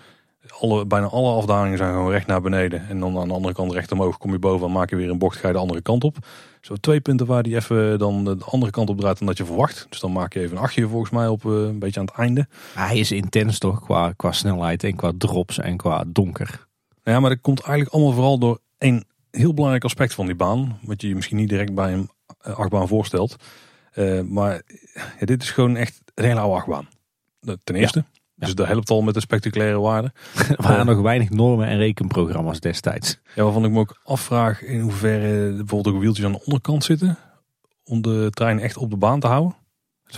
alle, bijna alle afdalingen zijn gewoon recht naar beneden. En dan aan de andere kant recht omhoog kom je boven en maak je weer een bocht, ga je de andere kant op. Zo twee punten waar die even dan de andere kant op draait dan dat je verwacht. Dus dan maak je even een achtje volgens mij op eh, een beetje aan het einde. Hij is intens toch qua, qua snelheid en qua drops en qua donker. Ja, maar dat komt eigenlijk allemaal vooral door één heel belangrijk aspect van die baan. Wat je je misschien niet direct bij een eh, achtbaan voorstelt. Eh, maar ja, dit is gewoon echt een hele oude achtbaan. Ten eerste. Dus dat helpt al met de spectaculaire waarde. Er waren nog weinig normen en rekenprogramma's destijds. Ja, waarvan ik me ook afvraag in hoeverre bijvoorbeeld ook wieltjes aan de onderkant zitten. Om de trein echt op de baan te houden. Zou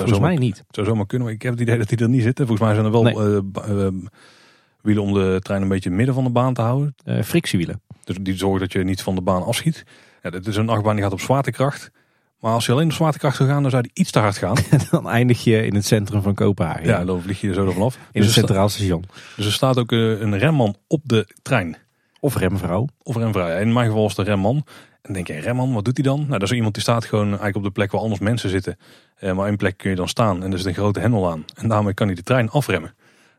Volgens zomaar, mij niet. zou zomaar kunnen, maar ik heb het idee dat die er niet zitten. Volgens mij zijn er wel Nee. eh, eh, wielen om de trein een beetje midden van de baan te houden. Eh, frictiewielen. Dus die zorgen dat je niet van de baan afschiet. Ja, dit is een achtbaan die gaat op zwaartekracht. Maar als je alleen op zwaartekracht zou gaan, dan zou die iets te hard gaan. Dan eindig je in het centrum van Kopenhagen. Ja, dan vlieg je er zo ervan af. in Dus het centraal station. dus er staat ook eh, een remman op de trein. Of remvrouw. Of remvrij. In mijn geval was de remman. En denk je, remman, wat doet hij dan? Nou, dat is iemand die staat gewoon eigenlijk op de plek waar anders mensen zitten. Eh, maar één plek kun je dan staan en er zit een grote hendel aan. En daarmee kan hij de trein afremmen.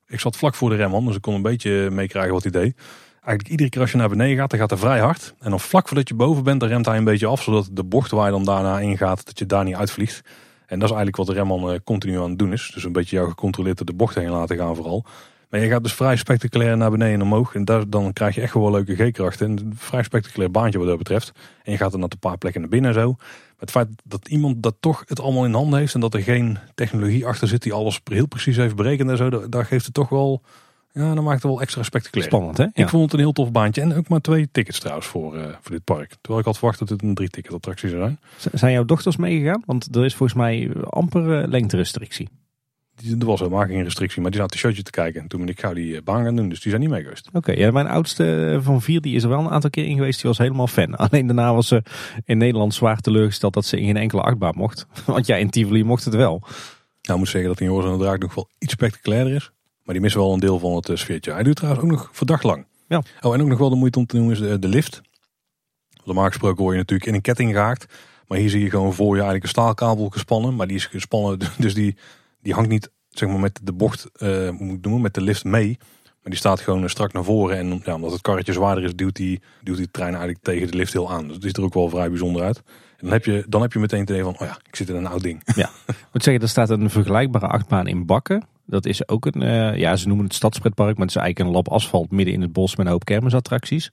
Ik zat vlak voor de remman, dus ik kon een beetje meekrijgen wat hij deed. Eigenlijk iedere keer als je naar beneden gaat, dan gaat hij vrij hard. En dan vlak voordat je boven bent, dan remt hij een beetje af. Zodat de bocht waar je dan daarna ingaat, dat je daar niet uitvliegt. En dat is eigenlijk wat de remman eh, continu aan het doen is. Dus een beetje jou gecontroleerd de bocht heen laten gaan vooral. Maar je gaat dus vrij spectaculair naar beneden en omhoog. En daar, dan krijg je echt gewoon leuke G-krachten. En een vrij spectaculair baantje wat dat betreft. En je gaat er naar een paar plekken naar binnen en zo. Maar het feit dat iemand dat toch het allemaal in handen heeft. En dat er geen technologie achter zit die alles heel precies heeft berekend en zo. Daar geeft het toch wel... Ja, dan maakt het wel extra spectaculair. Spannend hè? Ik Ja. vond het een heel tof baantje. En ook maar twee tickets trouwens voor, eh, voor dit park. Terwijl ik had verwacht dat het een drie ticket attractie zou zijn. Z- Zijn jouw dochters meegegaan? Want er is volgens mij amper eh, lengterestrictie. Die, er was helemaal geen restrictie. Maar die zaten een showtje te kijken. En toen ben ik gauw die eh, baan gaan doen. Dus die zijn niet mee geweest. Oké, ja, mijn oudste van vier die is er wel een aantal keer in geweest. Die was helemaal fan. Alleen daarna was ze in Nederland zwaar teleurgesteld dat ze in geen enkele achtbaan mocht. Want ja, in Tivoli mocht het wel. Nou, ik moet zeggen dat die Joris en de Draak nog wel iets spectaculairder is. Maar die missen wel een deel van het eh, sfeertje. Hij duurt trouwens ook nog verdacht lang. Ja. Oh, en ook nog wel de moeite om te noemen is de, de lift. Normaal gesproken word je natuurlijk in een ketting gehaakt. Maar hier zie je gewoon voor je eigenlijk een staalkabel gespannen. Maar die is gespannen, dus die, die hangt niet zeg maar, met de bocht, eh, hoe moet noemen, met de lift mee. Maar die staat gewoon eh, strak naar voren. En ja, omdat het karretje zwaarder is, duwt die, duwt die trein eigenlijk tegen de lift heel aan. Dus het ziet er ook wel vrij bijzonder uit. En dan heb je, dan heb je meteen het idee van, oh ja, ik zit in een oud ding. Ja. Ik moet zeggen, er staat een vergelijkbare achtbaan in Bakken. Dat is ook een, eh, ja, ze noemen het stadspretpark, maar het is eigenlijk een lab asfalt midden in het bos met een hoop kermisattracties.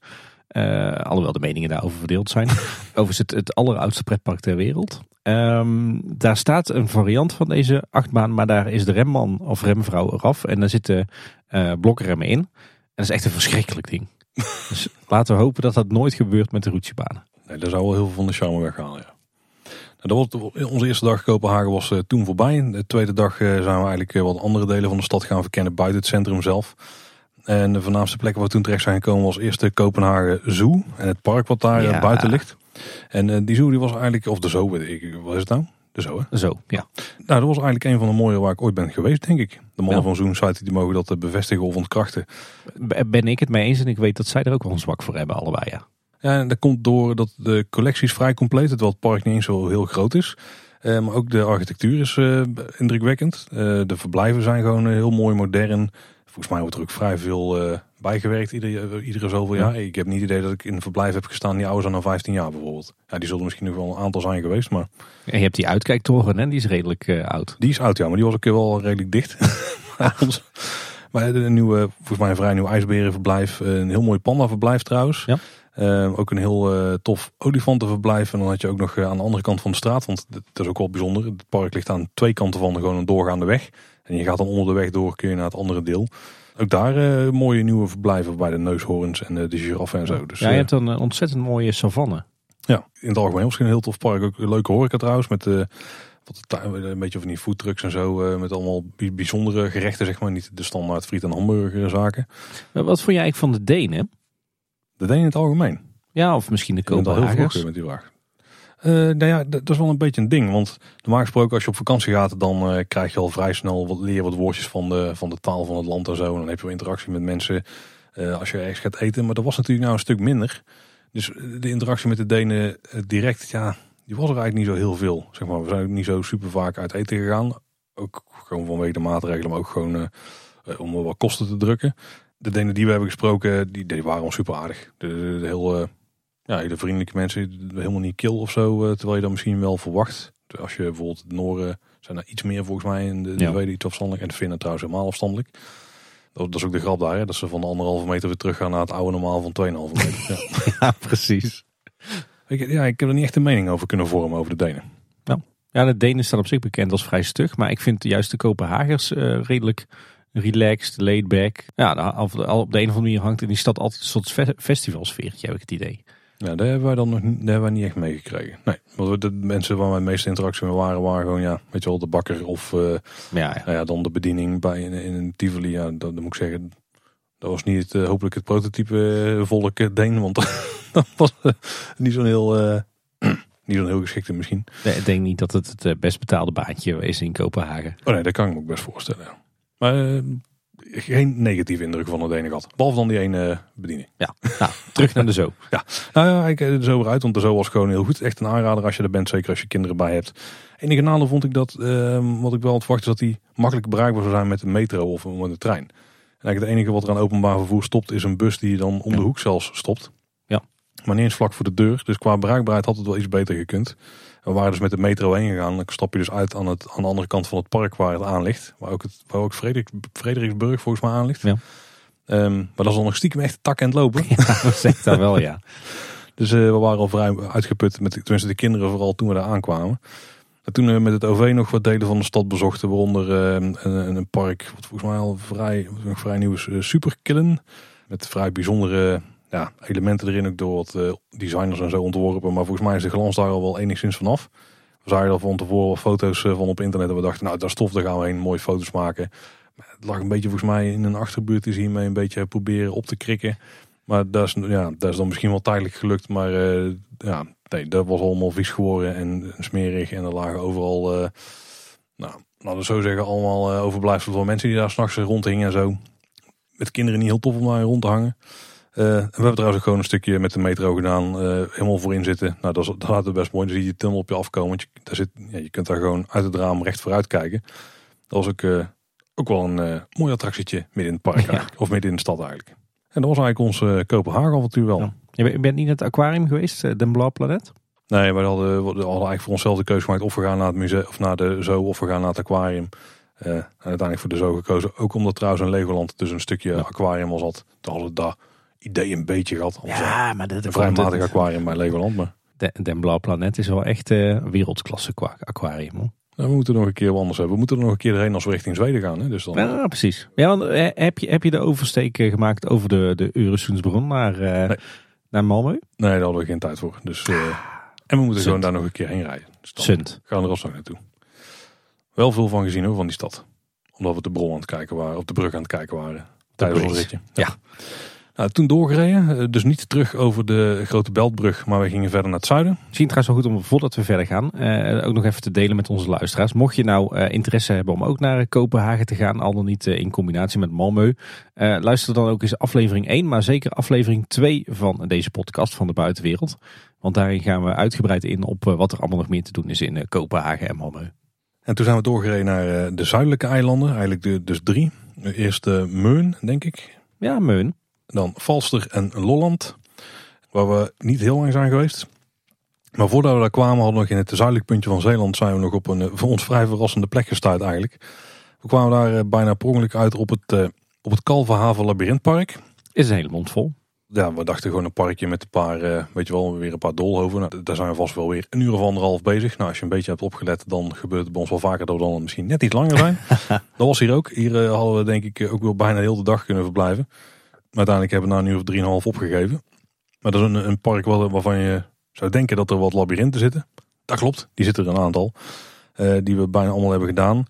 Uh, alhoewel de meningen daarover verdeeld zijn. Overigens het, het alleroudste pretpark ter wereld. Ehm, daar staat een variant van deze achtbaan, maar daar is de remman of remvrouw eraf. En daar zitten uh, blokremmen in. En dat is echt een verschrikkelijk ding. dus laten we hopen dat dat nooit gebeurt met de roetjebanen. Nee, daar zou wel heel veel van de charme weghalen, ja. Nou, dat was, onze eerste dag Kopenhagen was uh, toen voorbij. De tweede dag zijn we eigenlijk wat andere delen van de stad gaan verkennen buiten het centrum zelf. En de voornaamste plek waar we toen terecht zijn gekomen was eerst de Kopenhagen Zoo. En het park wat daar eh, buiten ligt. En die zoo die was eigenlijk, of de zoo, weet ik, wat is het nou? De zoo, hè? Zo, ja. Nou, dat was eigenlijk een van de mooie waar ik ooit ben geweest, denk ik. De mannen van Zoom site die mogen dat eh, bevestigen of ontkrachten. Ben ik het mee eens en ik weet dat zij er ook wel een zwak voor hebben, allebei, ja. Ja, en dat komt door dat de collectie is vrij compleet, terwijl het park niet eens zo heel groot is. maar ook de architectuur is indrukwekkend. de verblijven zijn gewoon heel mooi modern. Volgens mij wordt er ook vrij veel bijgewerkt iedere, iedere zoveel jaar. Ik heb niet het idee dat ik in een verblijf heb gestaan die ouder zijn dan 15 jaar bijvoorbeeld. Ja, die zullen misschien nog wel een aantal zijn geweest, maar... En je hebt die uitkijktoren, hè? die is redelijk oud. Die is oud, ja, maar die was ook wel redelijk dicht. maar een nieuwe, volgens mij een vrij nieuw ijsberenverblijf. Een heel mooi pandaverblijf trouwens. Ja. Uh, ook een heel uh, tof olifantenverblijf. En dan had je ook nog aan de andere kant van de straat, want dat is ook wel bijzonder. Het park ligt aan twee kanten van gewoon een doorgaande weg. En je gaat dan onder de weg door, kun je naar het andere deel. Ook daar mooie nieuwe verblijven bij de neushoorns en de giraffen en zo. Dus, ja, je hebt een ontzettend mooie savanne. Ja, in het algemeen misschien een heel tof park. Ook een leuke horeca trouwens, met wat, een beetje van die foodtrucks en zo. met allemaal bijzondere gerechten, zeg maar. Niet de standaard friet- en hamburgerzaken. Maar wat vond jij eigenlijk van de Denen? De Denen in het algemeen? Ja, of misschien de Kopenhagers. met die vraag. Uh, nou ja, dat is wel een beetje een ding. Want normaal gesproken als je op vakantie gaat, dan uh, krijg je al vrij snel wat leer wat woordjes van de, van de taal van het land en zo. En dan heb je wel interactie met mensen uh, als je ergens gaat eten. Maar dat was natuurlijk nou een stuk minder. Dus de interactie met de Denen direct, ja, die was er eigenlijk niet zo heel veel. Zeg maar, we zijn ook niet zo super vaak uit eten gegaan. Ook gewoon vanwege de maatregelen, maar ook gewoon om wat kosten te drukken. De Denen die we hebben gesproken, die, die waren super aardig. De, de, de heel ja, hele vriendelijke mensen, helemaal niet kil of zo, eh, terwijl je dan misschien wel verwacht. Als je bijvoorbeeld de Noren zijn er iets meer volgens mij in de, de ja. iets afstandelijk en de Finnen trouwens helemaal afstandelijk. Dat, is ook de grap daar, hè? dat ze van de anderhalve meter weer terug gaan naar het oude normaal van 2,5 meter. Ja, ja precies. Ik, ja, ik heb er niet echt een mening over kunnen vormen over de Denen. Ja. ja, de Denen staan op zich bekend als vrij stug, maar ik vind juist de Kopenhagers uh, redelijk relaxed, laid back. Ja, op de, op de een of andere manier hangt in die stad altijd een soort festivalsfeertje, heb ik het idee. Ja, daar hebben wij dan nog daar hebben wij niet echt meegekregen. Nee, want de mensen waar wij de meeste interactie mee waren, waren gewoon, ja, weet je wel, de bakker of uh, ja, ja. Nou ja, dan de bediening bij in, in een Tivoli. Ja, dat, dat, moet ik zeggen, dat was niet het, uh, hopelijk het prototype uh, volk Deen, want dat was niet zo'n heel, niet zo'n heel geschikte misschien. Nee, ik denk niet dat het het best betaalde baantje is in Kopenhagen. Oh nee, dat kan ik me ook best voorstellen. Maar geen negatieve indruk van de Denen gehad. Behalve dan die ene bediening. Ja, nou, terug naar de zo. Ja, nou ja, ik de zo eruit, want de zo was gewoon heel goed. Echt een aanrader als je er bent, zeker als je kinderen bij hebt. Enige nadeel vond ik dat, uh, wat ik wel had verwacht, is dat die makkelijk bereikbaar zou zijn met de metro of met de trein. En eigenlijk het enige wat er aan openbaar vervoer stopt, is een bus die dan om de hoek zelfs stopt. Ja. Maar niet eens vlak voor de deur. Dus qua bereikbaarheid had het wel iets beter gekund. We waren dus met de metro heen gegaan. Dan stap je dus uit aan, het, aan de andere kant van het park waar het aan ligt. Waar ook, het, waar ook Frederik, Frederiksburg volgens mij aan ligt. Ja. Um, maar dat is nog stiekem echt tak en het lopen. Ja, dat zegt daar wel, ja. dus uh, we waren al vrij uitgeput. Met, tenminste de kinderen vooral toen we daar aankwamen. En toen we met het OV nog wat delen van de stad bezochten. Waaronder uh, een, een, park wat volgens mij al vrij, nog vrij nieuw is. Uh, Superkillen. Met vrij bijzondere ja, elementen erin ook door wat uh, designers en zo ontworpen. Maar volgens mij is de glans daar al wel enigszins vanaf. We zagen er van tevoren foto's eh, van op internet en we dachten, nou daar stof, daar gaan we heen, mooie foto's maken. Maar het lag een beetje volgens mij in een achterbuurt is hiermee een beetje proberen op te krikken. Maar dat is, ja, dat is dan misschien wel tijdelijk gelukt, maar uh, ja, nee, dat was allemaal vies geworden en smerig. En er lagen overal, nou, laten we zo zeggen, allemaal overblijfselen van mensen die daar s'nachts rondhingen en zo. Met kinderen niet heel tof om daar rond te hangen. Uh, we hebben trouwens ook gewoon een stukje met de metro gedaan. Uh, helemaal voorin zitten. Nou, dat, is, dat laat het best mooi. Dan zie je de tunnel op je afkomen. Want je, daar zit, ja, je kunt daar gewoon uit het raam recht vooruit kijken. Dat was ook, uh, ook wel een mooi attractietje midden in het park. Ja. Of midden in de stad eigenlijk. En dat was eigenlijk ons Kopenhagen avontuur wel. Ja. Je bent niet naar het aquarium geweest, Den Blauw Planet? Nee, we hadden, we hadden eigenlijk voor onszelf de keuze gemaakt. Of we gaan naar het museum of naar de zoo of we gaan naar het aquarium. en uiteindelijk voor de zoo gekozen. Ook omdat trouwens een Legoland dus een stukje aquarium was had. Toen hadden we daar idee een beetje gehad. Ja, maar dat een vrij matig aquarium bij Legoland. Maar De, Den Blauw Planet is wel echt eh wereldklasse qua aquarium. Hoor. nou, we moeten nog een keer wat anders hebben. We moeten er nog een keer heen als we richting Zweden gaan. Hè? Dus dan, Ja, precies. Ja, want, eh, heb, je, heb je de oversteek eh, gemaakt over de, de Euresundsbron naar, eh Nee. naar Malmö? Nee, daar hadden we geen tijd voor. Dus, eh, en we moeten gewoon daar nog een keer heen rijden. Dus dan Sunt. gaan we er alsnog naartoe. Wel veel van gezien hoor, van die stad. Omdat we op de bron aan het kijken waren, op de brug aan het kijken waren. Tijdens ons ritje. Ja. Nou, toen doorgereden, eh, dus niet terug over de grote Beltbrug, maar we gingen verder naar het zuiden. Misschien trouwens wel goed om voordat we verder gaan, eh, ook nog even te delen met onze luisteraars. Mocht je nou eh, interesse hebben om ook naar Kopenhagen te gaan, al dan niet eh, in combinatie met Malmö, luister dan ook eens aflevering 1, maar zeker aflevering 2 van deze podcast van de buitenwereld. Want daarin gaan we uitgebreid in op wat er allemaal nog meer te doen is in Kopenhagen en Malmö. En toen zijn we doorgereden naar de zuidelijke eilanden, eigenlijk de, dus drie. Eerst uh, Meun, denk ik. Ja, Meun. Dan Falster en Lolland, waar we niet heel lang zijn geweest. Maar voordat we daar kwamen, hadden we nog in het zuidelijk puntje van Zeeland, zijn we nog op een voor ons vrij verrassende plek gestuurd eigenlijk. We kwamen daar eh, bijna per ongeluk uit op het, eh, op het Kalverhaven Labyrinthpark. Is een hele mond vol. Ja, we dachten gewoon een parkje met een paar, eh, weet je wel, weer een paar doolhoven. Nou, daar zijn we vast wel weer een uur of anderhalf bezig. Nou, als je een beetje hebt opgelet, dan gebeurt het bij ons wel vaker dat we dan misschien net iets langer zijn. dat was hier ook. Hier hadden we denk ik ook wel bijna heel de dag kunnen verblijven. Uiteindelijk hebben we na een uur of drieënhalf opgegeven. Maar dat is een, een park waar- waarvan je zou denken dat er wat labyrinthen zitten. Dat klopt, die zitten er een aantal. eh, die we bijna allemaal hebben gedaan.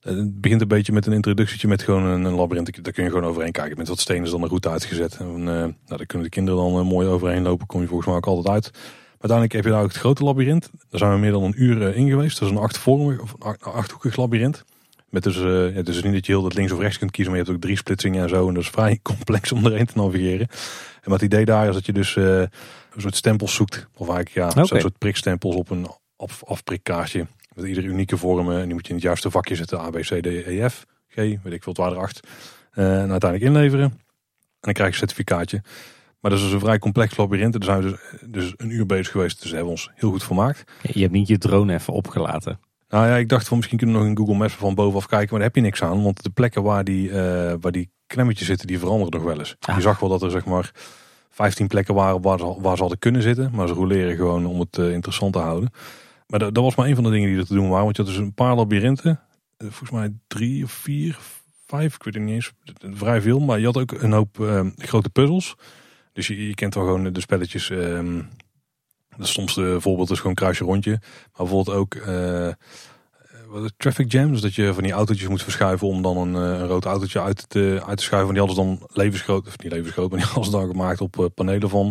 Eh, Het begint een beetje met een introductietje met gewoon een, een labyrint. Daar kun je gewoon overheen kijken. Met wat stenen is dan een route uitgezet. En, eh, nou, daar kunnen de kinderen dan mooi overheen lopen. Kom je volgens mij ook altijd uit. Maar uiteindelijk heb je daar ook het grote labyrint. Daar zijn we meer dan een uur in geweest. Dat is een achtvormig of een acht- achthoekig labyrint. Met dus, eh, ja, dus niet dat je heel dat links of rechts kunt kiezen. Maar je hebt ook drie splitsingen en zo. En dat is vrij complex om erheen te navigeren. En wat het idee daar is dat je dus eh, een soort stempels zoekt. Of eigenlijk ja, Oké. zo'n soort prikstempels op een af, afprikkaartje. Met iedere unieke vormen. En die moet je in het juiste vakje zetten. A, B, C, D, E, F, G. Weet ik veel, het waren er acht. Eh, en uiteindelijk inleveren. En dan krijg je een certificaatje. Maar dat is dus een vrij complex labyrint. En Daar zijn we dus, dus een uur bezig geweest. Dus hebben we ons heel goed vermaakt. Je hebt niet je drone even opgelaten. Nou ja, ik dacht van misschien kunnen we nog in Google Maps van bovenaf kijken. Maar daar heb je niks aan. Want de plekken waar die, eh, waar die klemmetjes zitten, die veranderen nog wel eens. Ah. Je zag wel dat er zeg maar 15 plekken waren waar ze, waar ze hadden kunnen zitten. Maar ze roleren gewoon om het eh, interessant te houden. Maar dat, dat was maar een van de dingen die er te doen waren. Want je had dus een paar labyrinthen. Eh, Volgens mij drie of vier, vijf, ik weet het niet eens. Vrij veel. Maar je had ook een hoop eh, grote puzzels. Dus je, je kent wel gewoon de spelletjes. ehm het stomste voorbeeld is gewoon kruisje rondje. Maar bijvoorbeeld ook eh, het, traffic jam. Dus dat je van die autootjes moet verschuiven om dan een, eh, rood autootje uit te, uit te schuiven. Die hadden dan levensgroot, of niet levensgroot, maar die hadden dan gemaakt op eh, panelen van,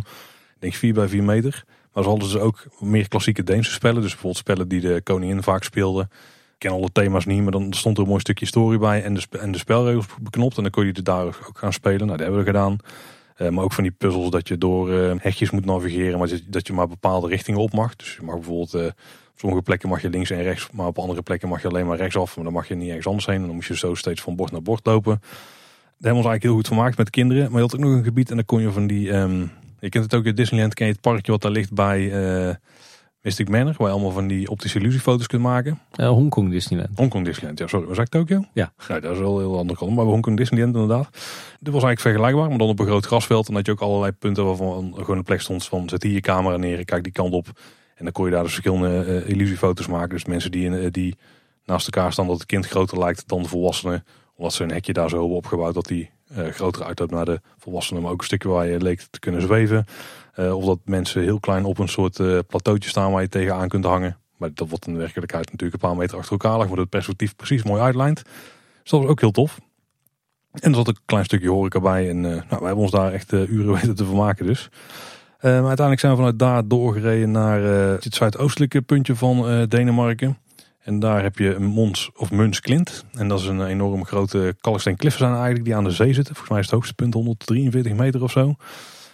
ik denk 4 bij 4 meter. Maar ze hadden ze ook meer klassieke Deense spellen. Dus bijvoorbeeld spellen die de koningin vaak speelde. Ik ken alle thema's niet, maar dan stond er een mooi stukje story bij en de, en de spelregels beknopt. En dan kon je er daar ook gaan spelen. Nou, dat hebben we gedaan. Eh, maar ook van die puzzels dat je door eh, hekjes moet navigeren, maar dat je, maar bepaalde richtingen op mag. Dus je mag bijvoorbeeld, eh, op sommige plekken mag je links en rechts, maar op andere plekken mag je alleen maar rechtsaf. Maar dan mag je niet ergens anders heen. En dan moest je zo steeds van bord naar bord lopen. Daar hebben we eigenlijk heel goed vermaakt met de kinderen. Maar je had ook nog een gebied en dan kon je van die, ehm, je kent het ook in Disneyland, ken je het parkje wat daar ligt bij Mystic Manor. Waar je allemaal van die optische illusiefoto's kunt maken. Eh, Hongkong Disneyland. Hongkong Disneyland, ja sorry, was ik Tokyo? Ja. Nee, dat is wel een heel andere kant. Maar Hongkong Disneyland inderdaad. Dit was eigenlijk vergelijkbaar, maar dan op een groot grasveld. En dat je ook allerlei punten waarvan gewoon een plek stond van zet hier je camera neer, kijk die kant op. En dan kon je daar dus verschillende eh, illusiefoto's maken. Dus mensen die, eh, die naast elkaar staan dat het kind groter lijkt dan de volwassenen. Omdat ze een hekje daar zo hebben opgebouwd dat die groter uitloopt naar de volwassenen. Maar ook een stukje waar je leek te kunnen zweven. Eh, of dat mensen heel klein op een soort eh plateautje staan waar je tegenaan kunt hangen. Maar dat wordt in werkelijkheid natuurlijk een paar meter achter elkaar. Waardoor het perspectief precies mooi uitlijnt. Dus dat was ook heel tof. En er zat een klein stukje horeca bij. En eh, nou, hebben ons daar echt uren weten te vermaken dus. Maar uiteindelijk zijn we vanuit daar doorgereden naar het zuidoostelijke puntje van Denemarken. En daar heb je een Mons of Muns Klint. En dat is een enorm grote kalksteen kliffen eigenlijk die aan de zee zitten. Volgens mij is het hoogste punt 143 meter of zo.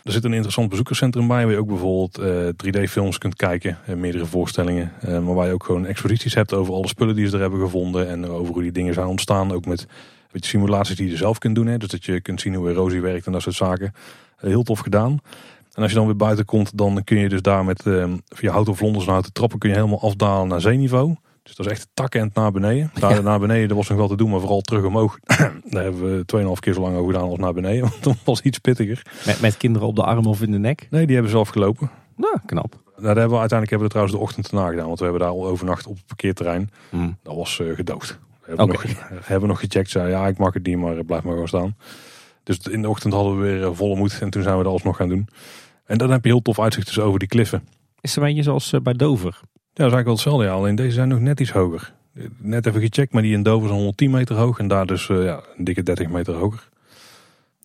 Er zit een interessant bezoekerscentrum bij waar je ook bijvoorbeeld eh, 3D-films kunt kijken. eh, meerdere voorstellingen. eh, maar waar je ook gewoon exposities hebt over alle spullen die ze er hebben gevonden. En over hoe die dingen zijn ontstaan. Ook met beetje simulaties die je zelf kunt doen. Hè. Dus dat je kunt zien hoe erosie werkt en dat soort zaken. Eh, heel tof gedaan. En als je dan weer buiten komt, dan kun je dus daar met eh, via hout of Londershouten trappen kun je helemaal afdalen naar zeeniveau. Dus dat is echt takkend naar beneden. Daar naar beneden dat was nog wel te doen, maar vooral terug omhoog. Daar hebben we 2,5 keer zo lang over gedaan als naar beneden. Want dat was iets pittiger. Met, met kinderen op de arm of in de nek? Nee, die hebben zelf gelopen. Nou, knap. Nou, daar hebben we, uiteindelijk hebben we er trouwens de ochtend erna gedaan. Want we hebben daar al overnacht op het parkeerterrein. Hmm. Dat was eh, gedoofd. We hebben, nog, hebben nog gecheckt. Zei, ja, ik mag het niet, maar blijf maar gewoon staan. Dus in de ochtend hadden we weer eh, volle moed. En toen zijn we dat alsnog gaan doen. En dan heb je heel tof uitzicht dus over die kliffen. Is er een beetje zoals eh, bij Dover? Ja, dat is eigenlijk wel hetzelfde. Ja. Alleen deze zijn nog net iets hoger. Net even gecheckt, maar die in Dover is 110 meter hoog. En daar dus eh, ja, een dikke 30 meter hoger.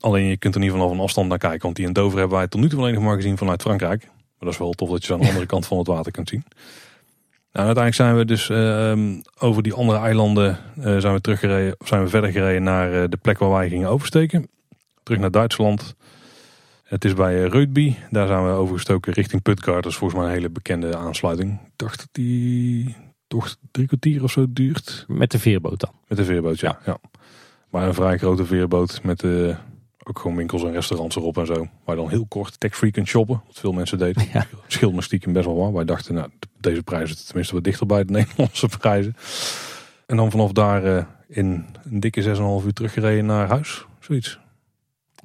Alleen je kunt er niet vanaf een afstand naar kijken. Want die in Dover hebben wij tot nu toe alleen nog maar gezien vanuit Frankrijk. Maar dat is wel tof dat je ze aan de andere kant van het water kunt zien. Nou, uiteindelijk zijn we dus ehm, over die andere eilanden eh, zijn we teruggereden, of zijn we verder gereden naar eh, de plek waar wij gingen oversteken. Terug naar Duitsland. Het is bij uh, Reutby. Daar zijn we overgestoken richting Puttgart. Dat is volgens mij een hele bekende aansluiting. Ik dacht dat die toch drie kwartier of zo duurt. Met de veerboot dan? Met een veerboot, ja. ja. Maar een vrij grote veerboot met eh, ook gewoon winkels en restaurants erop en zo. Waar je dan heel kort tech-free kunt shoppen. Wat veel mensen deden. Ja. Scheelt me stiekem best wel wat. Wij dachten, nou, deze prijzen tenminste wat dichter bij de Nederlandse prijzen. En dan vanaf daar eh, in een dikke 6,5 uur teruggereden naar huis. Zoiets.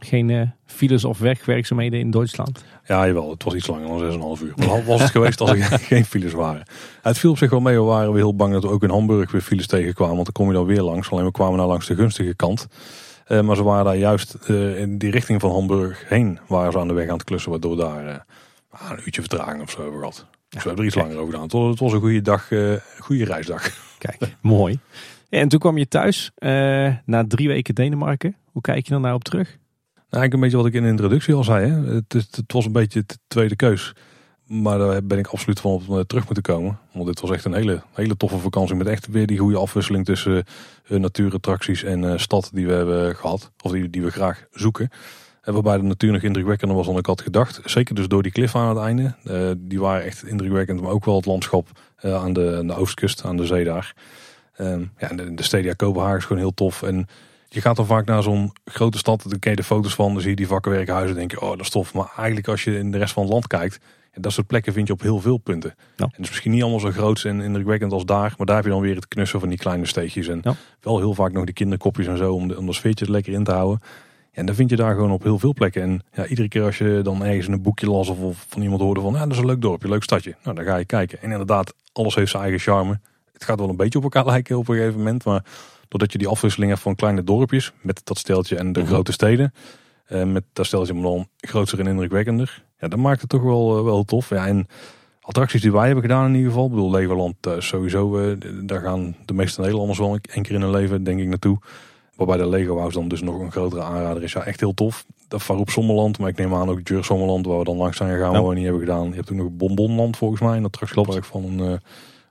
Geen eh, files of wegwerkzaamheden in Duitsland? Ja, jawel. Het was iets langer dan 6,5 uur. Maar was het geweest als er geen files waren. Het viel op zich wel mee. We waren we heel bang dat we ook in Hamburg weer files tegenkwamen. Want dan kom je dan weer langs. Alleen we kwamen nou langs de gunstige kant. Eh, maar ze waren daar juist eh, in die richting van Hamburg heen. Waren ze aan de weg aan het klussen. Waardoor daar een uurtje vertraging of zo hebben gehad. Dus we hebben er iets langer over gedaan. Het was, een goede dag. goede reisdag. Kijk, mooi. En toen kwam je thuis na drie weken Denemarken. Hoe kijk je dan nou op terug? Eigenlijk een beetje wat ik in de introductie al zei. Hè. Het, het, was een beetje de tweede keus. Maar daar ben ik absoluut van op eh, terug moeten komen. Want dit was echt een hele, hele toffe vakantie. Met echt weer die goede afwisseling tussen eh, natuurattracties en eh, stad die we hebben gehad. Of die, die we graag zoeken. En waarbij de natuur nog indrukwekkender was dan ik had gedacht. Zeker dus door die klif aan het einde. Die waren echt indrukwekkend. Maar ook wel het landschap aan, de, de oostkust, aan de zee daar. Ehm, ja, de, de Stadia Kopenhagen is gewoon heel tof. En je gaat dan vaak naar zo'n grote stad, dan ken je de foto's van, dan zie je die vakkenwerkhuizen, denk je, oh dat is tof. Maar eigenlijk als je in de rest van het land kijkt, dat soort plekken vind je op heel veel punten. Ja. En het is misschien niet allemaal zo groot en indrukwekkend als daar, maar daar heb je dan weer het knussen van die kleine steegjes. En Ja. wel heel vaak nog die kinderkopjes en zo, om de, om de sfeertje er lekker in te houden. En dat vind je daar gewoon op heel veel plekken. En ja, iedere keer als je dan ergens een boekje las of, of van iemand hoorde van, ja, dat is een leuk dorpje, leuk stadje. Nou, dan ga je kijken. En inderdaad, alles heeft zijn eigen charme. Het gaat wel een beetje op elkaar lijken op een gegeven moment, maar doordat je die afwisseling hebt van kleine dorpjes met dat steltje en de Mhm. grote steden, eh, met dat steltje maar dan groter en indrukwekkender. Ja, dat maakt het toch wel, eh, wel tof. Ja, en attracties die wij hebben gedaan in ieder geval. Ik bedoel, Legoland eh, sowieso, daar gaan de meeste Nederlanders wel een- één keer in hun leven, denk ik, naartoe. Waarbij de Lego House dan dus nog een grotere aanrader is. Ja, echt heel tof. Dat Faroep Sommerland, maar ik neem aan ook Jur Sommerland, waar we dan langs zijn gegaan, Ja. waar we niet hebben gedaan. Je hebt ook nog Bonbonland volgens mij, een attractiepark van een, een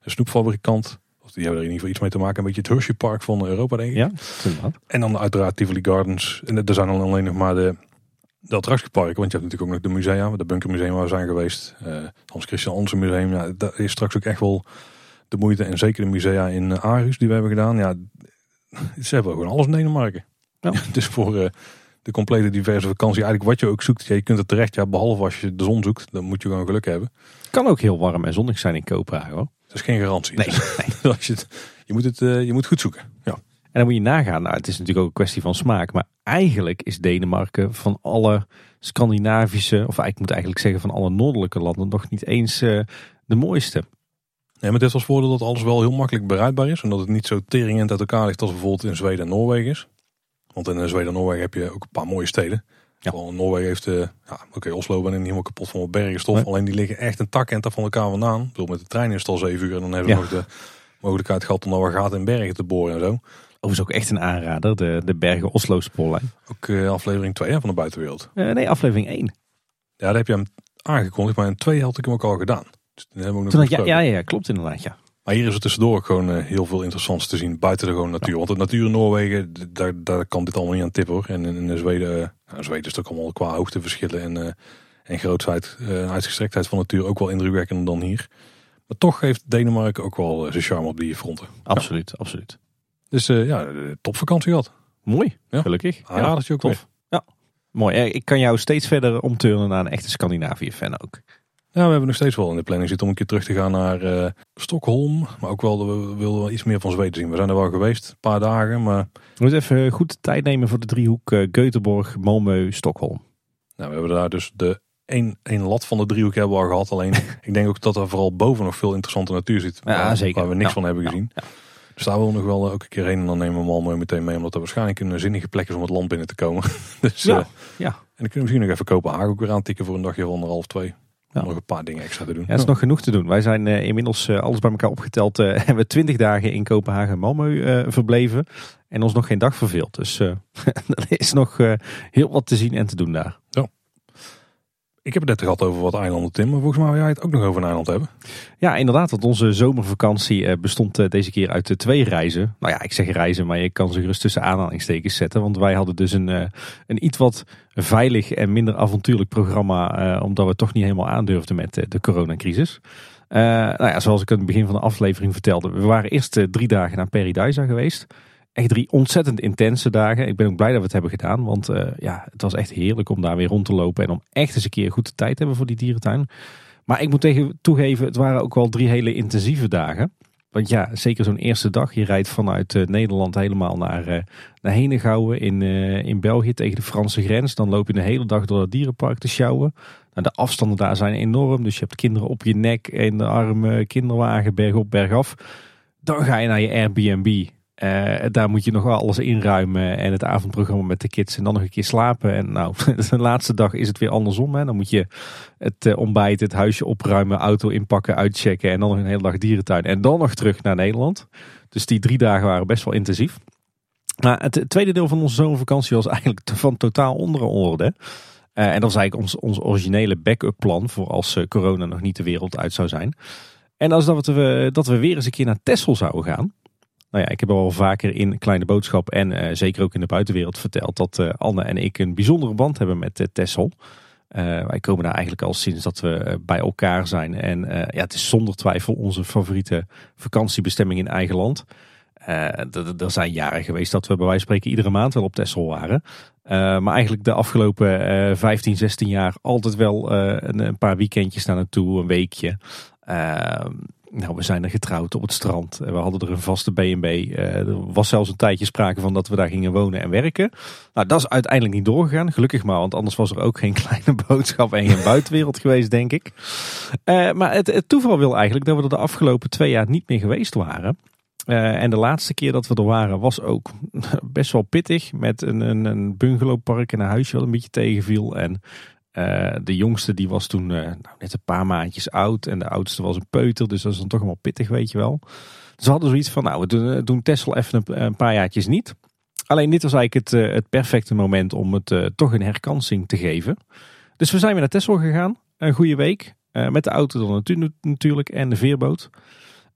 snoepfabrikant. Die hebben er in ieder geval iets mee te maken. Een beetje het Hershey Park van Europa, denk ik. Ja, inderdaad. En dan uiteraard Tivoli Gardens. En er zijn dan alleen nog maar de, de attractieparken. Want je hebt natuurlijk ook nog de musea. De Bunkermuseum waar we zijn geweest. eh Hans Christian Andersen Museum. Ja, dat is straks ook echt wel de moeite. En zeker de musea in eh, Aarhus die we hebben gedaan. Ja, ze hebben gewoon alles in Denemarken. Ja. dus voor eh, de complete diverse vakantie. Eigenlijk wat je ook zoekt. Ja, je kunt het terecht. Ja, behalve als je de zon zoekt. Dan moet je gewoon geluk hebben. Het kan ook heel warm en zonnig zijn in Kopenhagen hoor. Dat is geen garantie. Nee, Dus als je, het, je, moet het, eh, je moet goed zoeken. Ja. En dan moet je nagaan, nou, het is natuurlijk ook een kwestie van smaak. Maar eigenlijk is Denemarken van alle Scandinavische, of ik moet eigenlijk zeggen van alle noordelijke landen, nog niet eens eh, de mooiste. Nee, maar dit was voordeel dat alles wel heel makkelijk bereidbaar is. En dat het niet zo teringend uit elkaar ligt als bijvoorbeeld in Zweden en Noorwegen is. Want in eh, Zweden en Noorwegen heb je ook een paar mooie steden. Ja. Noorwegen heeft, eh ja, oké, Oslo ben ik niet helemaal kapot van wat bergenstof. Nee. Alleen die liggen echt een tak en van elkaar vandaan. Ik bedoel, met de trein is het al zeven uur en dan hebben we Ja. nog de mogelijkheid gehad om daar gaten in bergen te boren en zo. Overigens ook echt een aanrader, de, de Bergen Oslo spoorlijn. Ook eh, aflevering 2 van de buitenwereld. Eh, nee, aflevering 1. Ja, daar heb je hem aangekondigd, maar in 2 had ik hem ook al gedaan. Dus hebben we nog Toen had, ja, ja, ja, klopt inderdaad, ja. Maar hier is er tussendoor ook gewoon heel veel interessants te zien buiten de gewoon natuur. Want de natuur in Noorwegen, daar, daar kan dit allemaal niet aan tippen hoor. En in, in Zweden, nou, Zweden is het ook allemaal qua hoogteverschillen en, eh en grootheid eh, uitgestrektheid van natuur ook wel indrukwekkender dan hier. Maar toch heeft Denemarken ook wel eh, zijn charme op die fronten. Absoluut, absoluut. Dus ja, topvakantie gehad. Mooi, Ja. gelukkig. Aanradertje ook tof. Ja, mooi. Ik kan jou steeds verder omturnen naar een echte Scandinavië-fan ook. Ja, we hebben nog steeds wel in de planning zitten om een keer terug te gaan naar uh, Stockholm. Maar ook wel, we willen wel iets meer van Zweden zien. We zijn er wel geweest, een paar dagen. Maar... We moeten even goed de tijd nemen voor de driehoek uh, Göteborg, Malmö, Stockholm. Nou, we hebben daar dus de één, één lat van de driehoek hebben we al gehad. Alleen ik denk ook dat er vooral boven nog veel interessante natuur zit. Ja, waar, zeker. Waar we niks van hebben gezien. Dus daar willen we nog wel eh, ook een keer heen. En dan nemen we Malmö meteen mee. Omdat er waarschijnlijk een zinnige plek is om het land binnen te komen. dus, ja, ja. En dan kunnen we misschien nog even Kopenhagen ook weer aantikken voor een dagje of anderhalf, twee. Ja. Nog een paar dingen extra te doen. Ja, er is nog genoeg te doen. Wij zijn uh, inmiddels uh, alles bij elkaar opgeteld. Uh, hebben we twintig dagen in Kopenhagen en Malmö verbleven. En ons nog geen dag verveeld. Dus er is nog heel wat te zien en te doen daar. Ja. Ik heb het net gehad over wat eilanden, Tim. Maar volgens mij wil jij het ook nog over een eiland hebben. Ja, inderdaad. Want onze zomervakantie bestond deze keer uit twee reizen. Nou ja, ik zeg reizen, maar je kan ze gerust tussen aanhalingstekens zetten. Want wij hadden dus een, een iets wat veilig en minder avontuurlijk programma. omdat we toch niet helemaal aandurfden met de coronacrisis. Nou ja, zoals ik in het begin van de aflevering vertelde. We waren eerst drie dagen naar Peridaisa geweest. Echt drie ontzettend intense dagen. Ik ben ook blij dat we het hebben gedaan. Want uh, ja, het was echt heerlijk om daar weer rond te lopen. En om echt eens een keer goed de tijd te hebben voor die dierentuin. Maar ik moet tegen, toegeven, het waren ook wel drie hele intensieve dagen. Want ja, zeker zo'n eerste dag. Je rijdt vanuit uh, Nederland helemaal naar, uh, naar Henegouwen in, in België tegen de Franse grens. Dan loop je de hele dag door het dierenpark te sjouwen. Nou, de afstanden daar zijn enorm. Dus je hebt kinderen op je nek en de armen, kinderwagen, berg op, berg af. Dan ga je naar je Airbnb. Uh, daar moet je nog wel alles inruimen en het avondprogramma met de kids en dan nog een keer slapen. En nou, de laatste dag is het weer andersom. Hè. Dan moet je het uh, ontbijt, het huisje opruimen, auto inpakken, uitchecken en dan nog een hele dag dierentuin. En dan nog terug naar Nederland. Dus die drie dagen waren best wel intensief. Maar het tweede deel van onze zomervakantie was eigenlijk van totaal onder orde. Uh, en dat was eigenlijk ons, ons originele backup plan voor als corona nog niet de wereld uit zou zijn. En is dat we, dat we weer eens een keer naar Texel zouden gaan. Nou ja, ik heb al vaker in Kleine Boodschap en uh, zeker ook in de buitenwereld verteld dat uh, Anne en ik een bijzondere band hebben met uh, Tessel. wij komen daar eigenlijk al sinds dat we bij elkaar zijn. En ja, het is zonder twijfel onze favoriete vakantiebestemming in eigen land. er zijn jaren geweest dat we bij wijze van spreken iedere maand wel op Tessel waren. maar eigenlijk de afgelopen 15, 16 jaar altijd wel een, een, paar weekendjes naar naartoe, een weekje. Nou, we zijn er getrouwd op het strand. We hadden er een vaste B&B. Uh, er was zelfs een tijdje sprake van dat we daar gingen wonen en werken. Nou, dat is uiteindelijk niet doorgegaan. Gelukkig maar, want anders was er ook geen kleine boodschap en geen buitenwereld geweest, denk ik. Uh, maar het, toeval wil eigenlijk dat we er de afgelopen twee jaar niet meer geweest waren. Uh, en de laatste keer dat we er waren was ook best wel pittig. Met een, een, een bungalowpark en een huisje wat een beetje tegenviel. En uh, de jongste die was toen uh, nou, net een paar maandjes oud. En de oudste was een peuter. Dus dat is dan toch allemaal pittig, weet je wel. Dus we hadden zoiets van, nou, we doen, uh, doen Tesla even een, paar jaartjes niet. Alleen dit was eigenlijk het, het perfecte moment om het toch een herkansing te geven. Dus we zijn weer naar Tesla gegaan. Een goede week. met de auto dan natuurlijk en de veerboot.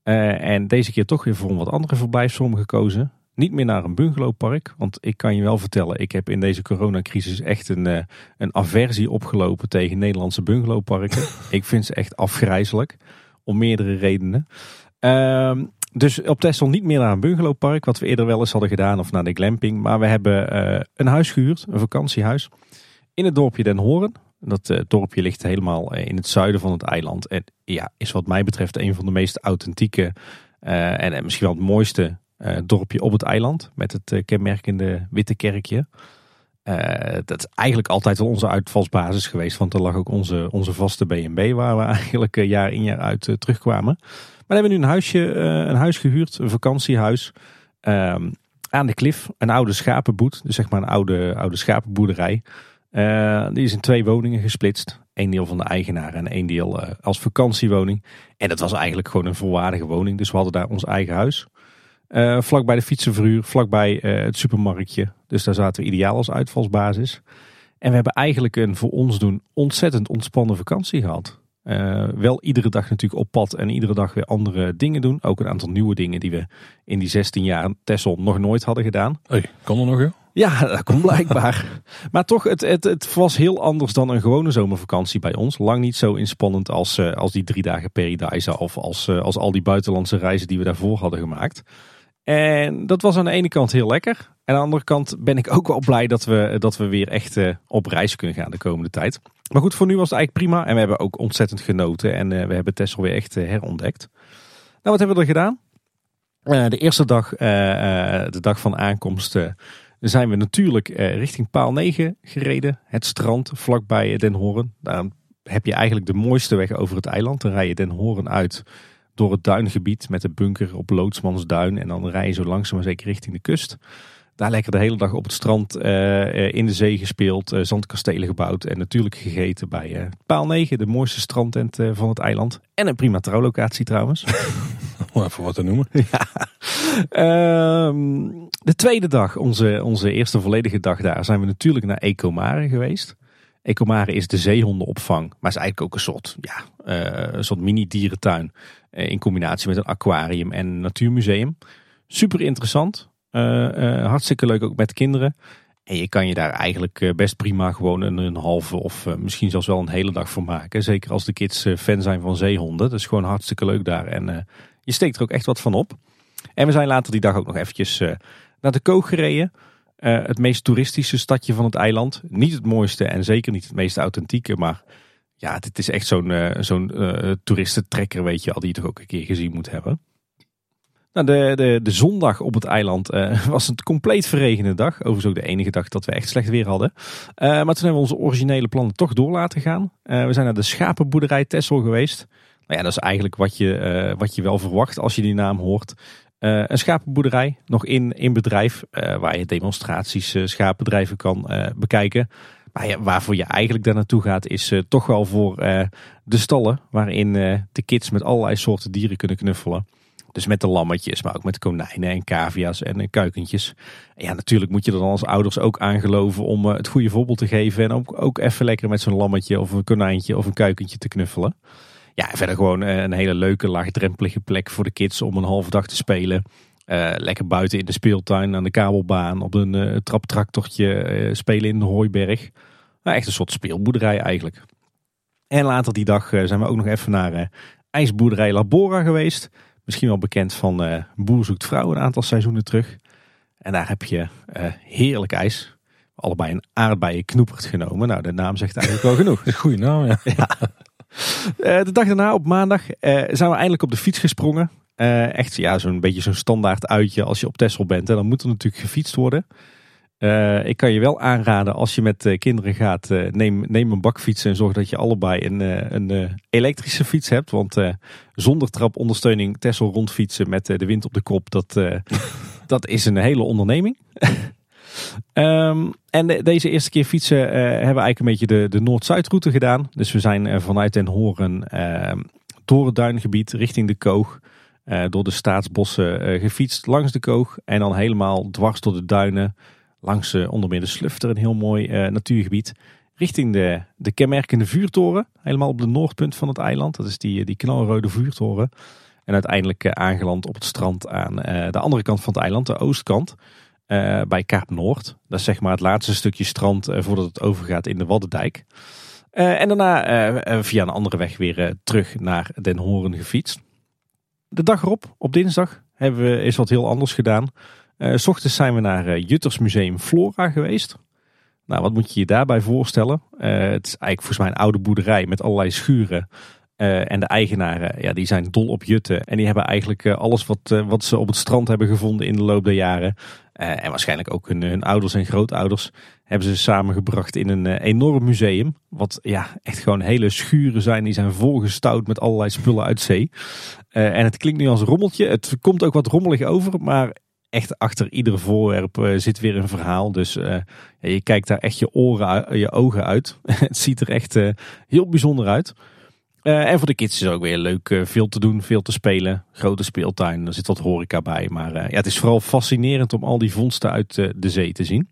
en deze keer toch weer voor een wat andere verblijfsvorm gekozen. Niet meer naar een bungalowpark. Want ik kan je wel vertellen, ik heb in deze coronacrisis echt een, uh, een aversie opgelopen tegen Nederlandse bungalowparken. ik vind ze echt afgrijzelijk. Om meerdere redenen. Uh, dus op Texel niet meer naar een bungalowpark. Wat we eerder wel eens hadden gedaan. Of naar de glamping. Maar we hebben uh, een huis gehuurd. Een vakantiehuis. In het dorpje Den Horen. Dat uh, dorpje ligt helemaal in het zuiden van het eiland. En ja, is wat mij betreft een van de meest authentieke. en, en misschien wel het mooiste dorpje op het eiland met het uh, kenmerkende witte kerkje. Uh, dat is eigenlijk altijd wel onze uitvalsbasis geweest, want er lag ook onze, onze vaste B&B waar we eigenlijk jaar in jaar uit terugkwamen. Maar we hebben nu een huisje, een huis gehuurd, een vakantiehuis ehm, aan de klif, een oude schapenboet, dus zeg maar een oude, oude schapenboerderij. die is in twee woningen gesplitst. Eén deel van de eigenaar en één deel als vakantiewoning. En dat was eigenlijk gewoon een volwaardige woning, dus we hadden daar ons eigen huis. Uh, vlak bij de fietsenverhuur, vlakbij uh, het supermarktje. Dus daar zaten we ideaal als uitvalsbasis. En we hebben eigenlijk een voor ons doen ontzettend ontspannen vakantie gehad. Uh, wel iedere dag natuurlijk op pad en iedere dag weer andere dingen doen. Ook een aantal nieuwe dingen die we in die 16 jaar Tessel nog nooit hadden gedaan. Hey, kan er nog hè? Ja, dat komt blijkbaar. maar toch, het, het, het was heel anders dan een gewone zomervakantie bij ons. Lang niet zo inspannend als, als die drie dagen Paradise of als, als al die buitenlandse reizen die we daarvoor hadden gemaakt. En dat was aan de ene kant heel lekker. En aan de andere kant ben ik ook wel blij dat we, dat we weer echt op reis kunnen gaan de komende tijd. Maar goed, voor nu was het eigenlijk prima. En we hebben ook ontzettend genoten. En we hebben Texel weer echt herontdekt. Nou, wat hebben we er gedaan? de eerste dag, de dag van aankomst, zijn we natuurlijk richting paal 9 gereden. Het strand vlakbij Den Horen. Daar heb je eigenlijk de mooiste weg over het eiland. Dan rij je Den Horen uit door het duingebied met de bunker op Loodsmansduin. En dan rij je zo langzaam maar zeker richting de kust. Daar lekker de hele dag op het strand uh, in de zee gespeeld, uh, zandkastelen gebouwd en natuurlijk gegeten bij Paal 9, de mooiste strandtent van het eiland. En een prima trouwlocatie trouwens. Om even wat te noemen. ja. Ehm, de tweede dag, onze, onze eerste volledige dag daar, zijn we natuurlijk naar Ecomare geweest. Ecomare is de zeehondenopvang, maar is eigenlijk ook een soort, ja, een soort mini-dierentuin. in combinatie met een aquarium en een natuurmuseum. Super interessant. Uh, hartstikke leuk ook met kinderen. En je kan je daar eigenlijk eh, best prima gewoon een, halve of misschien zelfs wel een hele dag voor maken. Zeker als de kids fan zijn van zeehonden. Dat is gewoon hartstikke leuk daar. En je steekt er ook echt wat van op. En we zijn later die dag ook nog eventjes naar de Koog gereden. Het meest toeristische stadje van het eiland. Niet het mooiste en zeker niet het meest authentieke. Maar ja, dit is echt zo'n zo'n toeristentrekker weet je al. Die je toch ook een keer gezien moet hebben. Nou, de, de, de zondag op het eiland was een compleet verregende dag. Overigens ook de enige dag dat we echt slecht weer hadden. Maar toen hebben we onze originele plannen toch door laten gaan. We zijn naar de schapenboerderij Tessel geweest. Nou ja, dat is eigenlijk wat je, wat je wel verwacht als je die naam hoort. Een schapenboerderij, nog in, in bedrijf, waar je demonstraties schaapbedrijven kan bekijken. Maar ja, waarvoor je eigenlijk daar naartoe gaat is toch wel voor de stallen. Waarin de kids met allerlei soorten dieren kunnen knuffelen. Dus met de lammetjes, maar ook met konijnen en cavia's en eh, kuikentjes. En ja, natuurlijk moet je er dan als ouders ook aangeloven om eh, het goede voorbeeld te geven. En ook, ook even lekker met zo'n lammetje of een konijntje of een kuikentje te knuffelen. Ja, verder gewoon eh, een hele leuke, laagdrempelige plek voor de kids om een halve dag te spelen. lekker buiten in de speeltuin, aan de kabelbaan, op een uh, traptractortje spelen in de hooiberg. Nou, echt een soort speelboerderij eigenlijk. En later die dag zijn we ook nog even naar ijsboerderij Labora geweest. Misschien wel bekend van Boer zoekt vrouw een aantal seizoenen terug. En daar heb je heerlijk ijs. Allebei een aardbeien knoepert genomen. Nou, de naam zegt eigenlijk wel genoeg. Goeie naam, ja. ja. Uh, de dag daarna, op maandag, zijn we eindelijk op de fiets gesprongen. echt ja, zo'n beetje zo'n standaard uitje als je op Texel bent. En dan moet er natuurlijk gefietst worden. Ik kan je wel aanraden als je met kinderen gaat, neem, neem een bakfiets en zorg dat je allebei een, een elektrische fiets hebt. Want zonder trapondersteuning Tesla rondfietsen met de wind op de kop, dat, dat is een hele onderneming. Um, en de, deze eerste keer fietsen hebben we eigenlijk een beetje de, de Noord-Zuidroute gedaan. Dus we zijn vanuit Den Horen ehm, door het duingebied richting de Koog. door de staatsbossen gefietst langs de Koog en dan helemaal dwars door de duinen langs onder meer de Slufter, een heel mooi natuurgebied. Richting de, de kenmerkende vuurtoren, helemaal op de noordpunt van het eiland. Dat is die, die knalrode vuurtoren. En uiteindelijk aangeland op het strand aan de andere kant van het eiland, de oostkant. Bij Kaap Noord. Dat is zeg maar het laatste stukje strand voordat het overgaat in de Waddendijk. en daarna via een andere weg weer terug naar Den Horen gefietst. De dag erop, op dinsdag, hebben we wat heel anders gedaan. S ochtends zijn we naar uh, Juttersmuseum Flora geweest. Nou, wat moet je je daarbij voorstellen? Het is eigenlijk volgens mij een oude boerderij met allerlei schuren. En de eigenaren, ja, die zijn dol op jutten. En die hebben eigenlijk alles wat, wat ze op het strand hebben gevonden in de loop der jaren. en waarschijnlijk ook hun, hun, ouders en grootouders hebben ze samengebracht in een enorm museum. Wat ja, echt gewoon hele schuren zijn. Die zijn volgestouwd met allerlei spullen uit zee. en het klinkt nu als rommeltje. Het komt ook wat rommelig over. Maar echt achter ieder voorwerp zit weer een verhaal. Dus je kijkt daar echt je oren, je ogen uit. het ziet er echt heel bijzonder uit. En voor de kids is ook weer leuk. veel te doen, veel te spelen. Grote speeltuin, er zit wat horeca bij. Maar ja, het is vooral fascinerend om al die vondsten uit de zee te zien.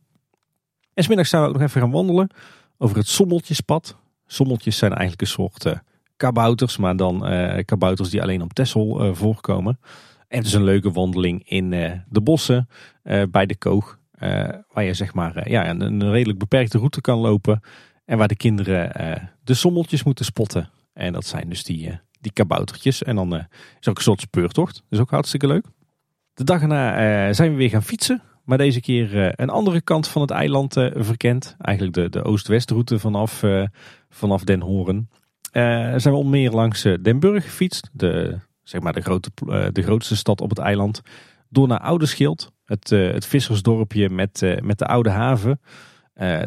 En smiddags zijn we ook nog even gaan wandelen over het Sommeltjespad. Sommeltjes zijn eigenlijk een soort kabouters, maar dan kabouters die alleen op Texel voorkomen. En het is een leuke wandeling in de bossen bij de Koog. Waar je zeg maar ja, een, een, redelijk beperkte route kan lopen. En waar de kinderen de sommeltjes moeten spotten. En dat zijn dus die, die kaboutertjes. En dan is ook een soort speurtocht. Dat is ook hartstikke leuk. De dag erna uh, zijn we weer gaan fietsen. Maar deze keer een andere kant van het eiland verkend. Eigenlijk de, de oost-westroute vanaf, vanaf Den Horen. zijn we onder meer langs Den Burg gefietst. De, zeg maar de, grote, de grootste stad op het eiland. Door naar Oudeschild. Het, het vissersdorpje met, met de oude haven.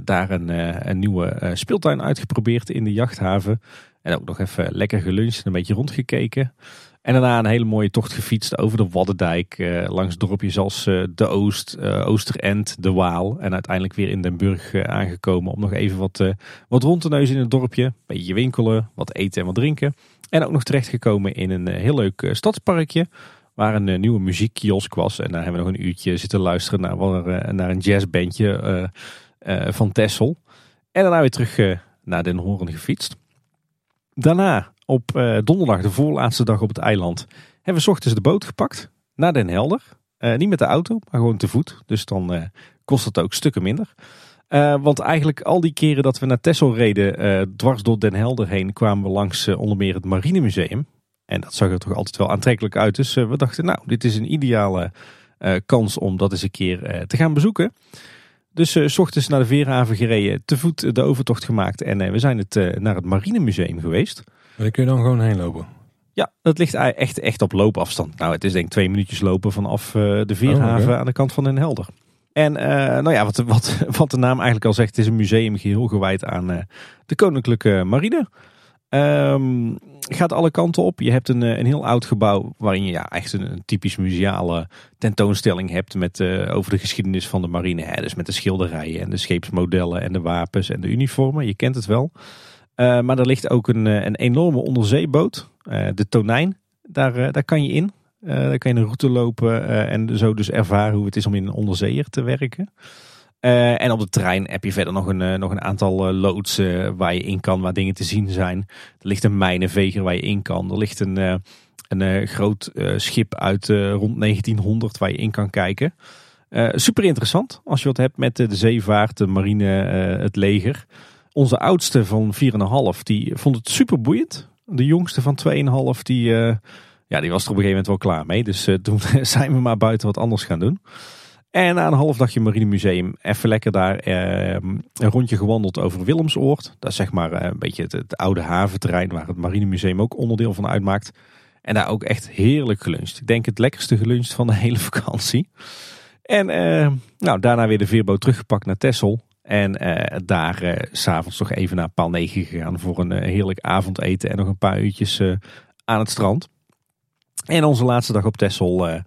daar een, een nieuwe speeltuin uitgeprobeerd in de jachthaven. En ook nog even lekker geluncht en een beetje rondgekeken. En daarna een hele mooie tocht gefietst over de Waddendijk. Eh, langs dorpjes als uh, De Oost, uh, Oosterend, De Waal. En uiteindelijk weer in Den Burg aangekomen om nog even wat, wat rond te neuzen in het dorpje. Beetje winkelen, wat eten en wat drinken. En ook nog terechtgekomen in een heel leuk stadsparkje. Waar een nieuwe muziekkiosk was. En daar hebben we nog een uurtje zitten luisteren naar, naar een jazzbandje van Tessel. En daarna weer terug naar Den Horen gefietst. Daarna op uh, donderdag, de voorlaatste dag op het eiland, hebben we ochtends de boot gepakt naar Den Helder. Uh, niet met de auto, maar gewoon te voet. Dus dan uh, kost het ook stukken minder. want eigenlijk al die keren dat we naar Texel reden, dwars door Den Helder heen, kwamen we langs onder meer het Marinemuseum. En dat zag er toch altijd wel aantrekkelijk uit. Dus we dachten, nou, dit is een ideale kans om dat eens een keer te gaan bezoeken. Dus uh, s ochtends naar de Veerhaven gereden, te voet de overtocht gemaakt. En we zijn het, naar het Marinemuseum geweest. Maar daar kun je dan gewoon heen lopen? Ja, dat ligt echt, echt op loopafstand. Nou, het is denk ik twee minuutjes lopen vanaf de Veerhaven oh, aan de kant van Den Helder. En nou ja, wat, wat, wat de naam eigenlijk al zegt, het is een museum geheel gewijd aan de Koninklijke Marine. Um, gaat alle kanten op. Je hebt een, een heel oud gebouw waarin je ja, echt een, typisch museale tentoonstelling hebt met, uh, over de geschiedenis van de marine. Hè? Dus met de schilderijen en de scheepsmodellen en de wapens en de uniformen. Je kent het wel. Uh, maar er ligt ook een, eh, een enorme onderzeeboot, de Tonijn. Daar, daar kan je in. daar kan je een route lopen en zo dus ervaren hoe het is om in een onderzeeër te werken. En op de trein heb je verder nog een, nog een aantal loodsen waar je in kan, waar dingen te zien zijn. Er ligt een mijnenveger waar je in kan. Er ligt een, een groot schip uit rond 1900 waar je in kan kijken. super interessant als je wat hebt met de zeevaart, de marine, het leger. Onze oudste van 4,5 die vond het super boeiend. De jongste van 2,5 die, ja, die was er op een gegeven moment wel klaar mee. Dus toen zijn we maar buiten wat anders gaan doen. En na een half dagje Marine Museum even lekker daar uh, een rondje gewandeld over Willemsoord. Dat is zeg maar een beetje het, oude haventerrein waar het Marine Museum ook onderdeel van uitmaakt. En daar ook echt heerlijk geluncht. Ik denk het lekkerste geluncht van de hele vakantie. En nou, daarna weer de veerboot teruggepakt naar Texel. En uh, daar uh, s'avonds nog even naar paal 9 gegaan voor een uh, heerlijk avondeten en nog een paar uurtjes aan het strand. En onze laatste dag op Texel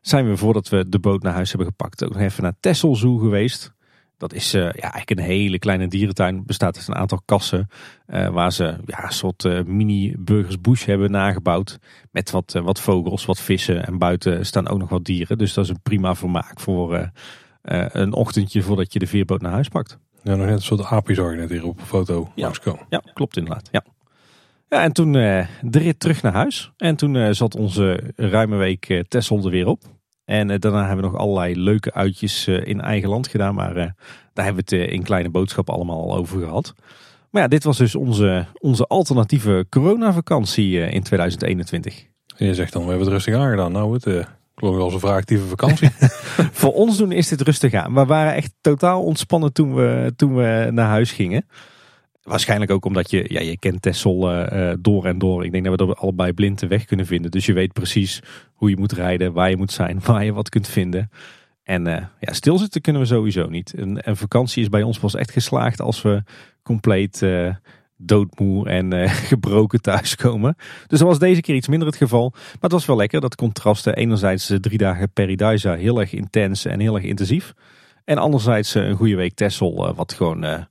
zijn we voordat we de boot naar huis hebben gepakt ook nog even naar Texel Zoo geweest. Dat is ja, eigenlijk een hele kleine dierentuin. Bestaat uit een aantal kassen waar ze ja, een soort mini Burgers Bush hebben nagebouwd. Met wat, wat vogels, wat vissen en buiten staan ook nog wat dieren. Dus dat is een prima vermaak voor een ochtendje voordat je de veerboot naar huis pakt. Ja, nog net een soort je net hier op een foto ja. Ja, klopt inderdaad. Ja. Ja, en toen uh, de rit terug naar huis. En toen uh, zat onze ruime week uh, Tessel er weer op. En daarna hebben we nog allerlei leuke uitjes in eigen land gedaan. Maar daar hebben we het in kleine boodschappen allemaal al over gehad. Maar ja, dit was dus onze, onze alternatieve coronavakantie in 2021. En je zegt dan, we hebben het rustig aangedaan. Nou, het Klonk wel eens een actieve vakantie. Voor ons doen is dit rustig aan. We waren echt totaal ontspannen toen we, toen we naar huis gingen. Waarschijnlijk ook omdat je, ja, je kent Tessel uh, door en door. Ik denk dat we er allebei blind de weg kunnen vinden. Dus je weet precies hoe je moet rijden, waar je moet zijn, waar je wat kunt vinden. En uh, ja, stilzitten kunnen we sowieso niet. Een, vakantie is bij ons pas echt geslaagd als we compleet uh, doodmoe en gebroken thuiskomen. Dus dat was deze keer iets minder het geval. Maar het was wel lekker. Dat contrasten enerzijds drie dagen Peridaisa heel erg intens en heel erg intensief. En anderzijds een goede week Tessel wat gewoon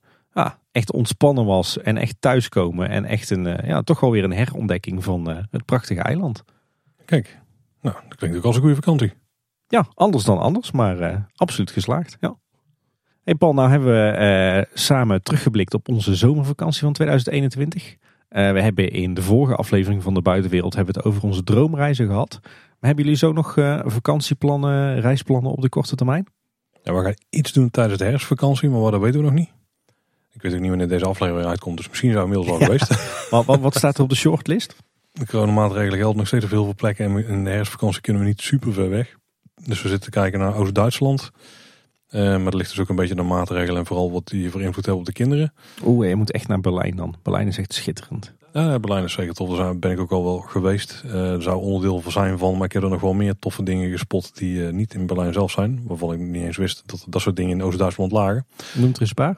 echt ontspannen was. En echt thuiskomen. En echt een, ja, toch wel weer een herontdekking van het prachtige eiland. Kijk, nou dat klinkt ook als een goede vakantie. Ja, anders dan anders, maar absoluut geslaagd. Ja. Hey Paul, nou hebben we uh, samen teruggeblikt op onze zomervakantie van 2021. Uh, eh, we hebben in de vorige aflevering van de buitenwereld hebben we het over onze droomreizen gehad. Maar hebben jullie zo nog vakantieplannen, reisplannen op de korte termijn? Ja, we gaan iets doen tijdens de herfstvakantie, maar wat dat weten we nog niet. Ik weet ook niet wanneer deze aflevering uitkomt, dus misschien zou inmiddels al geweest. wat, wat, wat, staat er op de shortlist? De coronamaatregelen gelden nog steeds op heel veel plekken en in de herfstvakantie kunnen we niet super ver weg. Dus we zitten te kijken naar Oost-Duitsland. Eh, maar dat ligt dus ook een beetje de maatregelen en vooral wat die voor invloed hebben op de kinderen. Oeh, je moet echt naar Berlijn dan. Berlijn is echt schitterend. Ja, Berlijn is zeker tof. Daar ben ik ook al wel geweest. Uh, er zou onderdeel van zijn van, maar ik heb er nog wel meer toffe dingen gespot die uh, niet in Berlijn zelf zijn. Waarvan ik niet eens wist dat dat soort dingen in Oost-Duitsland lagen. Noemt er eens een paar?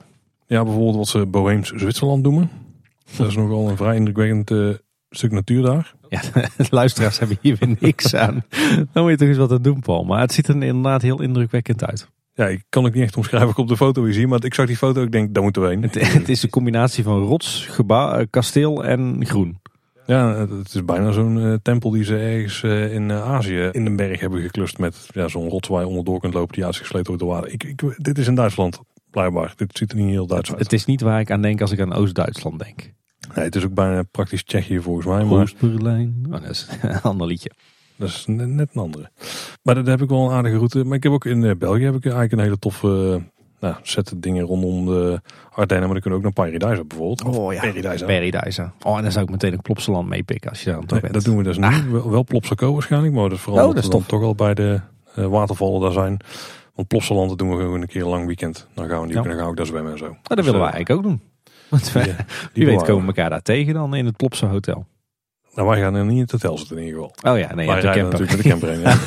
Ja, bijvoorbeeld wat ze Boheems Zwitserland noemen. Dat is nogal een vrij indrukwekkend uh, stuk natuur daar. Ja, luisteraars hebben hier weer niks aan. Dan moet je toch eens wat aan doen, Paul. Maar het ziet er inderdaad heel indrukwekkend uit. Ja, ik kan ook niet echt omschrijven ik op de foto weer zie. Maar ik zag die foto ik denk, daar moeten we heen. Het, het is een combinatie van rots, gebouw, kasteel en groen. Ja, het is bijna zo'n uh, tempel die ze ergens uh, in uh, Azië in een berg hebben geklust met ja, zo'n rots waar je onderdoor kunt lopen die uitgesleten wordt door water. Ik, ik, dit is in Duitsland, blijkbaar. Dit ziet er niet heel Duits het, uit. Het is niet waar ik aan denk als ik aan Oost-Duitsland denk. Nee, het is ook bijna praktisch Tsjechië volgens mij. Maar... Oost-Berlijn. Oh, dat is een ander liedje. Dat is net een andere. Maar dat heb ik wel een aardige route. Maar ik heb ook in België heb ik eigenlijk een hele toffe nou, zet dingen rondom de Ardennen. Maar dan kunnen we ook naar Paradise bijvoorbeeld. Oh ja, Paradise. Paradise. Oh, en dan zou ik meteen een Plopsaland meepikken als je daar aan toe nee, bent. Dat doen we dus ah. niet. Wel, wel Plopsaco waarschijnlijk. Maar dat is vooral oh, dat dan toch al bij de uh, watervallen daar zijn. Want Plopsaland doen we gewoon een keer een lang weekend. Dan gaan we ja. dan gaan we ook daar zwemmen en zo. Nou, dat dus, willen we eigenlijk ook doen. Want we, die, wie weet komen we elkaar daar tegen dan in het Plopsa Hotel. Nou, wij gaan er niet in het hotel zitten in ieder geval. Oh ja, nee, wij ja, de natuurlijk met de camper heen. Ja.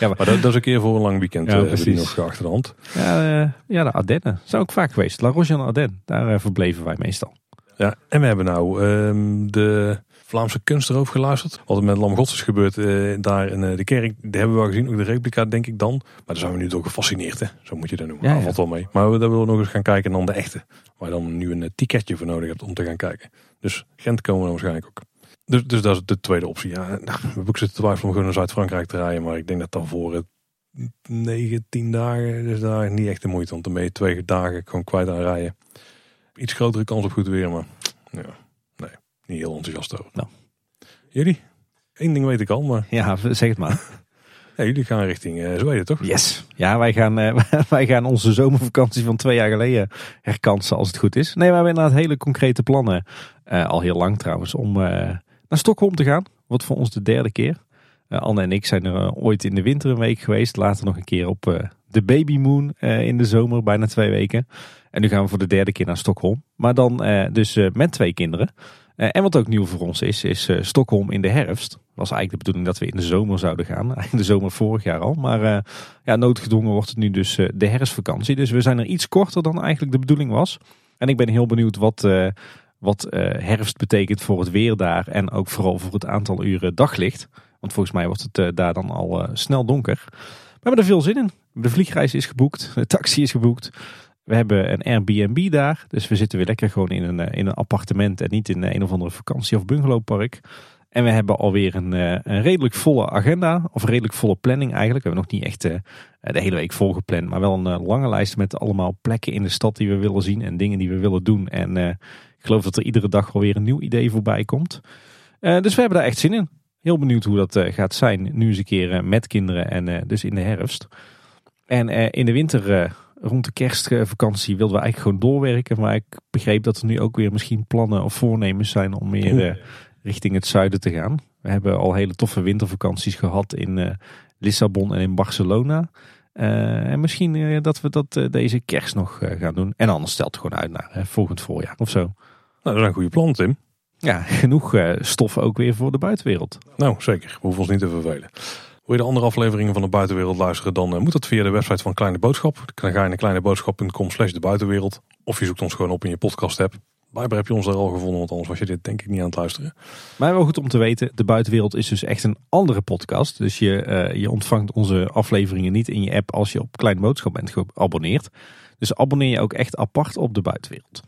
ja, maar, maar dat, dat, is een keer voor een lang weekend ja, uh, die nog achter de hand. Ja, uh, ja, de Ardennen. Zijn ook vaak geweest. La Roche en Ardennes. Daar uh, verbleven wij meestal. Ja, en we hebben nou um, de Vlaamse kunst erover geluisterd. Wat er met Lam Gods is gebeurd daar in de kerk. Die hebben we wel gezien. Ook de replica denk ik dan. Maar daar zijn we nu door gefascineerd. Hè? Zo moet je dat noemen. Ja, ja. valt wel mee. Maar we, daar willen we nog eens gaan kijken dan de echte. Waar je dan nu een ticketje voor nodig hebt om te gaan kijken. Dus Gent komen we waarschijnlijk ook. Dus, dus dat is de tweede optie. Ja, nou, we hebben ook zitten twijfelen om gewoon naar Zuid-Frankrijk te rijden. Maar ik denk dat dan voor het 9, 10 dagen is daar niet echt de moeite. Want dan ben je twee dagen gewoon kwijt aan rijden. Iets grotere kans op goed weer, maar ja, niet heel enthousiast over. Nou. Jullie? Eén ding weet ik al, maar... Ja, zeg het maar. Ja, jullie gaan richting uh, Zweden, toch? Yes. Ja, wij gaan, uh, wij gaan onze zomervakantie van twee jaar geleden herkansen als het goed is. Nee, we hebben inderdaad hele concrete plannen. Uh, al heel lang trouwens, om naar Stockholm te gaan. Wat voor ons de derde keer. Anne en ik zijn er ooit in de winter een week geweest. Later nog een keer op de Baby Moon in de zomer, bijna twee weken. En nu gaan we voor de derde keer naar Stockholm. Maar dan dus met twee kinderen. En wat ook nieuw voor ons is, is Stockholm in de herfst. Was eigenlijk de bedoeling dat we in de zomer zouden gaan. Eigenlijk de zomer vorig jaar al. Maar ja, noodgedwongen wordt het nu dus de herfstvakantie. Dus we zijn er iets korter dan eigenlijk de bedoeling was. En ik ben heel benieuwd wat wat herfst betekent voor het weer daar en ook vooral voor het aantal uren daglicht. Want volgens mij wordt het daar dan al snel donker. We hebben er veel zin in. De vliegreis is geboekt, de taxi is geboekt. We hebben een Airbnb daar. Dus we zitten weer lekker gewoon in een, in een appartement en niet in een of andere vakantie- of bungalowpark. En we hebben alweer een, een redelijk volle agenda, of redelijk volle planning eigenlijk. We hebben nog niet echt de hele week volgepland, maar wel een lange lijst met allemaal plekken in de stad die we willen zien en dingen die we willen doen. En ik geloof dat er iedere dag wel weer een nieuw idee voorbij komt. Dus we hebben daar echt zin in. Heel benieuwd hoe dat gaat zijn. Nu eens een keer met kinderen en dus in de herfst. En in de winter, rond de kerstvakantie, wilden we eigenlijk gewoon doorwerken. Maar ik begreep dat er nu ook weer misschien plannen of voornemens zijn om meer richting het zuiden te gaan. We hebben al hele toffe wintervakanties gehad in Lissabon en in Barcelona. Uh, en misschien dat we dat deze kerst nog gaan doen. En anders stelt het gewoon uit naar volgend voorjaar of zo. Nou, dat is een goede plan, Tim. Ja, genoeg stof ook weer voor de buitenwereld. Nou, zeker. We hoeven ons niet te vervelen. Wil je de andere afleveringen van de buitenwereld luisteren, dan moet dat via de website van Kleine Boodschap. Dan ga je naar kleineboodschap.com slash de buitenwereld. Of je zoekt ons gewoon op in je podcast app. Blijkbaar heb je ons daar al gevonden, want anders was je dit denk ik niet aan het luisteren. Maar wel goed om te weten, de buitenwereld is dus echt een andere podcast. Dus je, uh, je ontvangt onze afleveringen niet in je app als je op Kleine Boodschap bent geabonneerd. Dus abonneer je ook echt apart op de buitenwereld.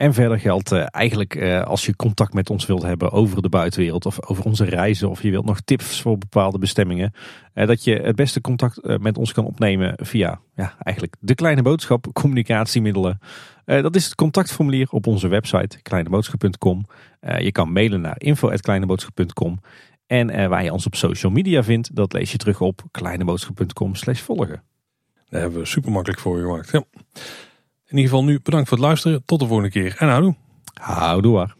En verder geldt uh, eigenlijk uh, als je contact met ons wilt hebben over de buitenwereld of over onze reizen of je wilt nog tips voor bepaalde bestemmingen. dat je het beste contact met ons kan opnemen via ja, eigenlijk de kleine boodschap, communicatiemiddelen. Dat is het contactformulier op onze website kleineboodschap.com. Je kan mailen naar info.kleineboodschap.com. En waar je ons op social media vindt, dat lees je terug op kleineboodschap.com slash volgen. Daar hebben we super makkelijk voor gemaakt. Ja. In ieder geval nu bedankt voor het luisteren. Tot de volgende keer en houdoe. Houdoe waar.